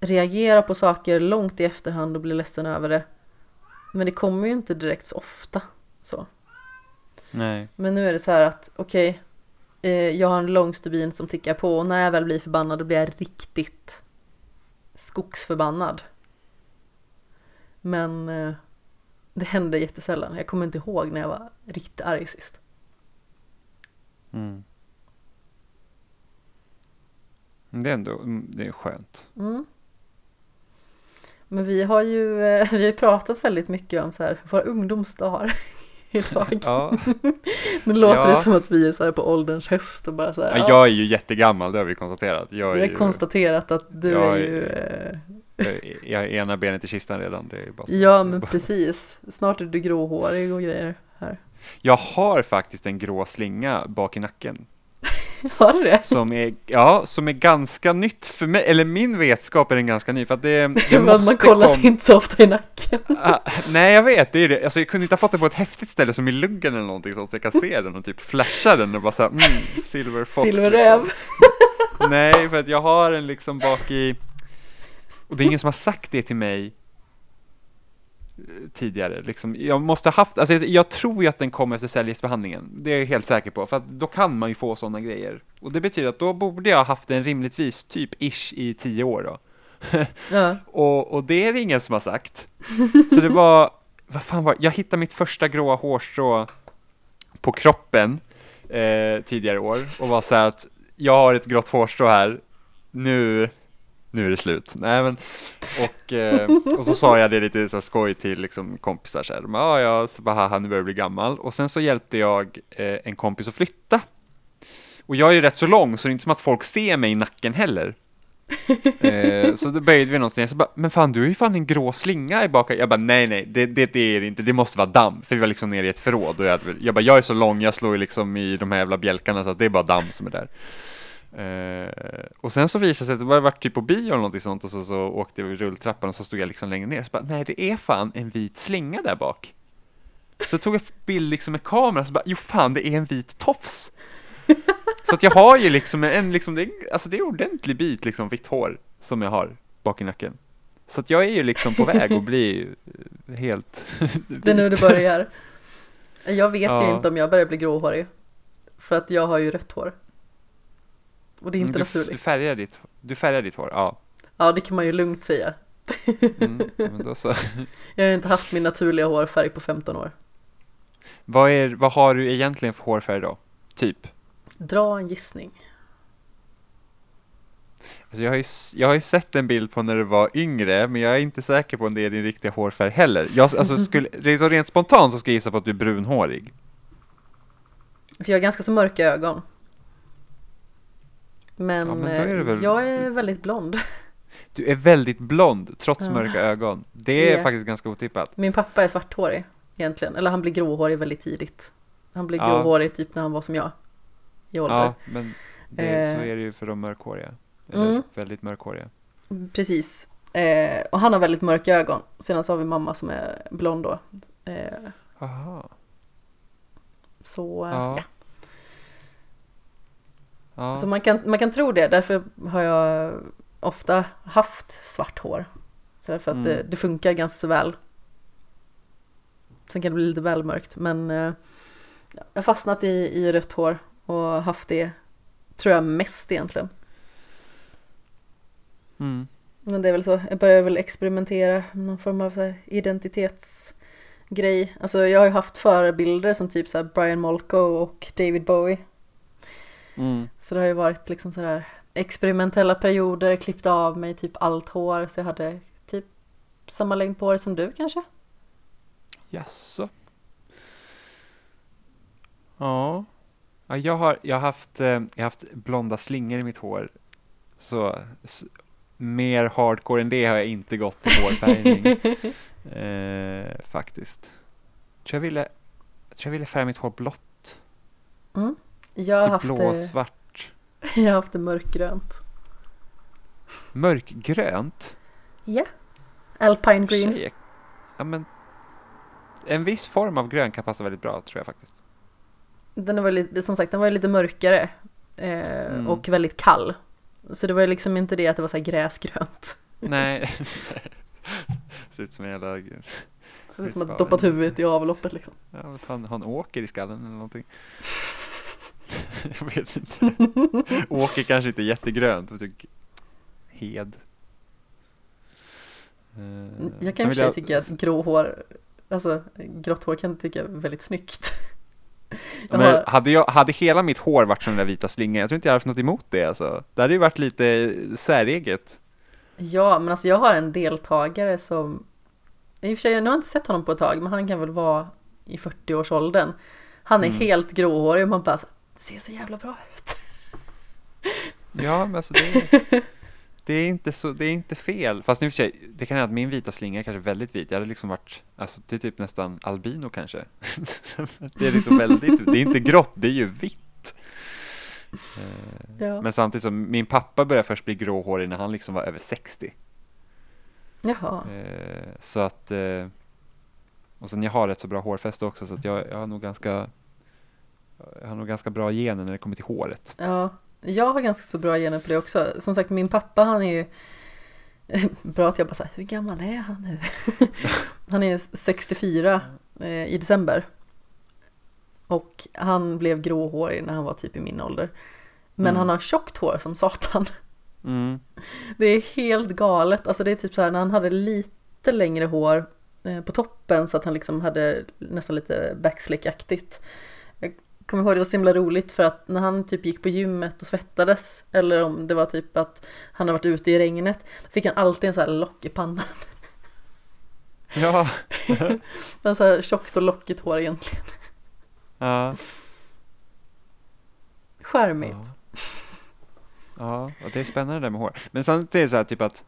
reagera på saker långt i efterhand och bli ledsen över det. Men det kommer ju inte direkt så ofta. Så. Nej. Men nu är det så här att okej, eh, jag har en lång stubin som tickar på och när jag väl blir förbannad då blir jag riktigt skogsförbannad. Men eh, det händer jättesällan. Jag kommer inte ihåg när jag var riktigt arg sist. Mm. Det är ändå, mm, det är skönt. Mm. Men vi har ju eh, <laughs> vi har pratat väldigt mycket om så här, våra ungdomsdagar idag. Ja, <laughs> Nu låter Ja. det som att vi är så här på ålderns höst och bara så här. ja, jag är ju jättegammal, det har vi konstaterat. Jag vi är har ju, konstaterat att du Jag är är- ju eh, jag- jag är ena benet i kistan redan. Det är bara så. Ja men precis. Snart är du gråhårig och grejer här. Jag har faktiskt en grå slinga bak i nacken. <laughs> Har du det? Som är, ja, som är ganska nytt för mig, eller min vetskap är den ganska ny för att det, det Men <laughs> man måste kollar sig inte så ofta i nacken. Ah, nej jag vet, det är det. Alltså jag kunde inte ha fått den på ett häftigt ställe som i luggen eller någonting sånt så jag kan se den och typ flasha den och bara såhär, mm, silver fox Silverräv. liksom. Nej, för att jag har en liksom bak i, och det är ingen som har sagt det till mig tidigare. Liksom, jag måste ha haft, alltså jag, tror ju att den kommer efter cellgiftsbehandlingen. Det är jag helt säker på, för att då kan man ju få sådana grejer. Och det betyder att då borde jag ha haft den rimligtvis typ ish i tio år då. <laughs> Ja. Och, och det är det ingen som har sagt. Så det var, <laughs> vad fan var Jag hittade mitt första gråa hårstrå på kroppen eh, tidigare år och var så här att jag har ett grått hårstrå här, nu, nu är det slut. Nej men, och, eh, och så sa jag det lite så här skoj till liksom kompisar så här, ja, ja, haha, nu börjar jag bli gammal. Och sen så hjälpte jag eh, en kompis att flytta. Och jag är ju rätt så lång, så det är inte som att folk ser mig i nacken heller. <laughs> Eh, så då böjde vi någonstans, så bara, men fan du har ju fan en grå slinga i bak. Jag bara, nej nej, det, det, det är det inte, det måste vara damm. För vi var liksom nere i ett förråd och jag, jag bara, jag är så lång, jag slår ju liksom i de här jävla bjälkarna så att det är bara damm som är där. Eh, och sen så visade det sig att det var varit typ på bio eller någonting sånt och så, så åkte vi rulltrappan och så stod jag liksom längre ner. Så bara, nej det är fan en vit slinga där bak. Så tog jag bild liksom med kameran så bara, jo fan det är en vit tofs. <laughs> Så att jag har ju liksom en, liksom, det, alltså det är en ordentlig bit liksom vitt hår som jag har bak i nacken. Så att jag är ju liksom på väg att bli <laughs> helt Det är nu det börjar. Jag vet ju Ja. inte om jag börjar bli gråhårig. För att jag har ju rött hår. Och det är inte du, du, naturligt. färgar ditt, du färgar ditt hår, ja. Ja, det kan man ju lugnt säga. Mm. <laughs> Jag har inte haft min naturliga hårfärg på 15 år. Vad, är, vad har du egentligen för hårfärg då? Typ? Dra en gissning. Alltså jag, har ju, jag har ju sett en bild på när du var yngre, men jag är inte säker på om det är din riktiga hårfärg heller. Jag, alltså skulle, <laughs> rent spontant så ska jag gissa på att du är brunhårig. För jag har ganska så mörka ögon. Men, Ja, men är eh, väl- jag är väldigt blond. Du är väldigt blond, trots Ja. mörka ögon. Det är Ja. faktiskt ganska otippat. Min pappa är svarthårig egentligen. Eller han blir gråhårig väldigt tidigt. Han blev Ja. gråhårig typ när han var som jag. I ålder. Ja, men det, Eh. så är det ju för de mörkhåriga. Eller Mm. väldigt mörkhåriga. Precis. Eh, och han har väldigt mörka ögon. Sedan så har vi mamma som är blond då. Eh, Aha. så eh, Ja. Ja. Så man kan, man kan tro det. Därför har jag ofta haft svart hår. Så därför att Mm. det, det funkar ganska så väl. Sen kan det bli lite väl mörkt. Men eh, jag har fastnat i, i rött hår. Och haft det, tror jag, mest egentligen. Mm. Men det är väl så, jag börjar väl experimentera med någon form av identitetsgrej. Alltså jag har ju haft förebilder som typ så Brian Molko och David Bowie. Mm. Så det har ju varit liksom sådär experimentella perioder, klippt av mig typ allt hår så jag hade typ samma längd på håret som du kanske? Jaså? Ja. ja jag, har, jag, har haft, eh, jag har haft blonda slingor i mitt hår. Så s- mer hardcore än det har jag inte gått i hårfärgning. <laughs> eh, faktiskt. Tror jag, ville, jag tror jag ville färga mitt hår blått. Jag har Typ haft det, blåsvart. <laughs> jag har haft det mörkgrönt. Mörkgrönt? Ja. Alpine green. Tjej, Ja, men en viss form av grön kan passa väldigt bra tror jag faktiskt. Den var lite, som sagt, den var lite mörkare. Eh, Mm. Och väldigt kall. Så det var ju liksom inte det att det var så här gräsgrönt. Nej. <laughs> <laughs> Ser ut som en jävla... Det är som att doppat huvudet i avloppet liksom. Ja, han, han åker i skallen eller någonting. <laughs> jag vet inte. åker kanske inte jättegrönt. typ Hed. Eh, Jag kan i sig tycka att grå hår, alltså grått hår kan jag tycka är väldigt snyggt. Jag Men har- hade, jag, hade hela mitt hår varit som den där vita slingan, jag tror inte jag hade haft något emot det alltså. Det hade ju varit lite säreget. Ja, men alltså jag har en deltagare som, i och för sig, jag har inte sett honom på ett tag, men han kan väl vara i 40-årsåldern. Han är Mm. helt gråhårig och man bara, det ser så jävla bra ut. <laughs> Ja, men alltså det är, det är inte så, det är inte fel. Fast nu för sig, det kan hända att min vita slinga är kanske väldigt vit. Jag hade liksom varit, alltså det är typ nästan albino kanske. <laughs> det är liksom väldigt, det är inte grått, det är ju vitt. Eh, Ja. Men samtidigt som min pappa började först bli gråhårig när han liksom var över 60. Jaha, Eh, Så att, eh, och sen jag har rätt så bra hårfäste också så att jag, jag har nog ganska, jag har nog ganska bra gener när det kommer till håret. ja. Jag har ganska så bra gener på det också. Som sagt, min pappa han är ju, <laughs> bra att jag bara säger hur gammal är han nu? <laughs> han är 64 eh, i december. Och han blev gråhårig när han var typ i min ålder. Men Mm. han har tjockt hår som satan. <laughs> Mm. Det är helt galet. Alltså det är typ så här när han hade lite längre hår eh, på toppen så att han liksom hade nästan lite backslick-aktigt. Kommer ihåg det var så himla roligt för att när han typ gick på gymmet och svettades eller om det var typ att han har varit ute i regnet då fick han alltid en så här lock i pannan. Ja, <laughs> <laughs> En så här tjockt och lockigt hår egentligen. ja. Charmigt. Ja. Ja, och det är spännande det där med hår. Men samtidigt är det så här typ att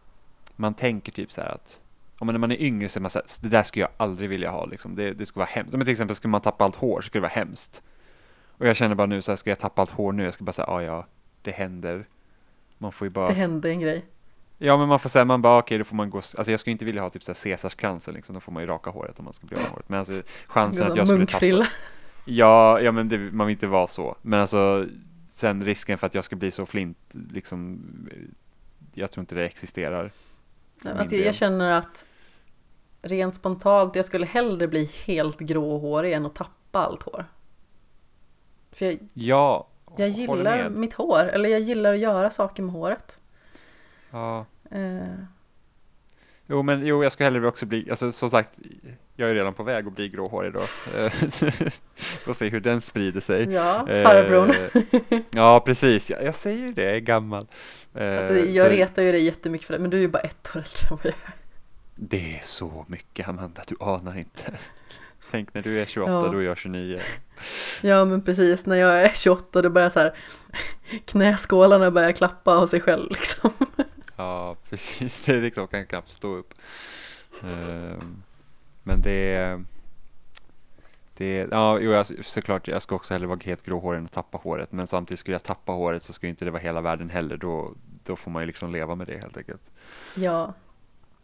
man tänker typ så här att om man, när man är yngre så är man så här, det där skulle jag aldrig vilja ha liksom. Det, det skulle vara hemskt. Men till exempel skulle man tappa allt hår så skulle det vara hemskt. Och jag känner bara nu så här, ska jag tappa allt hår nu? Jag ska bara säga, ja ja, det händer. Man får ju bara, Det hände en grej. ja men man får säga, man bara okej då får man gå, alltså jag skulle inte vilja ha typ så här Caesarskransar liksom, då får man ju raka håret om man ska bli av med håret. Men alltså chansen att jag skulle tappa. Ja, ja men det, man vill inte vara så. Men alltså, sen risken för att jag ska bli så flint, liksom, jag tror inte det existerar. Alltså, jag känner att rent spontant, jag skulle hellre bli helt gråhårig än att tappa allt hår. För jag, Ja, jag gillar mitt hår, eller jag gillar att göra saker med håret. Ja. Eh, Jo, men jo, jag ska hellre också bli, alltså som sagt, jag är redan på väg att bli gråhårig då. Eh, <laughs> Får se hur den sprider sig. Ja, farbrorn. Eh, <laughs> ja, precis. Jag, jag säger ju det, jag är gammal. Eh, Alltså, jag så retar ju dig jättemycket för det, men du är ju bara ett år äldre än vad jag är. Det är så mycket, Amanda, du anar inte. Tänk när du är 28, Ja. då är jag 29. <laughs> Ja, men precis. När jag är 28 då börjar så här <laughs> knäskålarna börjar klappa av sig själv liksom. <laughs> Ja, precis. Det är liksom, kan knappt stå upp. Ehm, Men det är, det är, ja, jo, jag, såklart, jag ska också hellre vara helt gråhårig än att tappa håret. Men samtidigt skulle jag tappa håret så skulle inte det vara hela världen heller. Då, då får man ju liksom leva med det helt enkelt. Ja,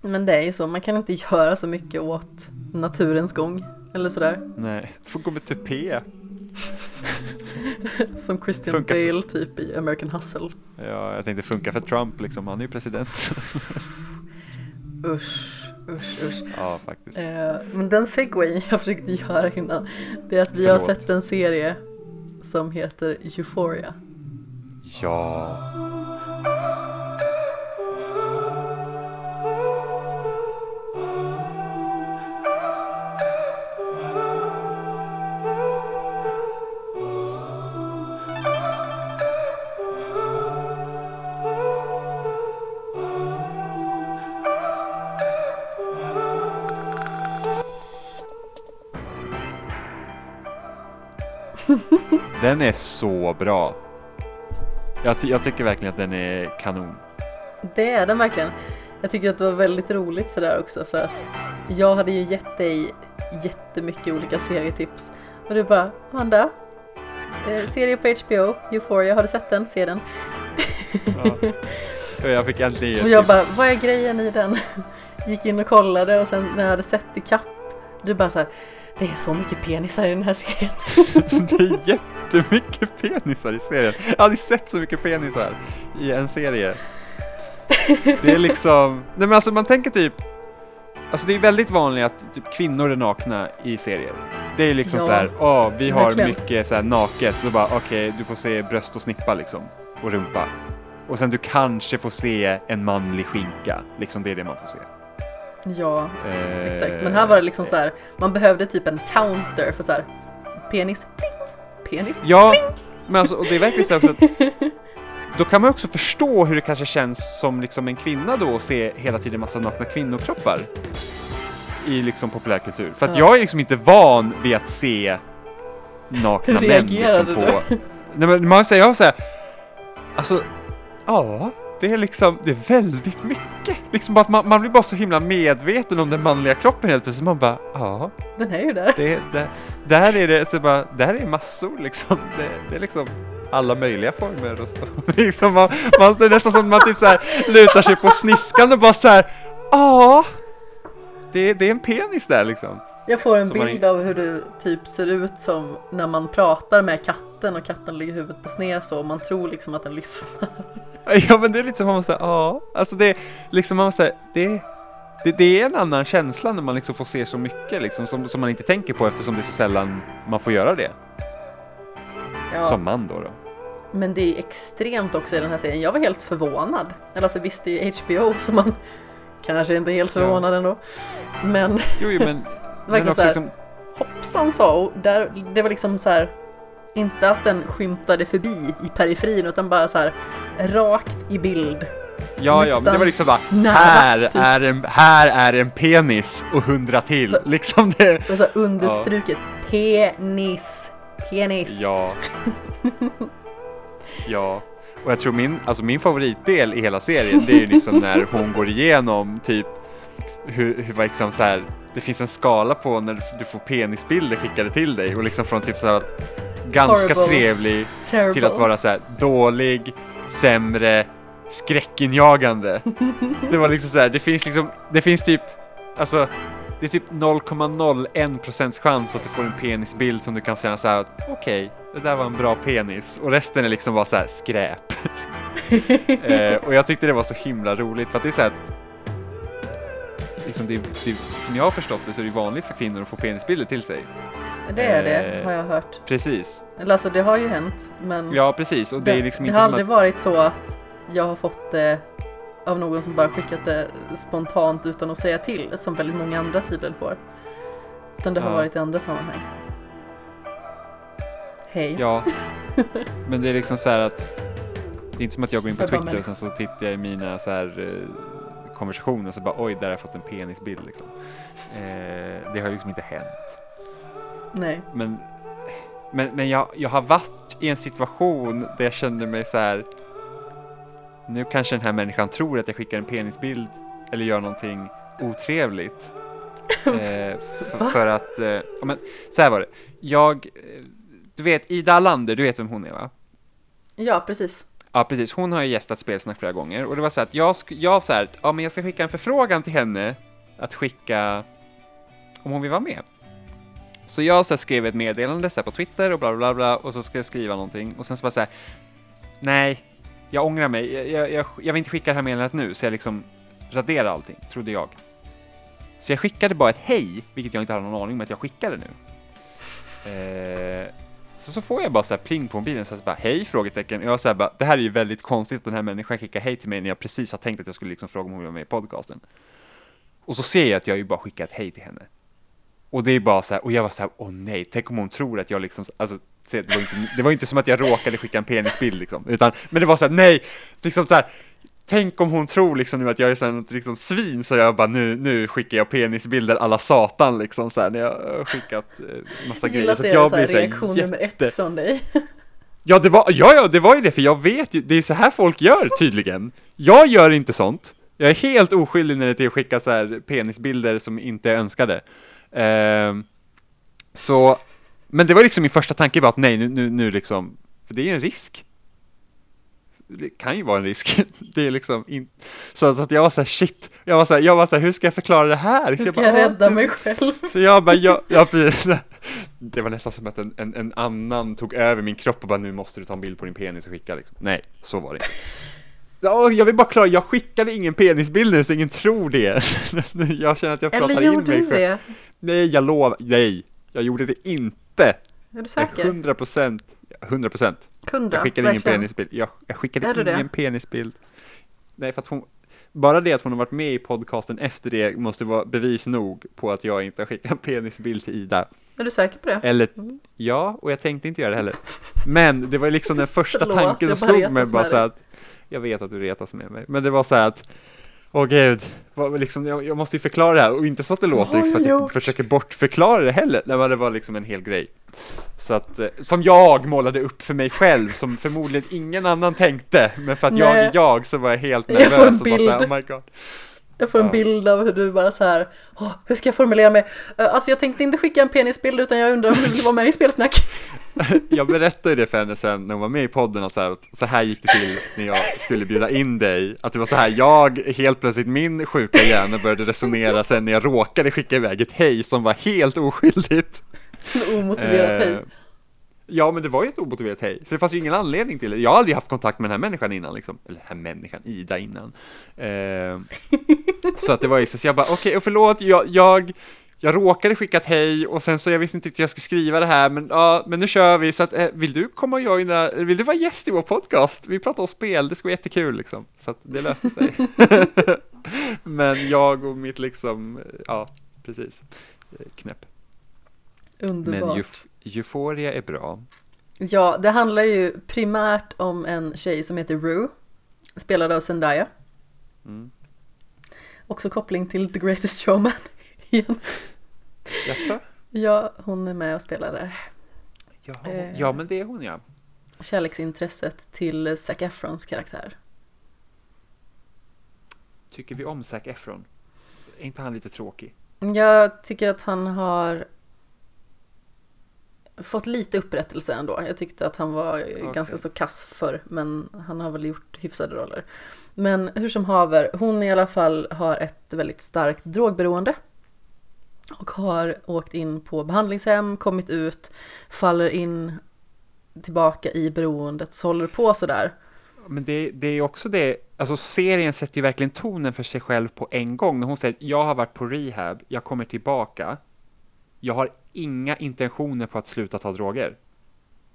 men det är ju så. Man kan inte <laughs> göra så mycket åt naturens gång. Eller sådär. Nej, får gå med tupé. <laughs> Som Christian Funkar. Bale typ i American Hustle. Ja, jag tänkte funka för Trump liksom, han är ju president. <laughs> Usch, usch, usch. ja, faktiskt. Eh, men den segwayen jag försökte göra innan, det är att vi har Förlåt. sett en serie som heter Euphoria. Ja. <laughs> Den är så bra. Jag, ty- jag tycker verkligen att den är kanon. Det är den verkligen. Jag tycker att det var väldigt roligt sådär också för att jag hade ju gett dig jättemycket olika serietips och du bara Amanda, eh, serie på HBO, Euphoria, har du sett den? Se den. Ja. Jag fick äntligen ge Och jag tips. bara, vad är grejen i den? Gick in och kollade och sen när jag hade sett i kapp, du bara så här, det är så mycket penisar i den här serien. <laughs> Det är jättemycket penisar i serien. Jag har aldrig sett så mycket penisar i en serie. Det är liksom, nej men alltså man tänker typ, alltså det är väldigt vanligt att typ kvinnor är nakna i serier. Det är liksom Ja, så här, åh vi har verkligen. mycket så här naket, så bara okej du får se bröst och snippa liksom, och rumpa. Och sen du kanske får se en manlig skinka, liksom det är det man får se. Ja, Eh, exakt. Men här var det liksom så här, man behövde typ en counter för så här, penis, pling, penis. Ja, men alltså, och det är verkligen så här också att <laughs> då kan man också förstå hur det kanske känns som liksom en kvinna då att se hela tiden massa nakna kvinnokroppar i liksom populärkultur. För att Ja. jag är liksom inte van vid att se nakna Hur män liksom reagerade på... Nej men man säger, jag säger, alltså, ja, det är liksom, det är väldigt mycket. Liksom att man, man blir bara så himla medveten om den manliga kroppen helt plötsligt. Man bara, ja, Den är ju där. det, det, där är det, så bara, där är massor liksom. Det, det är liksom alla möjliga former och så. <laughs> liksom man, man, det är nästan som att man typ så här lutar sig på sniskan och bara så här, ja, det, det är en penis där liksom. Jag får en man bild av hur du typ ser ut som när man pratar med katten och katten ligger huvudet på sned så och man tror liksom att den lyssnar. <laughs> Ja men det är lite som man måste, ja, alltså det är liksom man måste, det, det, det är en annan känsla när man liksom får se så mycket liksom som, som man inte tänker på eftersom det är så sällan man får göra det Ja, som man då. då. men det är extremt också i den här serien. Jag var helt förvånad. Eller alltså visst, det är ju HBO <laughs> så man kanske inte är helt Ja. förvånad ändå. Men Jo, jo men, <laughs> men verkligen också så här, liksom, hoppsan sa och där, det var liksom så här inte att den skymtade förbi i periferin utan bara så här rakt i bild. Ja, ja, men det nästan var liksom bara, nära, här, typ. är en, här är en penis och hundra till. Så- liksom det. Och så här understruket penis, penis. Ja. <laughs> Ja. Och jag tror min, alltså min favoritdel i hela serien, det är ju liksom när hon går igenom typ hur, hur liksom så här, det finns en skala på när du får penisbilder skickade till dig och liksom från typ så här att ganska Horrible. trevlig Terrible. till att vara så här dålig, sämre, skräckinjagande. Det var liksom så här, det finns liksom, det finns typ, alltså det är typ 0,01 procents chans att du får en penisbild som du kan känna så här att okej, det där var en bra penis och resten är liksom bara så här skräp. <laughs> eh, och jag tyckte det var så himla roligt för att det är så här att liksom det, det, som jag har förstått det så är det vanligt för kvinnor att få penisbilder till sig. Det är det, Eh, har jag hört. Precis. Eller alltså det har ju hänt, men Ja, precis. Och det, är liksom det inte har aldrig att... varit så att jag har fått det av någon som bara skickat det spontant utan att säga till, som väldigt många andra tydligen får. Utan det har Ja. varit i andra sammanhang. Hej. Ja, men det är liksom så här att det är inte som att jag går in på Twitter och sen så tittar jag i mina så här eh, konversationer och så bara oj, där har jag fått en penisbild liksom. Eh, det har liksom inte hänt. Nej. Men, men, men jag, jag har varit i en situation där jag kände mig så här. Nu kanske den här människan tror att jag skickar en penisbild eller gör någonting otrevligt. <laughs> Eh, för att, eh, men så här var det. Jag, eh, du vet Ida Allander, du vet vem hon är va? Ja, precis. Ja, precis. Hon har ju gästat Spelsnack flera gånger och det var så att jag, jag så här, ja men jag ska skicka en förfrågan till henne att skicka om hon vill vara med. Så jag så här, skrev ett meddelande så här, på Twitter och bla bla bla och så ska jag skriva någonting och sen så bara så här, nej, jag ångrar mig, jag, jag, jag, jag vill inte skicka det här meddelandet nu så jag liksom raderar allting, trodde jag. Så jag skickade bara ett hej, vilket jag inte hade någon aning om att jag skickade nu. Eh, så, så får jag bara så här pling på mobilen, så här, så bara hej? Frågetecken. Jag så här, bara, det här är ju väldigt konstigt att den här människan skickar hej till mig när jag precis har tänkt att jag skulle liksom fråga om hon vill vara med i podcasten. Och så ser jag att jag ju bara skickat hej till henne. Och det är bara så här, och jag var så här, åh nej, tänk om hon tror att jag liksom, alltså, det var inte, det var inte som att jag råkade skicka en penisbild liksom, utan, men det var så här, nej, liksom så här, Tänk om hon tror liksom nu att jag är sån liksom svin så jag bara nu, nu skickar jag penisbilder alla satan liksom så här när jag har skickat eh, massa Jag grejer så att jag så blir så här reaktion jätte- nummer ett från dig. Ja, det var, ja, ja, det var ju det, för jag vet ju, det är så här folk gör tydligen. Jag gör inte sånt. Jag är helt oskyldig när det är till att skicka så här penisbilder som inte är önskade. Ehm, så, men det var liksom min första tanke bara att nej, nu, nu, nu liksom, för det är ju en risk. Det kan ju vara en risk. <laughs> Det är liksom inte, så, så att jag var så här shit, jag var så här, jag var så här, hur ska jag förklara det här? Hur ska bara, jag "Ah, rädda mig själv? <laughs> så jag bara, ja, ja precis. <laughs> Det var nästan som att en, en, en annan tog över min kropp och bara nu måste du ta en bild på din penis och skicka liksom. Nej, så var det inte. Jag vill bara klara, jag skickade ingen penisbild nu så ingen tror det. Jag känner att jag pratar Eller in gjorde mig du själv. det? Nej, jag lovar, nej, jag gjorde det inte. Är du säker? 100 procent, 100 procent. Kundra, Jag skickade ingen verkligen. penisbild. Jag, jag skickade du det? ingen penisbild. Nej, för att hon, bara det att hon har varit med i podcasten efter det måste vara bevis nog på att jag inte har skickat en penisbild till Ida. Är du säker på det? Eller, Mm. ja, och jag tänkte inte göra det heller. Men det var liksom den <laughs> första Förlåt, tanken som bara slog mig bara med så att, jag vet att du retas med mig, men det var så här att, åh gud, vad, liksom, jag, jag måste ju förklara det här, och inte så att det låter har liksom att jag jag försöker bortförklara det heller, Nej, men det var liksom en hel grej. Så att, eh, som jag målade upp för mig själv, som förmodligen ingen annan tänkte, men för att jag Nej. är jag så var jag helt Jag nervös får en och bara så här, bild. oh my god. Jag får en bild av hur du bara så här, "Åh, hur ska jag formulera mig? Eh, Alltså jag tänkte inte skicka en penisbild utan jag undrar om du vill vara med i spelsnack. <laughs> Jag berättade det för henne sen när hon var med i podden och så här, att så här gick det till när jag skulle bjuda in dig. Att det var så här, jag helt plötsligt, min sjuka hjärna började resonera sen när jag råkade skicka iväg ett hej som var helt oskyldigt. <laughs> Omotiverat hej. Ja, men det var ju ett omotiverat hej, för det fanns ju ingen anledning till det. Jag har aldrig haft kontakt med den här människan innan, liksom. Eller den här människan, Ida innan. Eh, så att det var ju så, jag bara, okej, och förlåt, jag, jag, jag råkade skicka ett hej och sen så jag visste inte hur jag ska skriva det här, men ja, men nu kör vi. Så att, eh, vill du komma och joina, vill du vara gäst i vår podcast? Vi pratar om spel, det ska vara jättekul liksom. Så att det löste sig. <laughs> men jag och mitt liksom, ja, precis, knäpp. Underbart. Euphoria är bra. Ja, det handlar ju primärt om en tjej som heter Rue, spelad av Zendaya. Mm. Också koppling till The Greatest Showman <laughs> igen. Jaså? Ja, hon är med och spelar där. Ja, Eh. ja, men det är hon ja. Kärleksintresset till Zac Efrons karaktär. Tycker vi om Zac Efron? Är inte han lite tråkig? Jag tycker att han har fått lite upprättelse ändå. Jag tyckte att han var ganska så kass för men han har väl gjort hyfsade roller. Men hur som haver, hon i alla fall har ett väldigt starkt drogberoende. Och har åkt in på behandlingshem, kommit ut, faller in tillbaka i beroendet, så håller på sådär. Men det, det är också det, alltså serien sätter ju verkligen tonen för sig själv på en gång. När hon säger jag har varit på rehab, jag kommer tillbaka. Jag har inga intentioner på att sluta ta droger.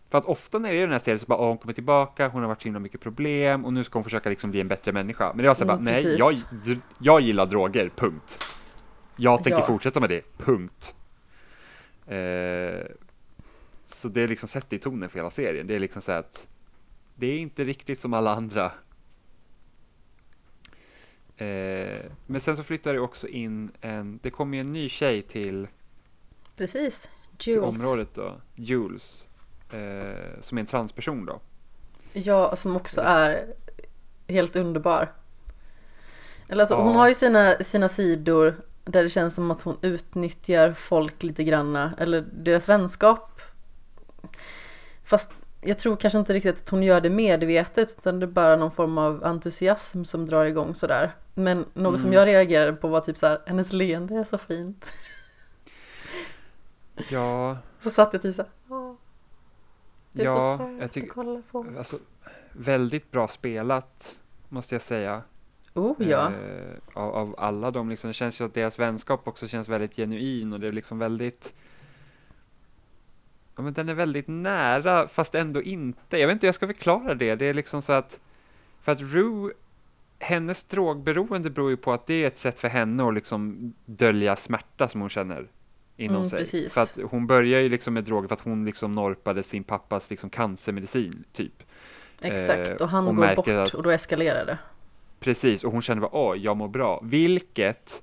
För att ofta när det är den här serien så bara, åh, hon kommer tillbaka, hon har varit så himla mycket problem och nu ska hon försöka liksom bli en bättre människa. Men så här, Mm, bara, nej, jag, jag gillar droger, punkt. Jag tänker Ja. fortsätta med det, punkt. Eh, så det är liksom sätter i tonen för hela serien. Det är liksom så att det är inte riktigt som alla andra. Eh, men sen så flyttar det också in en, det kommer ju en ny tjej till Precis. Jules. området då, Jules, eh, som är en transperson då. Ja, som också är helt underbar. Eller alltså, Ja. hon har ju sina, sina sidor där det känns som att hon utnyttjar folk lite granna, eller deras vänskap. Fast jag tror kanske inte riktigt att hon gör det medvetet utan det är bara någon form av entusiasm som drar igång sådär. Men något som Mm. jag reagerade på var typ så här, hennes leende är så fint. Ja, Så satt jag typ såhär, åh. Det är Ja, så jag tycker- att kolla på. alltså väldigt bra spelat måste jag säga. Oh ja. Eh, av, av alla de liksom, det känns ju att deras vänskap också känns väldigt genuin och det är liksom väldigt Ja men den är väldigt nära fast ändå inte. Jag vet inte hur jag ska förklara det. Det är liksom så att för att Rue hennes drogberoende beror ju på att det är ett sätt för henne att liksom dölja smärta som hon känner inom Mm, sig. precis. För att hon börjar ju liksom med droger för att hon liksom norpade sin pappas liksom cancermedicin typ. Exakt, och och han går märker bort att- och då eskalerar det. Precis, och hon kände bara åh, jag mår bra. Vilket,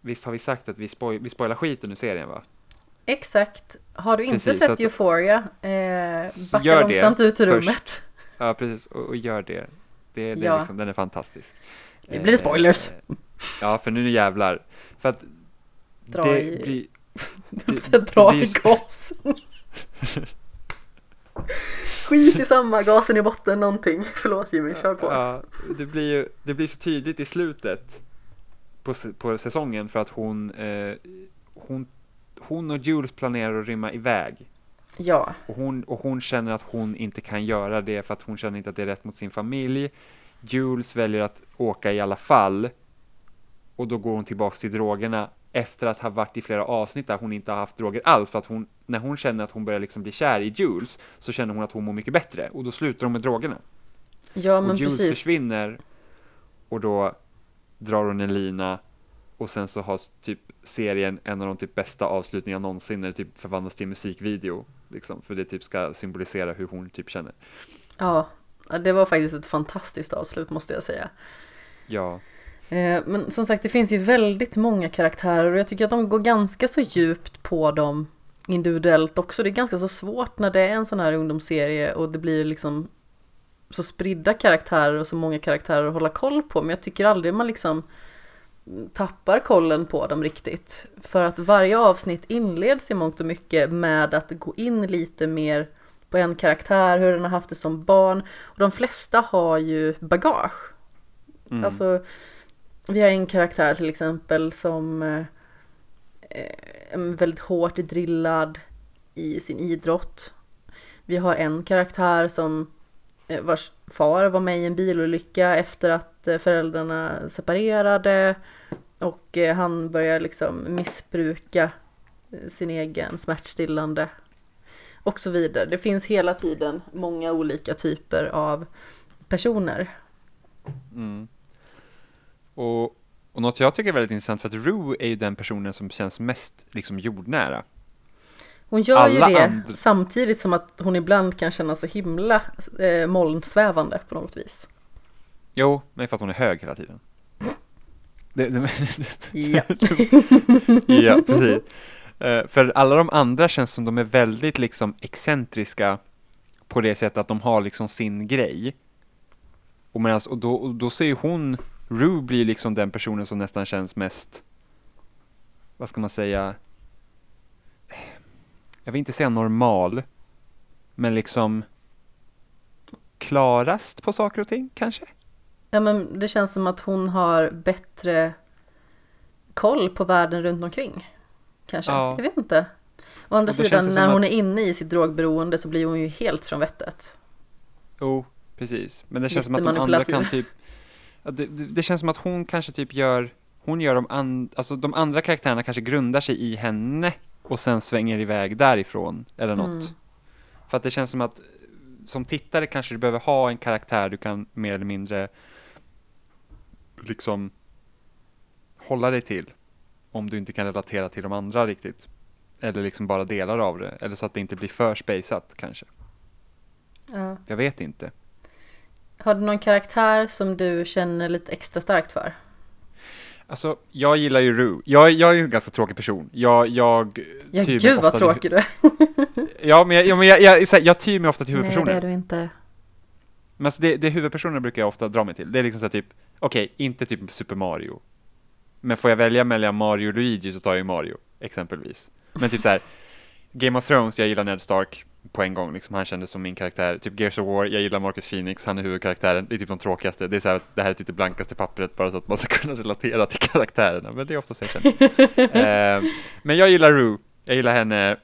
visst har vi sagt att vi, spoil, vi spoilar skiten ur serien va? Exakt. Har du inte Precis, sett att- Euphoria, eh, backa långsamt ut ur först. rummet. Ja, precis, och, och gör det. det, det Ja. är liksom, den är fantastisk. Nu blir det spoilers. Eh, ja, för nu jävlar. För att Dra det i- blir... <laughs> Ska dra blir i gasen. <laughs> Skit i samma, gasen i botten, någonting. <laughs> Förlåt Jimmy, kör på. Ja, det blir ju det blir så tydligt i slutet på, på säsongen för att hon, eh, hon, hon och Jules planerar att rymma iväg. Ja, Och hon, och hon känner att hon inte kan göra det för att hon känner inte att det är rätt mot sin familj. Jules väljer att åka i alla fall. Och då går hon tillbaks till drogerna efter att ha varit i flera avsnitt där hon inte har haft droger alls. För att hon, när hon känner att hon börjar liksom bli kär i Jules så känner hon att hon mår mycket bättre. Och då slutar hon med drogerna. ja men och Jules precis. försvinner och då drar hon en lina och sen så har typ serien en av de typ bästa avslutningarna någonsin när det typ förvandlas till musikvideo. Liksom, för det typ ska symbolisera hur hon typ känner. Ja, det var faktiskt ett fantastiskt avslut måste jag säga. Ja, Men som sagt, det finns ju väldigt många karaktärer och jag tycker att de går ganska så djupt på dem individuellt också. Det är ganska så svårt när det är en sån här ungdomsserie och det blir liksom så spridda karaktärer och så många karaktärer att hålla koll på. Men jag tycker aldrig man liksom tappar kollen på dem riktigt. För att varje avsnitt inleds i mångt och mycket med att gå in lite mer på en karaktär, hur den har haft det som barn. Och de flesta har ju bagage. mm. Alltså, vi har en karaktär till exempel som eh, är väldigt hårt drillad i sin idrott. Vi har en karaktär som eh, vars far var med i en bilolycka efter att eh, föräldrarna separerade och han börjar liksom missbruka sin egen smärtstillande och så vidare. Det finns hela tiden många olika typer av personer. Mm. Och, och något jag tycker är väldigt intressant för att Rue är ju den personen som känns mest liksom jordnära. Hon gör Alla ju det andra- samtidigt som att hon ibland kan känna sig himla eh, molnsvävande på något vis. Jo, men för att hon är hög hela tiden. Det, det, Ja. <laughs> ja, precis. Eh, för alla de andra känns som de är väldigt liksom excentriska på det sättet att de har liksom sin grej. Och, medans, och, då, och då ser ju hon, Rue blir liksom den personen som nästan känns mest, vad ska man säga, jag vill inte säga normal, men liksom klarast på saker och ting kanske? ja men det känns som att hon har bättre koll på världen runt omkring. Kanske, Ja. jag vet inte. Å andra sidan när hon att- är inne i sitt drogberoende så blir hon ju helt från vettet. Jo, precis. Men det känns som att de andra kan typ... Det, det, känns som att hon kanske typ gör... Hon gör de and, Alltså de andra karaktärerna kanske grundar sig i henne och sen svänger iväg därifrån eller något. Mm. För att det känns som att som tittare kanske du behöver ha en karaktär du kan mer eller mindre liksom hålla dig till. Om du inte kan relatera till de andra riktigt. Eller liksom bara delar av det. Eller så att det inte blir för spaceat kanske. Ja. Jag vet inte. Har du någon karaktär som du känner lite extra starkt för? Alltså, jag gillar ju Rue. Jag, jag är en ganska tråkig person. Jag, jag Ja, tyr gud vad till- tråkig du är. <laughs> Ja, men jag, ja, men jag, jag, jag, jag tyr mig ofta till Nej, det är du inte. Men alltså det, det huvudpersonerna brukar jag ofta dra mig till. Det är liksom så här typ, okej, inte typ Super Mario. Men får jag välja mellan Mario och Luigi så tar jag ju Mario, exempelvis. Men typ så här, Game of Thrones, jag gillar Ned Stark på en gång, liksom han kändes som min karaktär. Typ Gears of War, jag gillar Marcus Phoenix, han är huvudkaraktären. Det är typ de tråkigaste. Det är så här, det här är typ det blankaste pappret bara så att man ska <laughs> kunna relatera till karaktärerna. Men det är ofta så jag känner. eh, men jag gillar Rue, jag gillar henne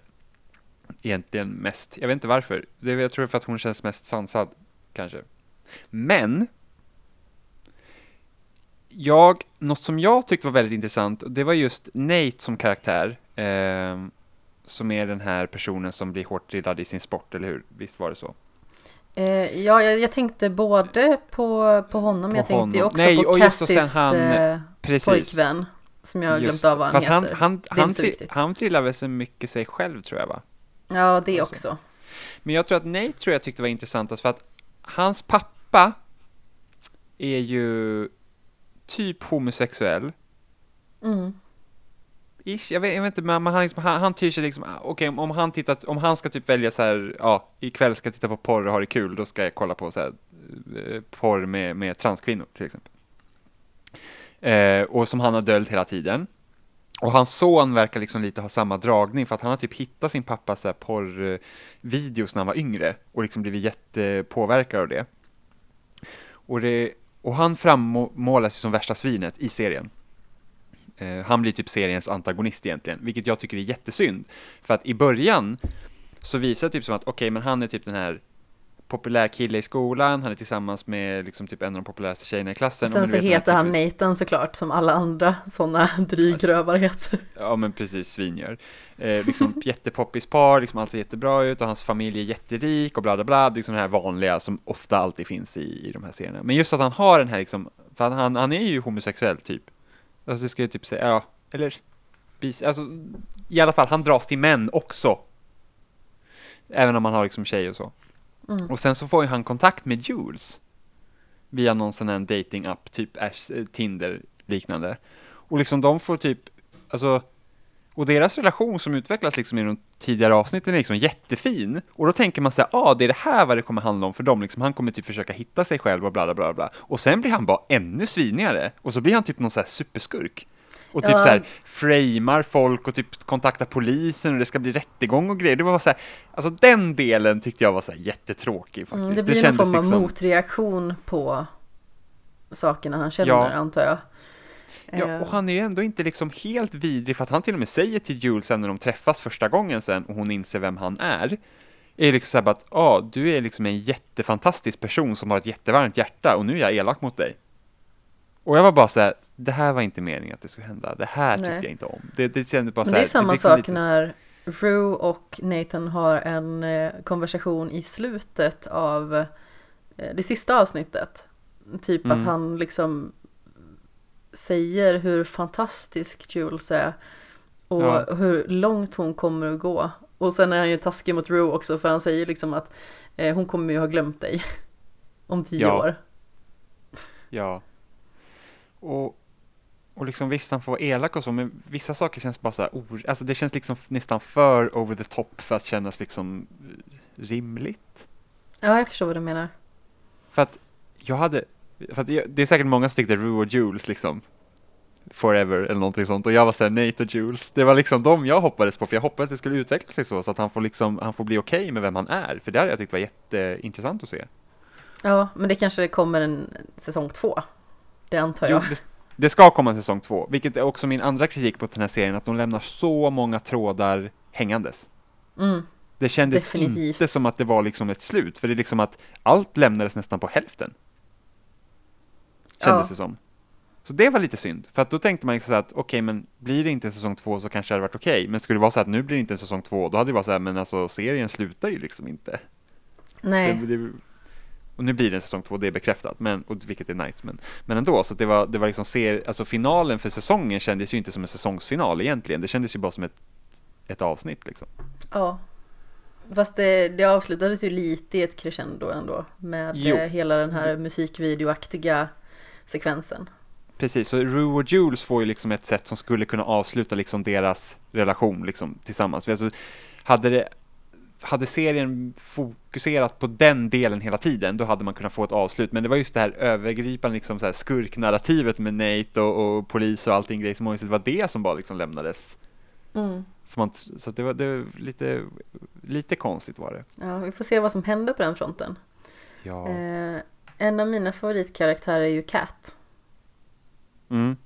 egentligen mest. Jag vet inte varför. Det, jag tror för att hon känns mest sansad, kanske. Men jag, något som jag tyckte var väldigt intressant, det var just Nate som karaktär. ehm, som är den här personen som blir hårt drillad i sin sport, eller hur? Visst var det så? Eh, ja, jag, jag tänkte både på, på honom, På jag tänkte honom. också Nej, på och just och sen Cassis han- eh, Precis. pojkvän. Som jag har glömt Just av vad han Fast heter. han, han, han, tri- han trillar väl så mycket sig själv, tror jag, va? Ja, det Alltså. också. Men jag tror att Nate tror jag tyckte var intressantast för att hans pappa är ju typ homosexuell. Mm. Ish, jag vet, jag vet inte, men han, liksom, han, han tyr sig liksom, ah, okej okej om han tittat, om han ska typ välja så här, ja, ikväll ska jag titta på porr och ha det kul, då ska jag kolla på så här, eh, porr med, med transkvinnor till exempel. Eh, och som han har döljt hela tiden. Och hans son verkar liksom lite ha samma dragning, för att han har typ hittat sin pappas så här porrvideos när han var yngre, och liksom blivit jättepåverkad av det. Och, det, och han frammålas ju som värsta svinet i serien. Eh, han blir typ seriens antagonist egentligen, vilket jag tycker är jättesynd. För att i början så visar det typ som att, okej, men han är typ den här populär kille i skolan, han är tillsammans med liksom typ en av de populäraste tjejerna i klassen. Sen så heter han typen- Nathan såklart, som alla andra sådana <laughs> drygrövar heter. Ja men precis, svingör. Eh, liksom <laughs> jättepoppis par, liksom allt ser jättebra ut och hans familj är jätterik och bla bla bla. Det är liksom det här vanliga som ofta alltid finns i, i de här serierna. Men just att han har den här liksom, för han, han är ju homosexuell typ. Alltså det ska jag typ säga, ja, eller bis, alltså i alla fall, han dras till män också. Även om han har liksom tjej och så. Mm. Och sen så får ju han kontakt med Jules. Via någon sån här dating app typ Ash, eh, Tinder liknande. Och liksom de får typ, alltså, och deras relation som utvecklas liksom i de tidigare avsnitten är liksom jättefin. Och då tänker man sig, ah, det är det här vad det kommer handla om för dem. Liksom, han kommer typ försöka hitta sig själv och bla bla bla bla. Och sen blir han bara ännu svinigare. Och så blir han typ någon så här superskurk. Och typ Ja. så här framar folk och typ kontaktar polisen och det ska bli rättegång och grejer. Det var så här, alltså den delen tyckte jag var så här jättetråkig faktiskt. Mm, det blir någon kändes form av liksom- motreaktion på sakerna han känner, Ja. antar jag. Ja, Eh, och han är ju ändå inte liksom helt vidrig för att han till och med säger till Jules sen när de träffas första gången sen och hon inser vem han är. Är liksom så här bara att, ja, ah, du är liksom en jättefantastisk person som har ett jättevarmt hjärta och nu är jag elak mot dig. Och jag var bara så här, det här var inte meningen att det skulle hända, det här tyckte Nej. jag inte om. Det, det kändes bara Men det här, är samma liksom sak lite- när Rue och Nathan har en eh, konversation i slutet av eh, det sista avsnittet. Typ Mm. att han liksom säger hur fantastisk Jules är och Ja. hur långt hon kommer att gå. Och sen är han ju taskig mot Rue också för han säger liksom att eh, hon kommer ju ha glömt dig <laughs> om tio Ja. år. Ja. Och, och liksom visst, han får vara elak och så, men vissa saker känns bara så här, or- alltså det känns liksom nästan för over the top för att kännas liksom eh, rimligt. Ja, jag förstår vad du menar. För att jag hade, för jag, det är säkert många som tyckte Rue och Jules liksom Forever eller någonting sånt och jag var såhär Nate och Jules Det var liksom de jag hoppades på för jag hoppades att det skulle utveckla sig så så att han får liksom, han får bli okej med vem han är för det hade jag tyckt var jätteintressant att se Ja, men det kanske kommer en säsong två. Det antar Jo, jag. det, det ska komma en säsong två, vilket är också min andra kritik på den här serien att de lämnar så många trådar hängandes Mm. Det kändes Definitivt. inte som att det var liksom ett slut för det är liksom att allt lämnades nästan på hälften Kändes Ja. det som Så det var lite synd, för att då tänkte man liksom så att okej, okay, men blir det inte en säsong två så kanske det hade varit okej, okay. men skulle det vara så att nu blir det inte en säsong två, då hade det varit så här, men alltså serien slutar ju liksom inte. Nej. Det, det, och nu blir det en säsong två, det är bekräftat, men, och, vilket är nice, men, men ändå, så det var, det var liksom ser, alltså finalen för säsongen kändes ju inte som en säsongsfinal egentligen, det kändes ju bara som ett, ett avsnitt liksom. Ja. Fast det, det avslutades ju lite i ett crescendo ändå med jo. hela den här musikvideoaktiga sekvensen. Precis, så Rue och Jules får ju liksom ett sätt som skulle kunna avsluta liksom deras relation liksom tillsammans. Alltså, hade, det, hade serien fokuserat på den delen hela tiden, då hade man kunnat få ett avslut. Men det var just det här övergripande liksom så här skurknarrativet med Nate och, och polis och allting grejer som det var det som bara liksom lämnades. Mm. Så, man, så det var, det var lite, lite konstigt var det. Ja, vi får se vad som händer på den fronten. Ja. Eh, en av mina favoritkaraktärer är ju Cat. Mm.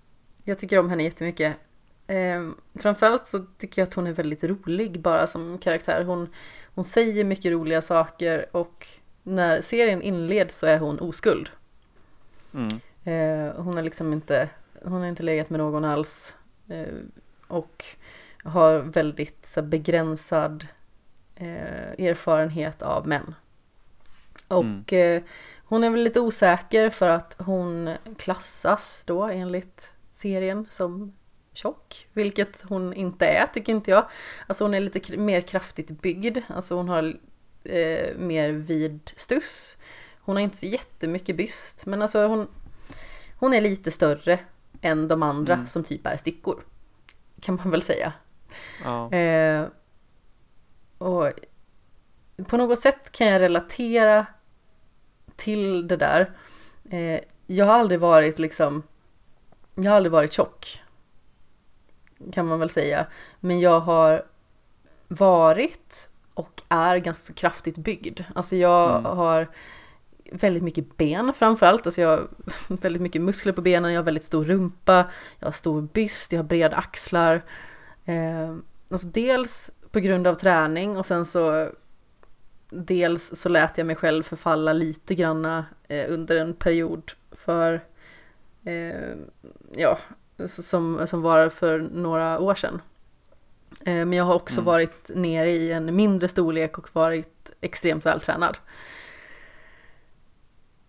Jag tycker om henne jättemycket. Eh, framförallt så tycker jag att hon är väldigt rolig bara som karaktär. Hon, hon säger mycket roliga saker och när serien inleds så är hon oskuld. Mm. Eh, hon har liksom inte, hon har inte legat med någon alls. Eh, och har väldigt så, begränsad eh, erfarenhet av män. Och mm. eh, hon är väl lite osäker för att hon klassas då enligt serien som tjock, vilket hon inte är tycker inte jag. Alltså hon är lite mer kraftigt byggd, alltså hon har eh, mer vid stuss. Hon har inte så jättemycket byst, men alltså hon, hon är lite större än de andra mm. som typ är stickor. Kan man väl säga. Ja. Eh, och på något sätt kan jag relatera till det där. Eh, jag har aldrig varit liksom, jag har aldrig varit tjock. Kan man väl säga. Men jag har varit och är ganska kraftigt byggd. Alltså jag mm. har väldigt mycket ben framförallt. Alltså jag har <laughs> väldigt mycket muskler på benen, jag har väldigt stor rumpa, jag har stor byst, jag har breda axlar. Eh, alltså dels på grund av träning och sen så dels så lät jag mig själv förfalla lite granna eh, under en period för eh, ja, som, som var för några år sedan. Eh, men jag har också mm. varit nere i en mindre storlek och varit extremt vältränad.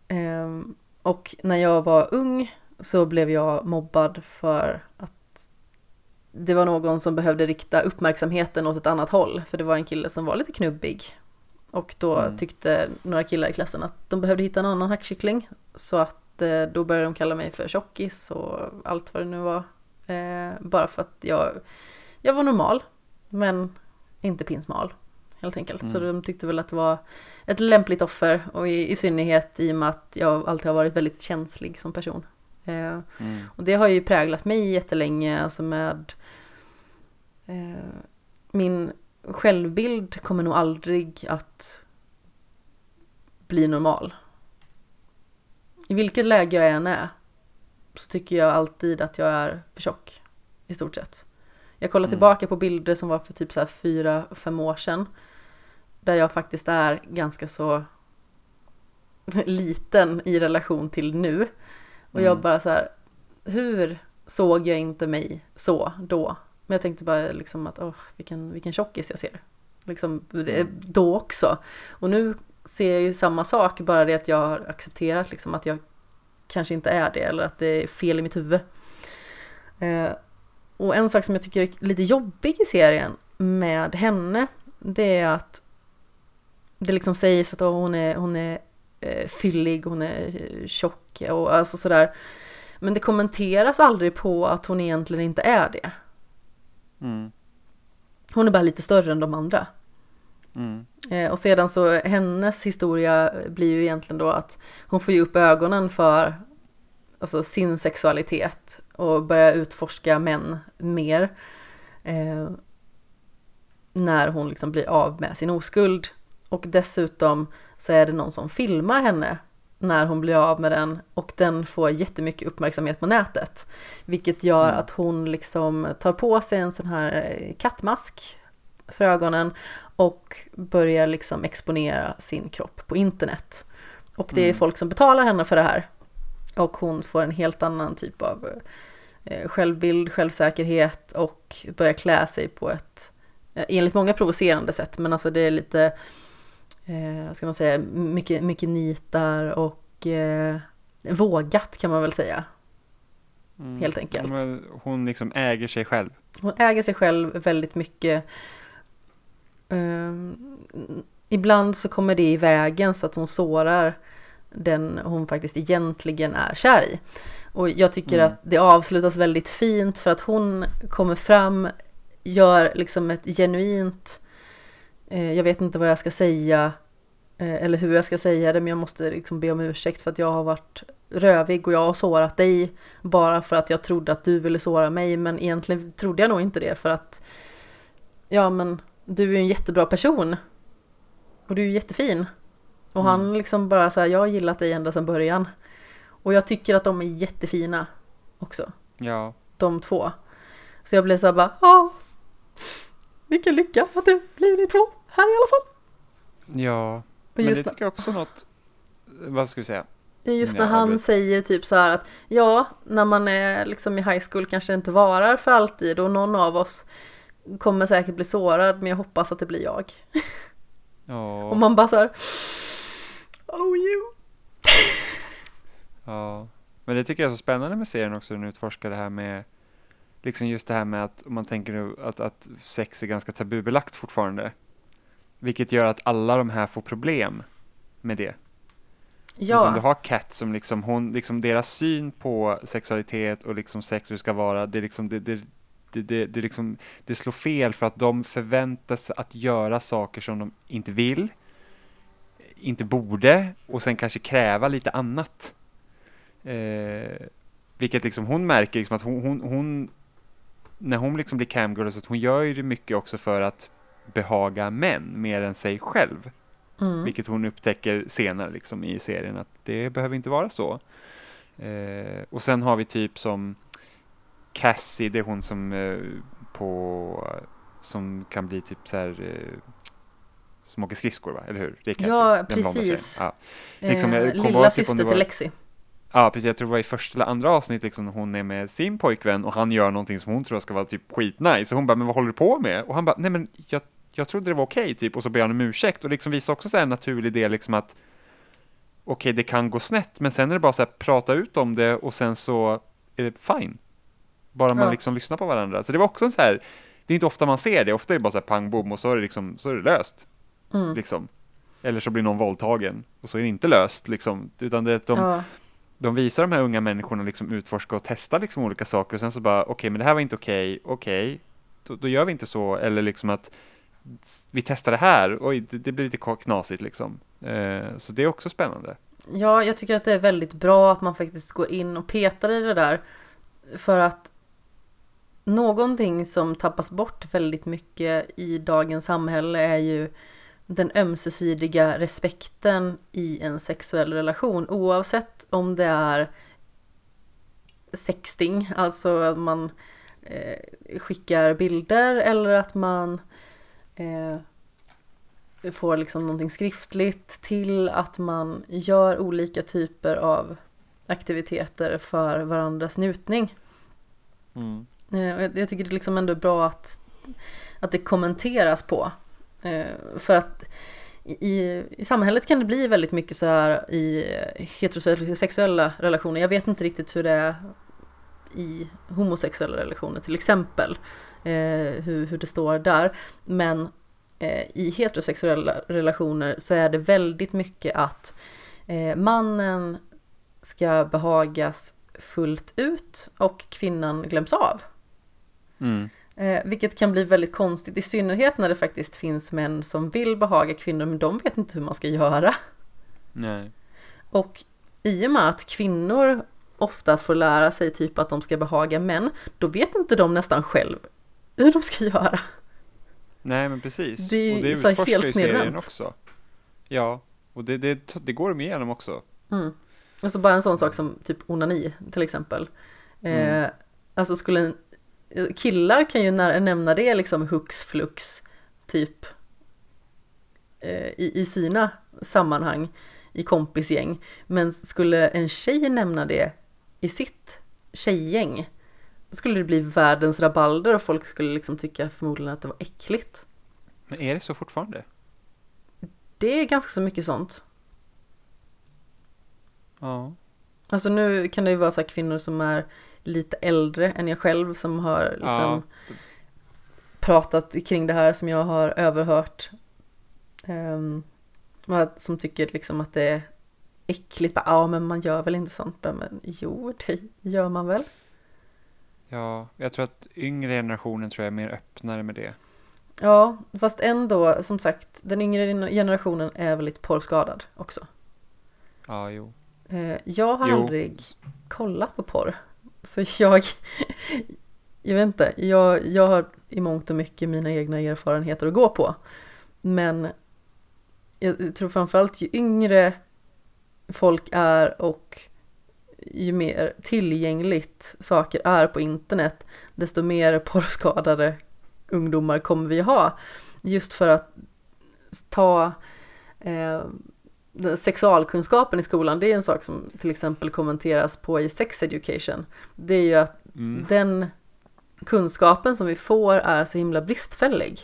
Eh, och när jag var ung så blev jag mobbad för att det var någon som behövde rikta uppmärksamheten åt ett annat håll, för det var en kille som var lite knubbig. Och då mm. tyckte några killar i klassen att de behövde hitta en annan hackkyckling. Så att eh, då började de kalla mig för tjockis och allt vad det nu var. Eh, bara för att jag, jag var normal, men inte pinsmal. Helt enkelt. Mm. Så de tyckte väl att det var ett lämpligt offer. Och i, i synnerhet i och med att jag alltid har varit väldigt känslig som person. Eh, mm. Och det har ju präglat mig jättelänge, alltså med eh, min självbild kommer nog aldrig att bli normal. I vilket läge jag än är så tycker jag alltid att jag är för tjock. I stort sett. Jag kollar mm. tillbaka på bilder som var för typ så fyra, fem år sedan. Där jag faktiskt är ganska så <laughs> liten i relation till nu. Och mm. jag bara så här, hur såg jag inte mig så då? Men jag tänkte bara liksom att, åh, vilken, vilken tjockis jag ser. Liksom mm. då också. Och nu ser jag ju samma sak, bara det att jag har accepterat liksom att jag kanske inte är det, eller att det är fel i mitt huvud. Eh, och en sak som jag tycker är lite jobbig i serien med henne, det är att det liksom sägs att oh, hon är, hon är eh, fyllig, hon är tjock och alltså sådär. Men det kommenteras aldrig på att hon egentligen inte är det. Mm. Hon är bara lite större än de andra. Mm. Eh, och sedan så hennes historia blir ju egentligen då att hon får ju upp ögonen för alltså, sin sexualitet och börjar utforska män mer. Eh, när hon liksom blir av med sin oskuld. Och dessutom så är det någon som filmar henne när hon blir av med den och den får jättemycket uppmärksamhet på nätet. Vilket gör mm. att hon liksom tar på sig en sån här kattmask för ögonen och börjar liksom exponera sin kropp på internet. Och det är mm. folk som betalar henne för det här. Och hon får en helt annan typ av eh, självbild, självsäkerhet och börjar klä sig på ett, eh, enligt många provocerande sätt, men alltså det är lite, eh, ska man säga, mycket, mycket nitar och eh, vågat kan man väl säga. Mm. Helt enkelt. Men hon liksom äger sig själv. Hon äger sig själv väldigt mycket. Um, ibland så kommer det i vägen så att hon sårar den hon faktiskt egentligen är kär i. Och jag tycker Mm. att det avslutas väldigt fint för att hon kommer fram, gör liksom ett genuint, eh, jag vet inte vad jag ska säga, eh, eller hur jag ska säga det, men jag måste liksom be om ursäkt för att jag har varit rövig och jag har sårat dig bara för att jag trodde att du ville såra mig, men egentligen trodde jag nog inte det för att, ja men, du är en jättebra person. Och du är jättefin. Och han Mm. liksom bara så här, jag har gillat dig ända sedan början. Och jag tycker att de är jättefina också, Ja. de två. Så jag blev så här bara, ja, vilken lycka att det blir ni två här i alla fall. Ja. Men det tycker jag också något, vad ska vi säga? just när han säger typ så här att, ja, när man är liksom i high school kanske det inte varar för alltid och någon av oss kommer säkert bli sårad, men jag hoppas att det blir jag. Ja. Och man bara så här, oh you. Ja, men det tycker jag är så spännande med serien också, den utforskar det här med liksom just det här med att om man tänker nu att, att sex är ganska tabubelagt fortfarande. Vilket gör att alla de här får problem med det. Liksom du Ja, har Kat som liksom hon, liksom deras syn på sexualitet och liksom sex hur det ska vara, det liksom, det, det, det, det, det, liksom, det slår fel för att de förväntas att göra saker som de inte vill, inte borde och sen kanske kräva lite annat. Eh, vilket liksom hon märker liksom att hon, hon, hon när hon liksom blir camgirl så att hon gör ju det mycket också för att behaga män mer än sig själv. mm. Vilket hon upptäcker senare liksom i serien att det behöver inte vara så. Eh, och sen har vi typ som Cassie, det är hon som eh, på som kan bli typ så här eh, som åker skridskor va, eller hur? Det är Cassie, Ja, precis. Ja. liksom, eh, lilla typ syster till Lexi. Ja, precis. Jag tror det var i första eller andra avsnitt liksom hon är med sin pojkvän och han gör någonting som hon tror ska vara typ skitnice. Och hon bara, men vad håller du på med? Och han bara, nej men jag, jag trodde det var okej typ. Och så ber han om ursäkt och liksom visar också så här en naturlig del liksom att okej, det kan gå snett, men sen är det bara så här prata ut om det och sen så är det fine. Bara man Ja. liksom lyssnar på varandra. Så det var också en så här, det är inte ofta man ser det, ofta är det bara så här pang bom och så är det liksom, så är det löst. Mm. Liksom. Eller så blir någon våldtagen och så är det inte löst liksom. Utan det, de, Ja de visar de här unga människorna liksom utforska och testa liksom olika saker och sen så bara okej men det här var inte okej, okej, då, då gör vi inte så eller liksom att vi testar det här, oj det, det blir lite knasigt liksom. Eh, så det är också spännande. Ja, jag tycker att det är väldigt bra att man faktiskt går in och petar i det där. För att någonting som tappas bort väldigt mycket i dagens samhälle är ju den ömsesidiga respekten i en sexuell relation. Oavsett om det är sexting, alltså att man eh, skickar bilder eller att man eh, får liksom någonting skriftligt till att man gör olika typer av aktiviteter för varandras njutning. Eh, och jag- Jag tycker det liksom ändå är bra att, att det kommenteras på. Eh, För att i, i samhället kan det bli väldigt mycket så här i heterosexuella relationer. Jag vet inte riktigt hur det är i homosexuella relationer till exempel. Eh, hur, hur det står där. Men eh, i heterosexuella relationer så är det väldigt mycket att eh, mannen ska behagas fullt ut och kvinnan glöms av. Mm. Eh, vilket kan bli väldigt konstigt, i synnerhet när det faktiskt finns män som vill behaga kvinnor, men de vet inte hur man ska göra. Nej. Och i och med att kvinnor ofta får lära sig typ att de ska behaga män, då vet inte de nästan själv hur de ska göra. Nej men precis. Det är och det så här utforskar helt ju serien snedvänt. också. Ja, och det, det, det går de igenom också. Mm. Alltså bara en sån sak som typ onani till exempel. Eh, Mm. Alltså skulle en, killar kan ju nämna det liksom hux flux typ eh, i, i sina sammanhang. i kompisgäng. Men skulle en tjej nämna det i sitt tjejgäng, då skulle det bli världens rabalder och folk skulle liksom tycka förmodligen att det var äckligt. Men är det så fortfarande? Det är ganska så mycket sånt. Ja. Alltså nu kan det ju vara så här kvinnor som är lite äldre än jag själv som har liksom Ja. pratat kring det här som jag har överhört. Um, som tycker liksom att det är äckligt. Ja, men man gör väl inte sånt. Men jo, det gör man väl. Ja, jag tror att yngre generationen tror jag är mer öppnare med det. Ja, fast ändå, som sagt, den yngre generationen är väldigt porrskadad också. Ja, jo. Eh, Jag har Jo. aldrig kollat på porr. Så jag, jag vet inte, jag, jag har i mångt och mycket mina egna erfarenheter att gå på. Men jag tror framförallt ju yngre folk är och ju mer tillgängligt saker är på internet, desto mer porrskadade ungdomar kommer vi ha. Just för att ta eh, sexualkunskapen i skolan, det är en sak som till exempel kommenteras på i sex education. Det är ju att Mm. den kunskapen som vi får är så himla bristfällig.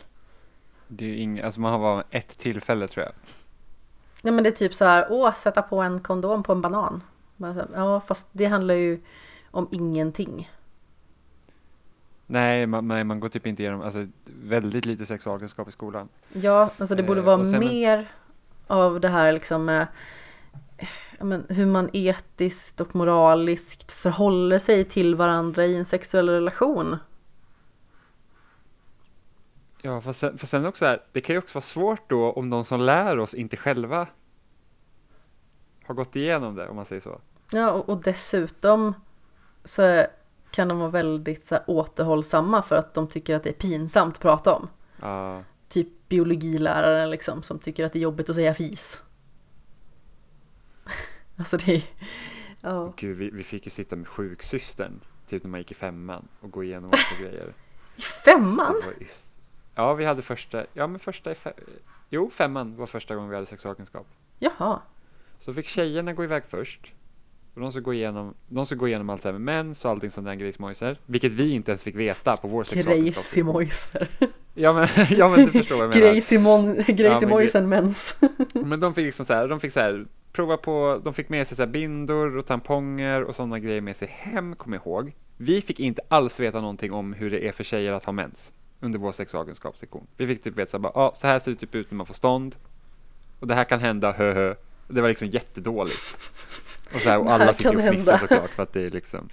Det är ju ing- alltså man har bara ett tillfälle tror jag. Ja men det är typ så här, åh, sätta på en kondom på en banan. Här, Ja, fast det handlar ju om ingenting. Nej, man, nej, man går typ inte igenom, alltså väldigt lite sexualkunskap i skolan. Ja, alltså det borde Eh, vara sen- mer av det här liksom med ja, men hur man etiskt och moraliskt förhåller sig till varandra i en sexuell relation. Ja, fast sen, fast sen också här, det kan ju också vara svårt då om de som lär oss inte själva har gått igenom det, om man säger så. Ja, och, och dessutom så kan de vara väldigt så här, återhållsamma för att de tycker att det är pinsamt att prata om. Ja, Typ biologiläraren liksom som tycker att det är jobbigt att säga fis. <laughs> alltså det är ja. gud, vi, vi fick ju sitta med sjuksystern, typ när man gick i femman och gå igenom olika <laughs> grejer. I femman? Just- Ja, vi hade första, ja men första i fe, jo, femman var första gången vi hade sexualkunskap. Jaha. Så fick tjejerna gå iväg först. Och de ska gå igenom, de ska gå igenom allt det här med mens och allting sånt där grejsmojser. Vilket vi inte ens fick veta på vår sexualkunskap. Crazy Moiser. Ja men, ja men du förstår vad jag menar. Mon- crazy men mens. Men de fick liksom så här, de fick så här, prova på, de fick med sig så här bindor och tamponger och sådana grejer med sig hem, kom ihåg. Vi fick inte alls veta någonting om hur det är för tjejer att ha mens under vår sexualkunskapslektion. Vi fick typ veta så här, bara, ah, så här ser det typ ut när man får stånd. Och det här kan hända, hö hö. Det var liksom jättedåligt. Och, så här, och alla sitter och fnissar såklart för att det är liksom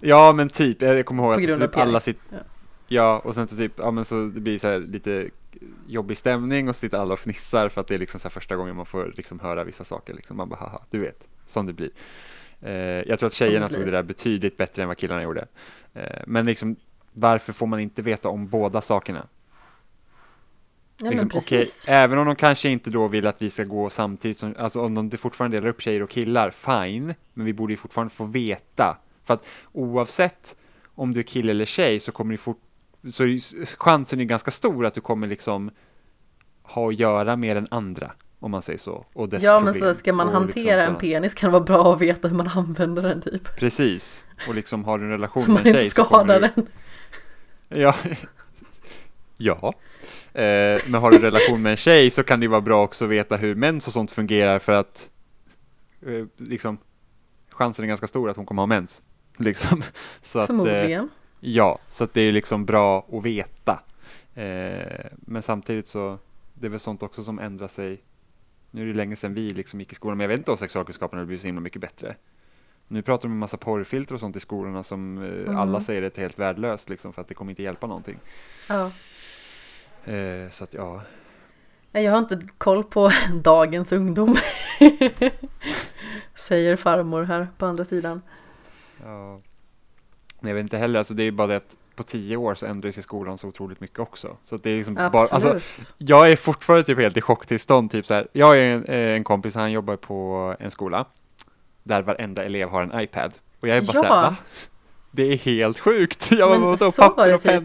Ja men typ, jag kommer ihåg att typ alla sitter Ja. Ja, och sen typ, ja men så det blir så här lite jobbig stämning och så sitter alla och fnissar för att det är liksom så första gången man får liksom höra vissa saker liksom. Man bara haha, du vet, som det blir. Eh, jag tror att tjejerna tog det där betydligt bättre än vad killarna gjorde. Eh, men liksom, varför får man inte veta om båda sakerna? Ja liksom, precis. även om de kanske inte då vill att vi ska gå samtidigt som, alltså om de fortfarande delar upp tjejer och killar, fine, men vi borde ju fortfarande få veta. För att oavsett om du är kille eller tjej så kommer du fort, så är chansen är ganska stor att du kommer liksom ha att göra med den andra, om man säger så. Och dess Ja men så ska man hantera liksom en penis kan det vara bra att veta hur man använder den typ. Precis, och liksom har du en relation <laughs> Så med man en inte tjej så kommer skadar du, den. <laughs> Ja. <laughs> ja. Eh, men har du en relation med en tjej så kan det vara bra också att veta hur mens och sånt fungerar för att eh, liksom chansen är ganska stor att hon kommer ha mens. Liksom. <laughs> Så att, eh, Förmodligen. ja, så att det är liksom bra att veta. Men samtidigt så det är väl sånt också som ändrar sig. Nu är det länge sedan vi liksom gick i skolan, men jag vet inte om sexualkunskapen har blivit så himla mycket bättre. Nu pratar de om en massa porrfilter och sånt i skolorna som Mm. alla säger är helt värdelöst liksom för att det kommer inte hjälpa någonting. Ja. Eh, så att ja, Jag har inte koll på <laughs> dagens ungdom. <laughs> Säger farmor här på andra sidan. ja. Nej, jag vet inte heller, alltså det är bara det att på tio år så ändrar sig skolan så otroligt mycket också. Så det är liksom bara, Absolut. alltså, jag är fortfarande typ helt i chocktillstånd, typ så här. Jag är en, eh, en kompis, han jobbar på en skola där varenda elev har en iPad. Och jag är bara Ja. så här, va? Det är helt sjukt. <laughs> Jag bara, Men vadå, så var papper och typ.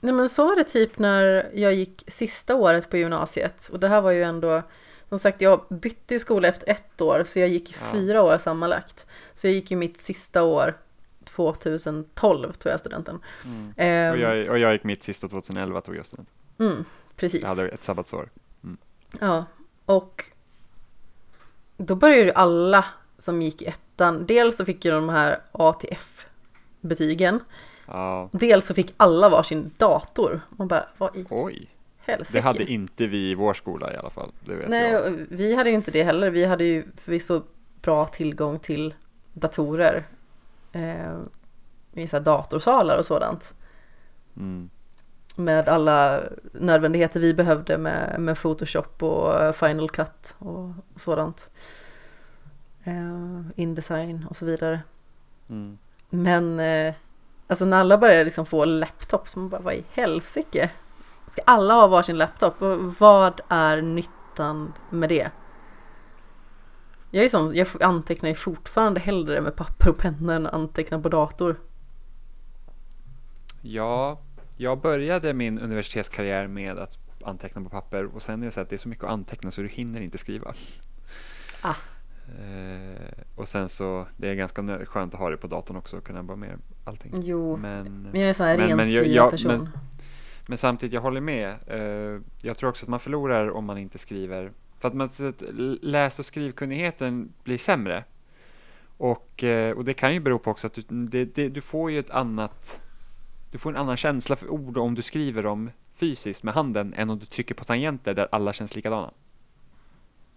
Nej men så var det typ när jag gick sista året på gymnasiet och det här var ju ändå Som sagt, jag bytte ju skola efter ett år, så jag gick Ja. fyra år sammanlagt. Så jag gick ju mitt sista år 2012 tog jag studenten. Mm. Ehm, Och, jag, och jag gick mitt sista 2011 tog jag student. mm, precis. Jag hade ett sabbatsår. Ja, och då började ju alla som gick i ettan, dels så fick ju de här A till F betygen, Ja, dels så fick alla varsin dator. Man bara, vad i oj. helsike? Det hade inte vi i vår skola i alla fall. Det vet Nej, jag. vi hade ju inte det heller. Vi hade ju förvisso bra tillgång till datorer. Eh, här datorsalar och sådant. Mm. Med alla nödvändigheter vi behövde med, med Photoshop och eh, Final Cut och, och sådant. Eh, Indesign och så vidare. Mm. Men eh, alltså när alla började liksom få laptops, man bara vad i helsike? Ska alla ha varsin laptop? Vad är nyttan med det? Jag är sån, jag antecknar ju fortfarande hellre med papper och penna än att anteckna på dator. Ja, jag började min universitetskarriär med att anteckna på papper och sen är det så att det är så mycket att anteckna så du hinner inte skriva. Ah. Eh, och sen så, det är ganska skönt att ha det på datorn också och kunna vara med allting. Jo, Men, men jag är så här Men- men jag- renskriven jag- person. men- men samtidigt, jag håller med. Eh, jag tror också att man förlorar om man inte skriver. För att man, att läs och skrivkunnigheten blir sämre. Och, eh, och det kan ju bero på också att du, det, det, du får ju ett annat du får en annan känsla för ord om du skriver dem fysiskt med handen än om du trycker på tangenter där alla känns likadana.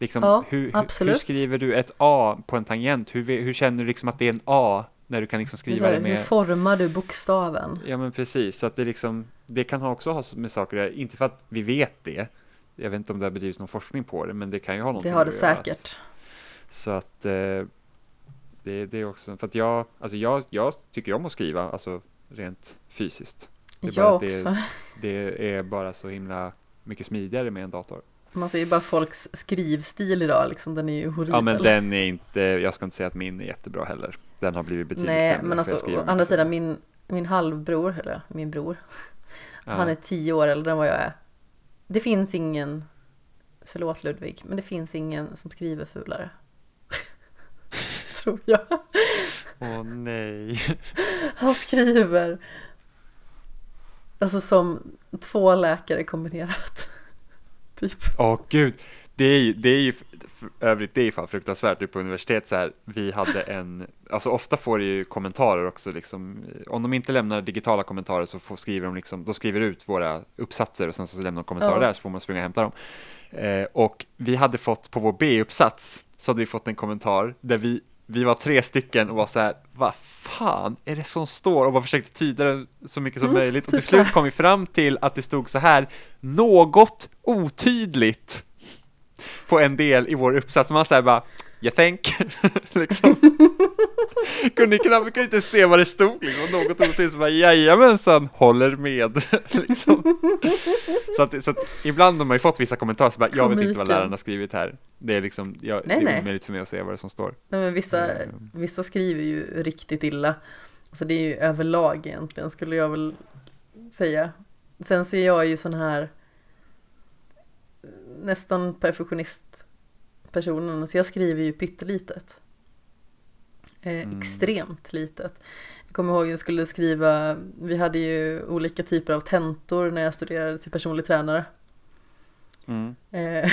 Liksom, Ja, hur, hur, hur absolut. skriver du ett A på en tangent? Hur, hur känner du liksom att det är en A när du kan liksom Det skriva så här, det med... Hur formar du bokstaven? Ja men precis, så att det liksom, det kan också ha med saker göra, inte för att vi vet det, jag vet inte om det har bedrivits någon forskning på det, men det kan ju ha Det någonting har det att göra. säkert. Så att eh, det, det är också, för att jag, alltså jag, jag tycker om att skriva, alltså rent fysiskt. Det Jag att det- också. Det är bara så himla mycket smidigare med en dator. Man ser ju bara folks skrivstil idag liksom, den är ju horribel. Ja men den är inte, jag ska inte säga att min är jättebra heller. Den har blivit betydligt Nej, sämre. men alltså å andra sidan min, min halvbror, eller min bror, Ja. han är tio år äldre än vad jag är. Det finns ingen, förlåt Ludvig, men det finns ingen som skriver fulare. <laughs> Tror jag. Åh nej. <laughs> Han skriver alltså som två läkare kombinerat. Typ. Åh gud, det är ju, det är ju för övrigt, det är ju fan fruktansvärt nu på universitet så här. Vi hade en, alltså ofta får det ju kommentarer också liksom. Om de inte lämnar digitala kommentarer så får, skriver de liksom, de skriver ut våra uppsatser och sen så lämnar de kommentarer Ja. där så får man springa och hämta dem. Eh, och vi hade fått på vår B-uppsats så hade vi fått en kommentar där vi vi var tre stycken och var så här, vad fan är det som står? Och bara försökte tyda det så mycket som Mm, möjligt. Och till så slut kom vi fram till att det stod så här, något otydligt på en del i vår uppsats. Man säger bara, jag think, <laughs> liksom. <laughs> kunde knappt, kunde inte se vad det stod, liksom. något otydligt, så bara, jajamensan, håller med, <laughs> liksom. Så att, så att ibland har man ju fått vissa kommentarer, så bara, jag vet inte vad läraren har skrivit här. Det är liksom, jag, Nej, det är omöjligt för mig att se vad det som står. Nej, men vissa, Mm. vissa skriver ju riktigt illa. Alltså det är ju överlag egentligen skulle jag väl säga. Sen så är jag ju sån här nästan perfektionist personen, så jag skriver ju pyttelitet. Eh, Mm. Extremt litet. Jag kommer ihåg jag skulle skriva, vi hade ju olika typer av tentor när jag studerade till personlig tränare. Mm. Eh,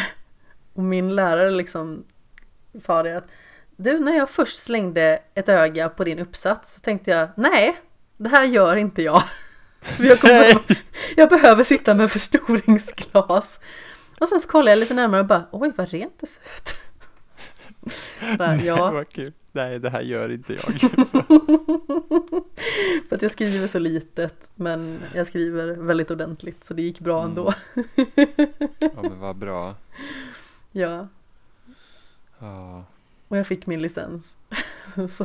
och min lärare liksom sa det att du, när jag först slängde ett öga på din uppsats så tänkte jag nej, det här gör inte jag. <laughs> Jag, kommer, jag behöver sitta med förstoringsglas. Och sen så kollade jag lite närmare och bara oj vad rent det ser ut. <laughs> Bara, ja, Vad kul. Nej, det här gör inte jag. <laughs> för att jag skriver så litet men jag skriver väldigt ordentligt så det gick bra Mm. ändå. <laughs> ja, men vad bra. Ja, Ja. och jag fick min licens.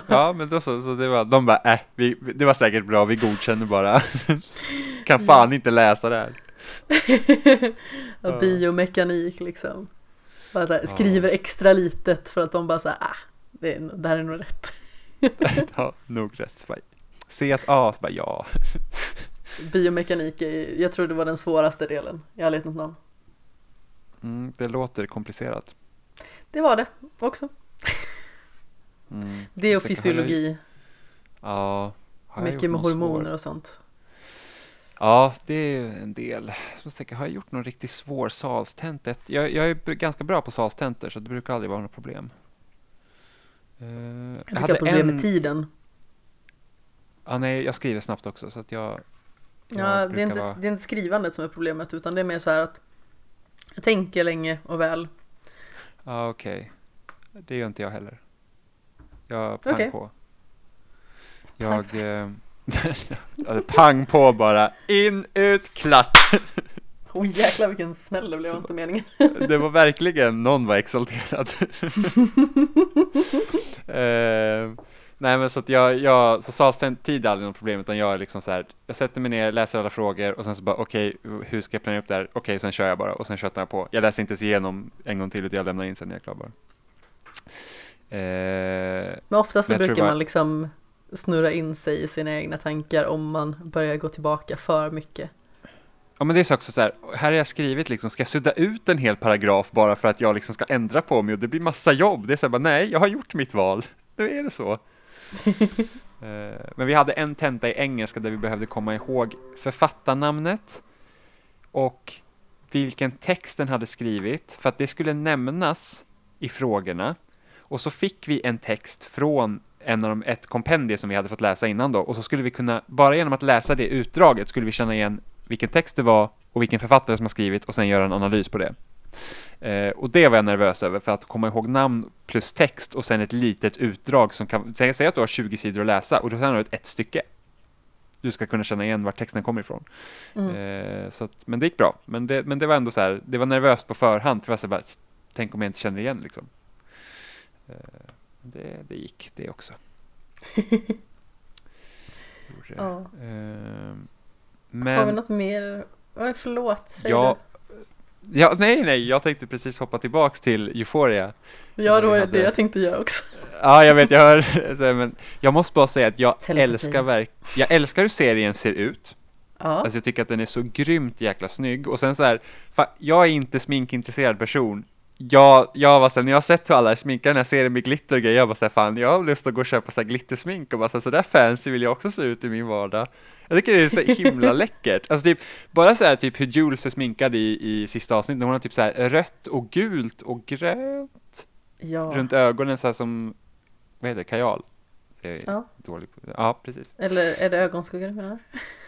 Ja, men då så, så det var, de bara, äh, vi, det var säkert bra, vi godkänner bara. kan fan inte läsa det här. Och biomekanik liksom. Bara så här, skriver extra litet för att de bara såhär, ah, det, är, det här är nog rätt. <laughs> ja, nog rätt. Se ett A, så bara ja. Biomekanik, jag tror det var den svåraste delen i ärlighetens namn. Mm, det låter komplicerat. Det var det också. Mm. Det och fysiologi, Ja. mycket med någon svår- hormoner och sånt. Ja, det är en del. Jag måste tänka, har jag gjort någon riktigt svår salstenta? Jag, jag är ganska bra på salstentor så det brukar aldrig vara något problem. Eh, Jag fick ha problem en... med tiden. Ja, nej, jag skriver snabbt också så att jag... jag Ja, det, är inte, vara- det är inte skrivandet som är problemet utan det är mer så här att jag tänker länge och väl. Ja, okej. Det gör inte jag heller. Jag pang Okej. på. Jag... Eh, <laughs> pang på bara. In, ut, klart. Åh jäklar vilken smäll det blev, inte meningen. <laughs> Det var verkligen, någon var exalterad. <laughs> eh, nej men så att jag, jag så salstid är aldrig något problem utan jag är liksom så här, jag sätter mig ner, läser alla frågor och sen så bara okej, hur ska jag planera upp det här? Okej, sen kör jag bara och sen köttar jag på. Jag läser inte ens igenom en gång till utan jag lämnar in sen när jag är klar bara. Eh, Men oftast så brukar man liksom snurra in sig i sina egna tankar om man börjar gå tillbaka för mycket. Ja men det är så också så här, här har jag skrivit liksom, ska jag sudda ut en hel paragraf bara för att jag liksom ska ändra på mig och det blir massa jobb. Det är så här, bara, nej, jag har gjort mitt val. Nu är det så. <laughs> Eh, men vi hade en tenta i engelska där vi behövde komma ihåg författarnamnet och vilken text den hade skrivit för att det skulle nämnas i frågorna. Och så fick vi en text från en av de, ett kompendium som vi hade fått läsa innan då och så skulle vi kunna, bara genom att läsa det utdraget skulle vi känna igen vilken text det var och vilken författare som har skrivit och sen göra en analys på det. Eh, och det var jag nervös över för att komma ihåg namn plus text och sen ett litet utdrag som kan, säg, att du har 20 sidor att läsa och då sen har du ett, stycke. Du ska kunna känna igen var texten kommer ifrån. Mm. Eh, så att, men det gick bra. Men det, men det var ändå så här, det var nervöst på förhand för jag var så bara, tänk om jag inte känner igen liksom. Eh, det, det gick det också. <laughs> Ja. Eh, Har vi men, något mer? Förlåt, säg ja, ja, nej, nej, jag tänkte precis hoppa tillbaks till Euphoria. Ja, det var vi det hade- jag tänkte göra också. Ja, jag vet, jag hör, <laughs> men jag måste bara säga att jag Telepati. älskar verk, jag älskar hur serien ser ut. Ja, Alltså jag tycker att den är så grymt jäkla snygg och sen så här, jag är inte sminkintresserad person. Jag, jag var så här, när jag har sett hur alla är sminkade i den här serien med glitter och grejer, jag bara så här, fan jag har lust att gå och köpa så här glittersmink och bara så här, så där fancy vill jag också se ut i min vardag. Jag tycker det är så <laughs> himla läckert. Alltså typ, bara så här typ hur Jules är sminkad i, i sista avsnittet, hon har typ så här rött och gult och grönt ja. runt ögonen så här som, vad heter det, kajal? Jag Ja. dålig på det. Ja, precis. Eller är det ögonskugga du menar?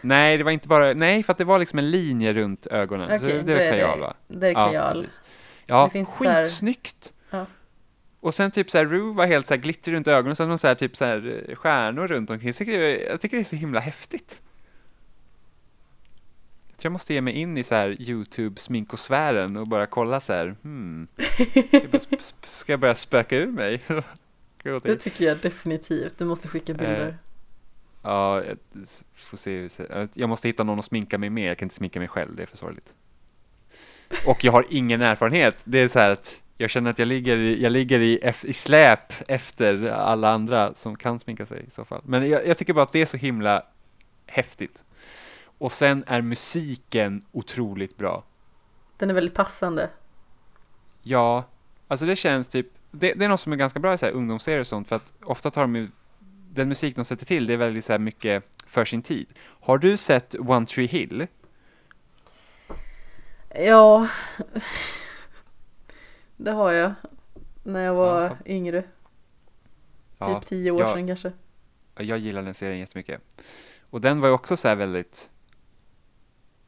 Nej, det var inte bara, nej för att det var liksom en linje runt ögonen. Okej, så det, det är det- kajal va? Det är kajal. precis. Ja, Det så här- skitsnyggt! Ja. Och sen typ såhär, Rue var helt såhär glitter runt ögonen, sen var så här typ såhär eh, stjärnor runt omkring. Så jag, tycker, jag tycker det är så himla häftigt. Jag tror jag måste ge mig in i så här YouTube-sminkosfären och bara kolla så här, hmm, ska jag börja, spöka ur mig? <laughs> Det tycker jag definitivt. Du måste skicka bilder. Eh, Ja, jag får se hur Jag måste hitta någon att sminka mig med, jag kan inte sminka mig själv, det är för sorgligt. Och jag har ingen erfarenhet, det är så här att jag känner att jag ligger, jag ligger i, i släp efter alla andra som kan sminka sig i så fall. Men jag, jag tycker bara att det är så himla häftigt. Och sen är musiken otroligt bra. Den är väldigt passande. Ja, alltså det känns typ, det, det är något som är ganska bra i så här ungdomsserier och sånt, för att ofta tar de ju, den musik de sätter till, det är väldigt så här mycket för sin tid. Har du sett One Tree Hill? Ja, <laughs> det har jag. När jag var Ja. yngre. Ja, Typ tio år ja. sedan kanske. jag gillar den serien jättemycket. Och den var ju också så här väldigt,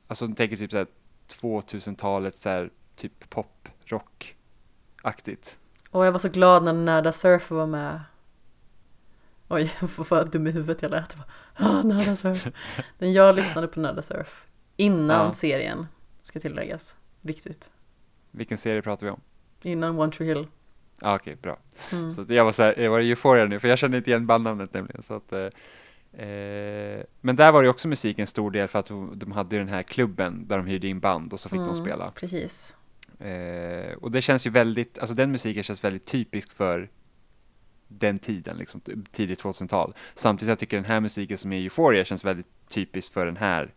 alltså du tänker typ så här 2000-talet så här typ pop, rock-aktigt. Och jag var så glad när Närda Surf var med. Oj, <laughs> jag för dum i huvudet jag lät. Jag bara, Ah, Surf. <laughs> Men jag lyssnade på Närda Surf. Innan Ja. serien, ska tilläggas. Viktigt. Vilken serie pratar vi om? Innan One Tree Hill. Ja, okej, bra. Mm. Så jag var så här, var det Euphoria nu? För jag kände inte igen bandnamnet nämligen. Så att, eh, eh, men där var det också musik en stor del för att de de hade ju den här klubben där de hyrde in band och så fick de Mm, spela. Precis. Eh, och det känns ju väldigt, alltså den musiken känns väldigt typisk för den tiden, liksom tidigt 2000-tal. Samtidigt jag tycker den här musiken som är Euphoria känns väldigt typisk för den här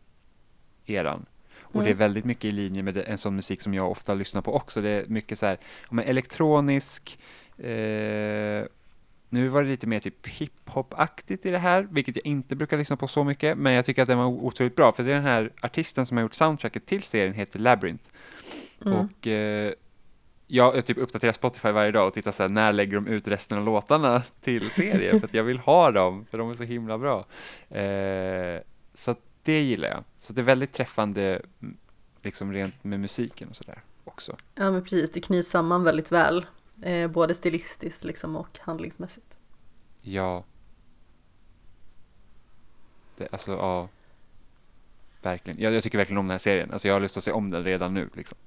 eran. Och det är väldigt mycket i linje med en sån musik som jag ofta lyssnar på också. Det är mycket så här, men elektronisk, eh, nu var det lite mer typ hiphop-aktigt i det här, vilket jag inte brukar lyssna på så mycket, men jag tycker att den var otroligt bra, för det är den här artisten som har gjort soundtracket till serien heter Labyrinth. Mm. Och eh, jag, jag typ uppdaterar Spotify varje dag och tittar så här, när lägger de ut resten av låtarna till serien, för att jag vill ha dem, för de är så himla bra. Eh, så att det gillar jag. Så det är väldigt träffande, mm, liksom rent med musiken och sådär också. Ja men precis, det knyts samman väldigt väl. Eh, både stilistiskt liksom och handlingsmässigt. Ja. Det, alltså, ja. Verkligen. Jag, jag tycker verkligen om den här serien. Alltså jag har lust att se om den redan nu liksom.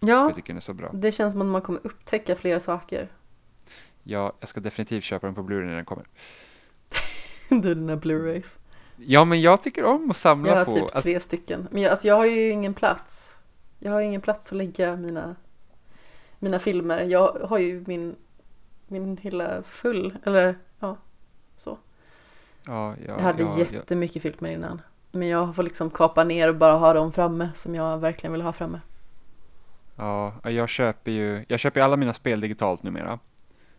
För Ja, jag tycker den är så bra. det känns som att man kommer upptäcka flera saker. Ja, jag ska definitivt köpa den på Blu-ray när den kommer. <laughs> Du dina Blu-rays. Ja, men jag tycker om att samla Jag har på... typ alltså, tre stycken. Men jag, alltså jag har ju ingen plats. Jag har ingen plats att lägga mina, mina filmer. Jag har ju min, min hylla full. Eller ja, så. ja, ja, jag hade ja, ja. jättemycket filmer innan. Men jag får liksom kapa ner och bara ha dem framme som jag verkligen vill ha framme. Ja, jag köper ju... Jag köper ju alla mina spel digitalt numera.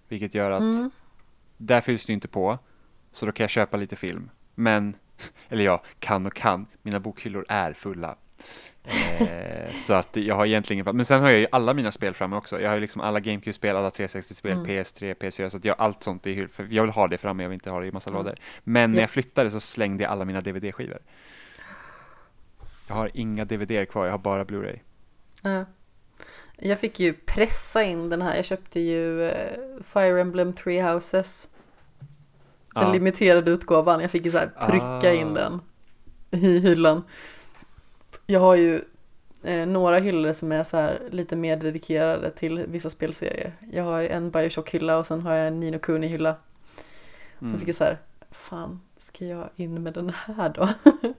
Vilket gör att Mm. där fylls det inte på. Så då kan jag köpa lite film. Men, eller ja, kan och kan. Mina bokhyllor är fulla. Eh, så att jag har egentligen. Men sen har jag ju alla mina spel framme också. Jag har ju liksom alla GameCube-spel, alla 360-spel, Mm. PS3, PS4. Så att jag har allt sånt i hyll. För jag vill ha det framme, jag vill inte ha det i massa Mm. lådor. Men när Ja. jag flyttade så slängde jag alla mina DVD-skivor. Jag har inga DVD kvar, jag har bara Blu-ray. Ja. Jag fick ju pressa in den här. Jag köpte ju eh, Fire Emblem Three Houses. Den Ja. limiterade utgåvan. Jag fick ju så här trycka Ah. in den i hyllan. Jag har ju eh, några hyllor som är så här lite mer dedikerade till vissa spelserier. Jag har en Bioshock-hylla och sen har jag en Nino Kuni-hylla. Sen Mm. fick jag så här, fan, ska jag in med den här då? <laughs>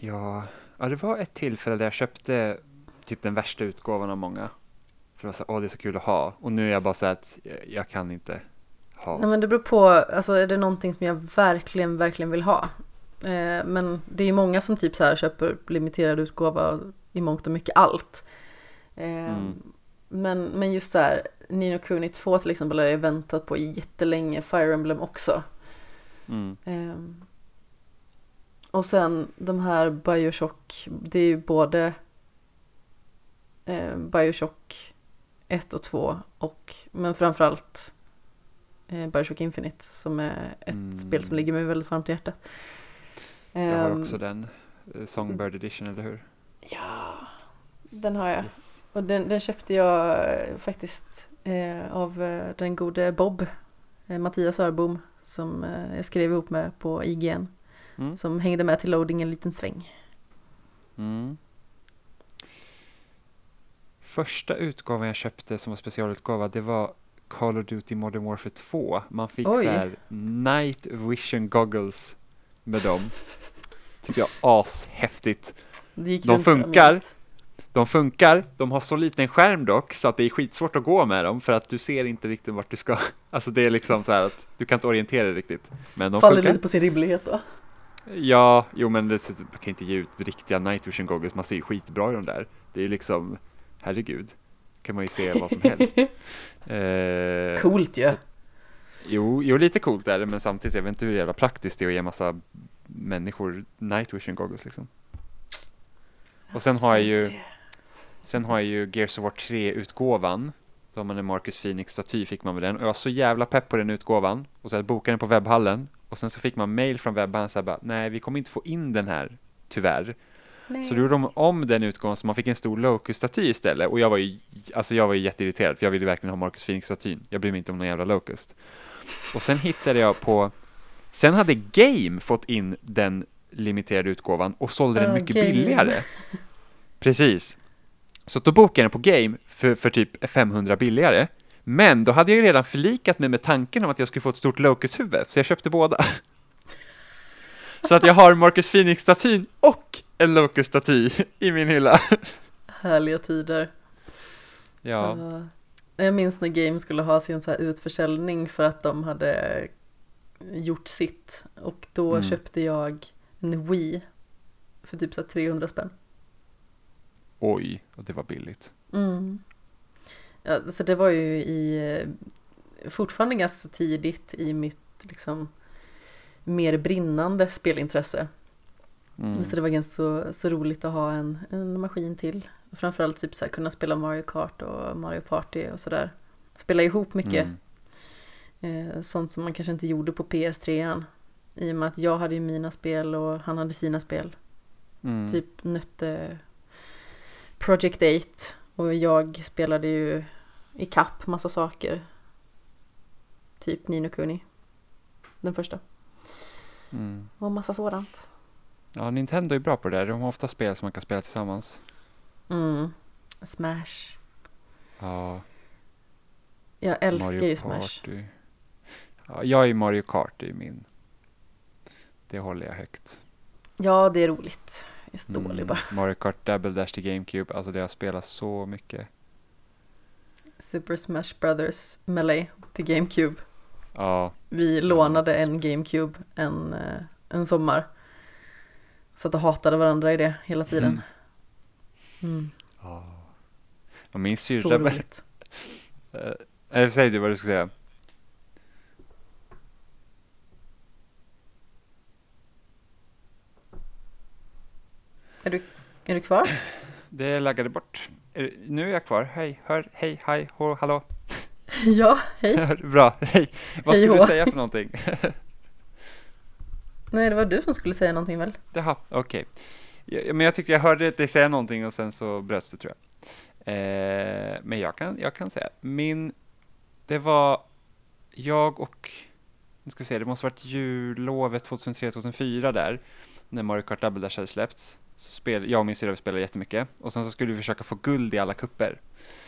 Ja, ja, det var ett tillfälle där jag köpte typ den värsta utgåvan av många. För att åh det är så kul att ha. Och nu är jag bara så att jag, jag kan inte ha. Nej men det beror på, alltså är det någonting som jag verkligen, verkligen vill ha? Eh, men det är ju många som typ så här köper limiterad utgåva i mångt och mycket allt. Eh, Mm. men, men just så här, Nino Kuni 2 till exempel har jag väntat på jättelänge, Fire Emblem också. Mm. Eh, och sen de här Bioshock, det är ju både eh, Bioshock 1 och 2 och men framförallt Bioshock Infinite som är ett Mm. spel som ligger mig väldigt varmt i hjärtat. Jag har Ehm, också den. eh, Songbird edition, eller hur? Ja, den har jag. Yes. Och den, den köpte jag eh, faktiskt eh, av eh, den gode Bob, eh, Mattias Örbom, som eh, jag skrev ihop med på IGN. Mm. Som hängde med till loading en liten sväng. Mm. Första utgåvan jag köpte som var specialutgåva, det var Call of Duty Modern Warfare 2. Man fick Oj. så här night vision goggles med dem. <laughs> Tycker jag ashäftigt. De funkar. De funkar, de har så liten skärm dock så att det är skitsvårt att gå med dem för att du ser inte riktigt vart du ska. <laughs> Alltså det är liksom så här att du kan inte orientera dig riktigt. Men de Faller funkar. lite på sin rimlighet då. Ja, jo men det, man kan inte ge ut riktiga night vision goggles, man ser ju skitbra i de där. Det är ju liksom, herregud, kan man ju se vad som helst. <laughs> Eh, Coolt ju. så- Jo, jo, lite coolt är det, men samtidigt, jag vet inte hur jävla praktiskt det är att ge massa människor night vision goggles liksom. Och sen har jag ju, sen har jag ju Gears of War 3-utgåvan. Så har man en Marcus Phoenix-staty, fick man med den. Och jag var så jävla pepp på den utgåvan. Och så jag bokade den på webbhallen. Och sen så fick man mail från webbhallen så här bara, nej vi kommer inte få in den här, tyvärr. Så då gjorde de om den utgåvan så man fick en stor Locust-staty istället. Och jag var ju, alltså jag var ju jätteirriterad för jag ville verkligen ha Marcus Phoenix-statyn. Jag bryr mig inte om någon jävla Locust. Och sen hittade jag på, sen hade Game fått in den limiterade utgåvan och sålde den mycket Game. billigare. <laughs> Precis. Så då bokade jag den på Game för, för typ 500 billigare. Men då hade jag ju redan förlikat mig med tanken om att jag skulle få ett stort Locust-huvud, så jag köpte båda. <laughs> Så att jag har Marcus Phoenix-statyn och en Locust-staty <laughs> i min hylla. Härliga tider. Ja, Uh, jag minns när Game skulle ha sin så här utförsäljning för att de hade gjort sitt. Och då Mm. köpte jag en Wii för typ så här 300 spänn. Oj, och det var billigt. Mm. Ja, så det var ju i eh, fortfarande ganska tidigt i mitt liksom mer brinnande spelintresse. Mm. Så det var ganska så, så roligt att ha en, en maskin till. Framförallt typ så här, kunna spela Mario Kart och Mario Party och sådär. Spela ihop mycket. Mm. Eh, sånt som man kanske inte gjorde på PS3. I och med att jag hade ju mina spel och han hade sina spel. Mm. Typ nötte Project 8 och jag spelade ju i kapp massa saker. Typ Nino Kuni. Den första. Mm. Och massa sådant. Ja, Nintendo är bra på det där. De har ofta spel som man kan spela tillsammans. Mm. Smash. Ja, Jag älskar Mario ju Smash. Party. Ja, jag är Mario Kart, det är min. Det håller jag högt. Ja, det är roligt. Jag är så dålig Mm, bara. Mario Kart Double Dash till GameCube, alltså det har spelat så mycket. Super Smash Brothers Melee till GameCube. Ja, Vi lånade en GameCube en, eh, en sommar. Så att och hatade varandra i det hela tiden. Mm. ja. Och min syrra. Eh, eh, säg du vad du ska säga. Är du, är du kvar? Det laggade bort. Nu är jag kvar. Hej, hör, hej, hej, hå, hallå. <laughs> ja, hej. <laughs> Bra, hej. Vad Hej skulle du säga för någonting? <laughs> Nej, det var du som skulle säga någonting väl? Jaha, okej. Ja, Men jag tyckte jag hörde dig säga någonting och sen så bröts det tror jag. Eh, men jag kan, jag kan säga, min, det var jag och, nu ska vi se, det måste varit jullovet 2003-2004 där, när Mario Kart Double Dash hade släppts. Så spel, jag och min syrra spelade jättemycket och sen så skulle vi försöka få guld i alla kupper.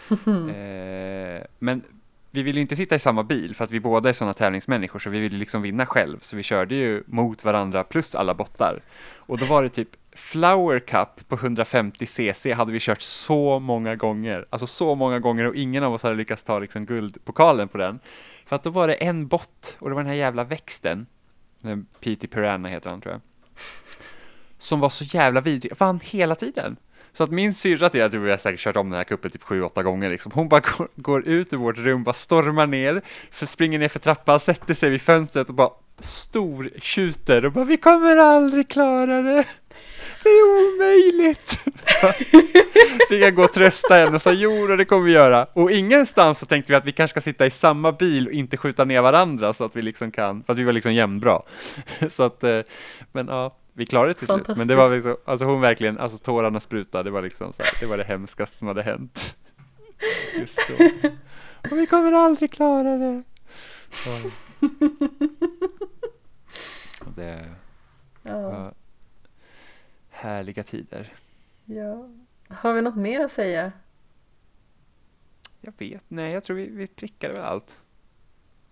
<laughs> Eh, men vi ville ju inte sitta i samma bil för att vi båda är sådana tävlingsmänniskor så vi ville liksom vinna själv så vi körde ju mot varandra plus alla bottar. Och då var det typ Flower Cup på 150 cc hade vi kört så många gånger, alltså så många gånger och ingen av oss hade lyckats ta liksom guldpokalen på den. Så att då var det en bott och det var den här jävla växten, P.T. Piranha heter han tror jag, som var så jävla vidrig, vann hela tiden. Så att min syrra till, att tror vi har säkert kört om den här kuppen typ sju, åtta gånger liksom. Hon bara går, går ut ur vårt rum, bara stormar ner, för springer ner för trappan, sätter sig vid fönstret och bara stor tjuter och bara vi kommer aldrig klara det. Det är omöjligt. <laughs> Fick jag gå och trösta henne och sa jo det kommer vi göra. Och ingenstans så tänkte vi att vi kanske ska sitta i samma bil och inte skjuta ner varandra så att vi liksom kan, för att vi var liksom jämnbra. <laughs> Så att, eh, men ja, vi klarade det till slut. Men det var liksom, alltså hon verkligen, alltså tårarna sprutade, det var liksom så här, det var det hemskaste som hade hänt. <laughs> Just då. Och vi kommer aldrig klara det. <laughs> Ja. Det Ja, härliga tider. ja. Har vi något mer att säga? Jag vet, nej jag tror vi, vi prickade väl allt.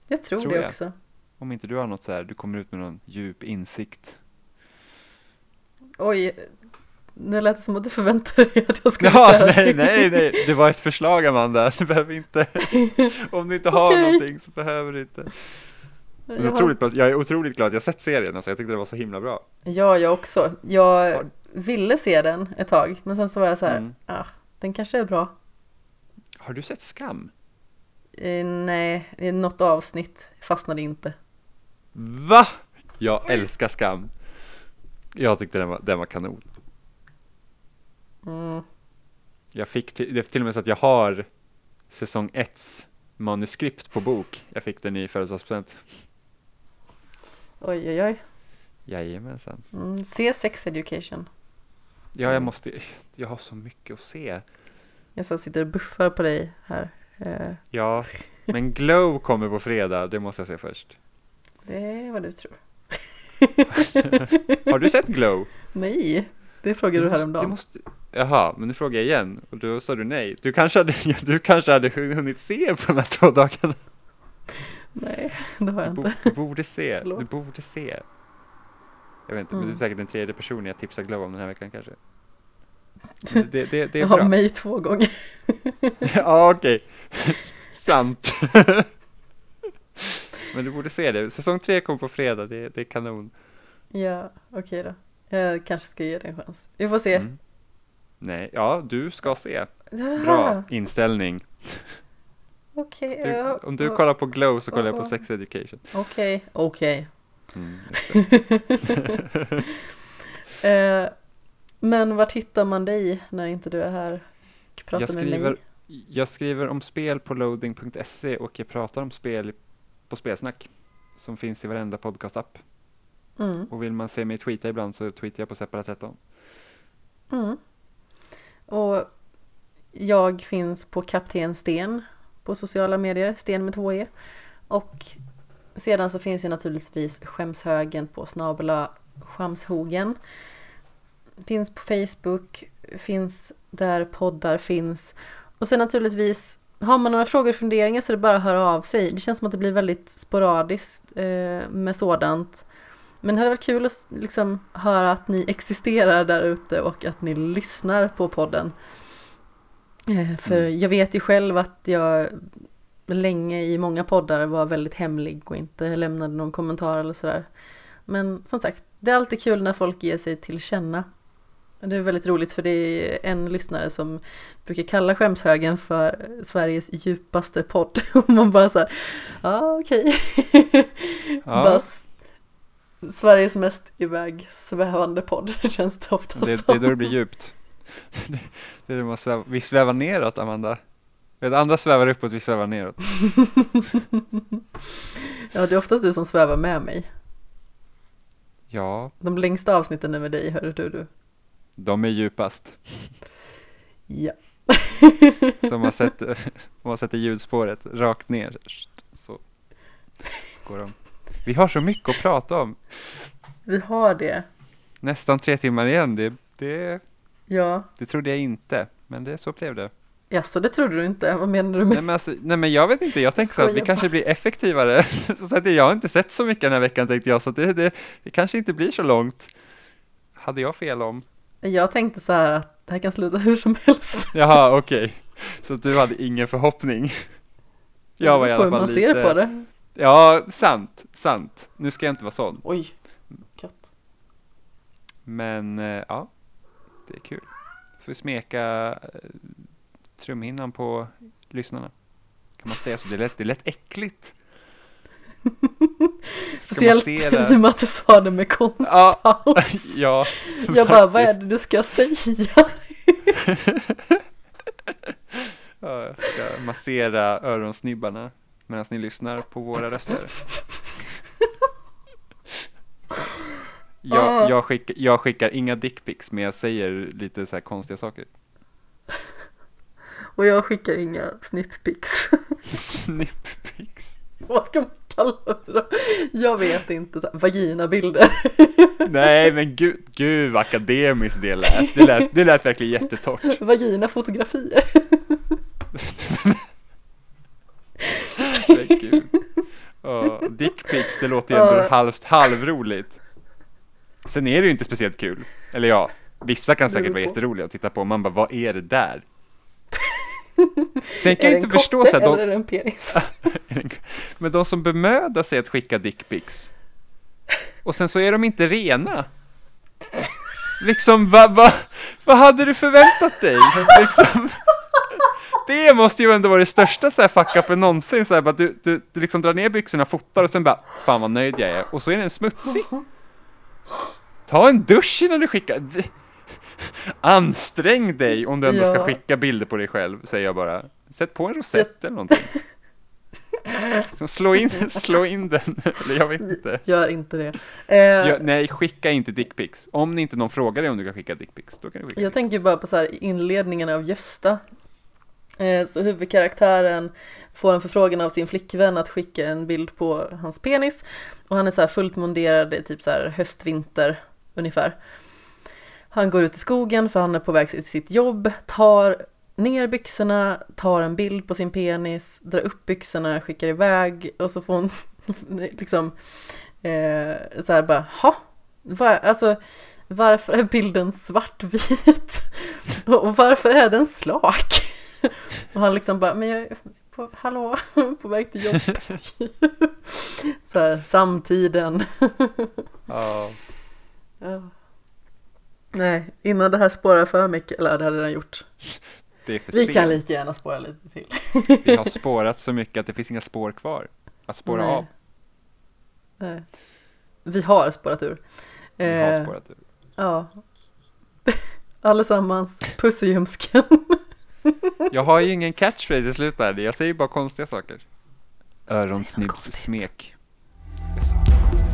Jag tror, Tror det jag. också. Om inte du har något så här, du kommer ut med någon djup insikt. Oj, nu lät det som att du förväntade dig att jag skulle Ja, göra nej, det. nej, nej, det var ett förslag Amanda, du behöver inte, om du inte har Okej. någonting så behöver du inte. Jag har- otroligt bra, jag är otroligt glad att jag sett serien, alltså, jag tyckte det var så himla bra. Ja, jag också. Jag Har- ville se den ett tag, men sen så var jag så här, Mm. ah, den kanske är bra. Har du sett Skam? Eh, nej, något avsnitt fastnade inte. Va? Jag älskar Skam. Jag tyckte den var, den var kanon. Mm. Jag fick till, det är till och med så att jag har säsong 1 manuskript på bok. Jag fick den i födelsedagspresent. Oj, oj, oj. Jajamensan. Mm. Se Sex Education. Ja, jag måste, jag har så mycket att se. Jag så sitter och buffar på dig här. Eh, Ja, men Glow kommer på fredag, det måste jag se först. det är vad du tror. <laughs> Har du sett Glow? Nej, det frågade du måste- häromdagen. måste, jaha, men nu frågar jag igen och då sa du nej. Du kanske hade, <laughs> du kanske hade hunnit se på de här två dagarna. Nej, det har Du, jag inte. du borde se, Förlåt. du borde se. Jag vet inte, men du är Mm. säkert den tredje personen jag tipsar Glow om den här veckan kanske. <laughs> Men Det, det, det är Jag har bra. mig två gånger. ja, okej. Sant. Men du borde se det. Säsong tre kommer på fredag, det, det är kanon. Ja, okej då. Jag kanske ska ge det en chans. Vi får se. Mm. Nej, ja, du ska se. Bra inställning. Okej, Du, ja, om du kollar på Glow så kollar jag på. Sex Education. Okej, okej. Mm, just det. <laughs> Eh, men vart hittar man dig när inte du är här och pratar jag, med skriver, mig? jag skriver om spel på loading.se och jag pratar om spel på Spelsnack som finns i varenda podcastapp. Mm, Och vill man se mig tweeta ibland så tweetar jag på Separat13. mm. Och jag finns på Kapten Sten på sociala medier, Sten med 2e. Och sedan så finns ju naturligtvis Skämshögen på snabela Skamshogen. Finns på Facebook, finns där poddar finns. Och sen naturligtvis, har man några frågor och funderingar så är det bara att höra av sig. Det känns som att det blir väldigt sporadiskt eh, med sådant. Men det hade varit kul att liksom höra att ni existerar där ute och att ni lyssnar på podden. Eh, för Mm. jag vet ju själv att jag länge i många poddar var väldigt hemlig och inte lämnade någon kommentar eller sådär. Men som sagt, det är alltid kul när folk ger sig till känna. Det är väldigt roligt för det är en lyssnare som brukar kalla Skämshögen för Sveriges djupaste podd. <laughs> Och man bara såhär, ja ah, okej. Ja. <laughs> S- Sveriges mest iväg svävande podd <laughs> känns det ofta Det, det som. är då det blir djupt. Det, är då man svävar, vi svävar neråt, Amanda. Andra svävar uppåt, vi svävar neråt. ja, det är oftast du som svävar med mig. Ja, De längsta avsnitten är med dig, du. du. De är djupast. <laughs> Ja. Så om man sätter, om man sätter ljudspåret rakt ner så går de. Vi har så mycket att prata om. Vi har det. Nästan tre timmar igen, det, det, Ja. det trodde jag inte. Men det så blev det. Ja, så det trodde du inte. Vad menar du med Nej men, alltså, nej men jag vet inte, jag tänkte att vi Skojar kanske blir effektivare. <laughs> Så att jag har inte sett så mycket den här veckan tänkte jag, så det, det, det kanske inte blir så långt. Hade jag fel om? Jag tänkte så här att det här kan sluta <laughs> hur som helst. Jaha, okej. Så att du hade ingen förhoppning? <laughs> Jag var i alla fall man lite... ser på det. Ja, sant, sant. Nu ska jag inte vara sån. Oj, katt. Men eh, ja, det är kul. Får vi smeka eh, trumhinnan på lyssnarna. Kan man säga så? Det är lätt, det är lätt äckligt. <laughs> Speciellt i och med att du sa det med Ja, konstpaus. <laughs> ja. Jag bara, vad är faktiskt. det du ska säga? <laughs> Ja, jag ska massera öronsnibbarna medan ni lyssnar på våra röster. Jag, Ah. jag, skick, jag skickar inga dickpics men jag säger lite så här konstiga saker. Och jag skickar inga snipppics. Snipppics. Vad ska man kalla <laughs> det? Jag vet inte, så här, vaginabilder. <laughs> Nej men gud, gud vad akademiskt det lät. Det lät, det lät verkligen jättetorrt. <laughs> Vaginafotografier. Men. Ja, dickpics, det låter ju ändå Ja. halvt halvroligt. Sen är det ju inte speciellt kul. Eller ja, vissa kan säkert vara jätteroliga att titta på. Man bara, vad är det där? <laughs> Sen kan jag inte förstå så här, eller de, det en penis? <laughs> men de som bemödar sig att skicka dickpics och sen så är de inte rena. Liksom, vad va, vad hade du förväntat dig? Liksom, det måste ju ändå vara det största så här fuck-upen någonsin, så här, bara, du, du, du liksom drar ner byxorna, fotar och sen bara, fan vad nöjd jag är, och så är den smutsig. Ta en dusch innan du skickar. <laughs> Ansträng dig om du ändå ska Ja. skicka bilder på dig själv, säger jag bara. Sätt på en rosett eller någonting. <laughs> Så slå in, slå in den, eller jag vet inte. Gör inte det. Eh, Ja, nej, skicka inte dickpics. Om det inte någon frågar dig om du kan skicka dickpics, då kan du skicka Jag tänker bara på så här inledningen av Gösta. Eh, Så huvudkaraktären får en förfrågan av sin flickvän att skicka en bild på hans penis. Och han är så här fullt monderad i typ så här höst-vinter ungefär. Han går ut i skogen för han är på väg till sitt jobb, tar ner byxorna, tar en bild på sin penis, drar upp byxorna, skickar iväg och så får hon <laughs> liksom eh, så här bara, ha? Va? Alltså varför är bilden svartvit? <laughs> Och varför är den slak? <laughs> Och han liksom bara, men jag är på, hallå, på väg till jobbet. Så här, samtiden. Ja. Ja. Nej, innan det här spårar för mycket, eller det hade den gjort. Det är för Vi sent. kan lika gärna spåra lite till. <laughs> Vi har spårat så mycket att det finns inga spår kvar att spåra Nej. av. Nej. Vi har spårat ur. Vi har Eh, spårat ur. Ja. <laughs> Allesammans, puss i ljumsken. <laughs> Jag har ju ingen catchphrase i slutet jag säger bara konstiga saker. konstigt. Öronsnibbssmek. Jag sa det.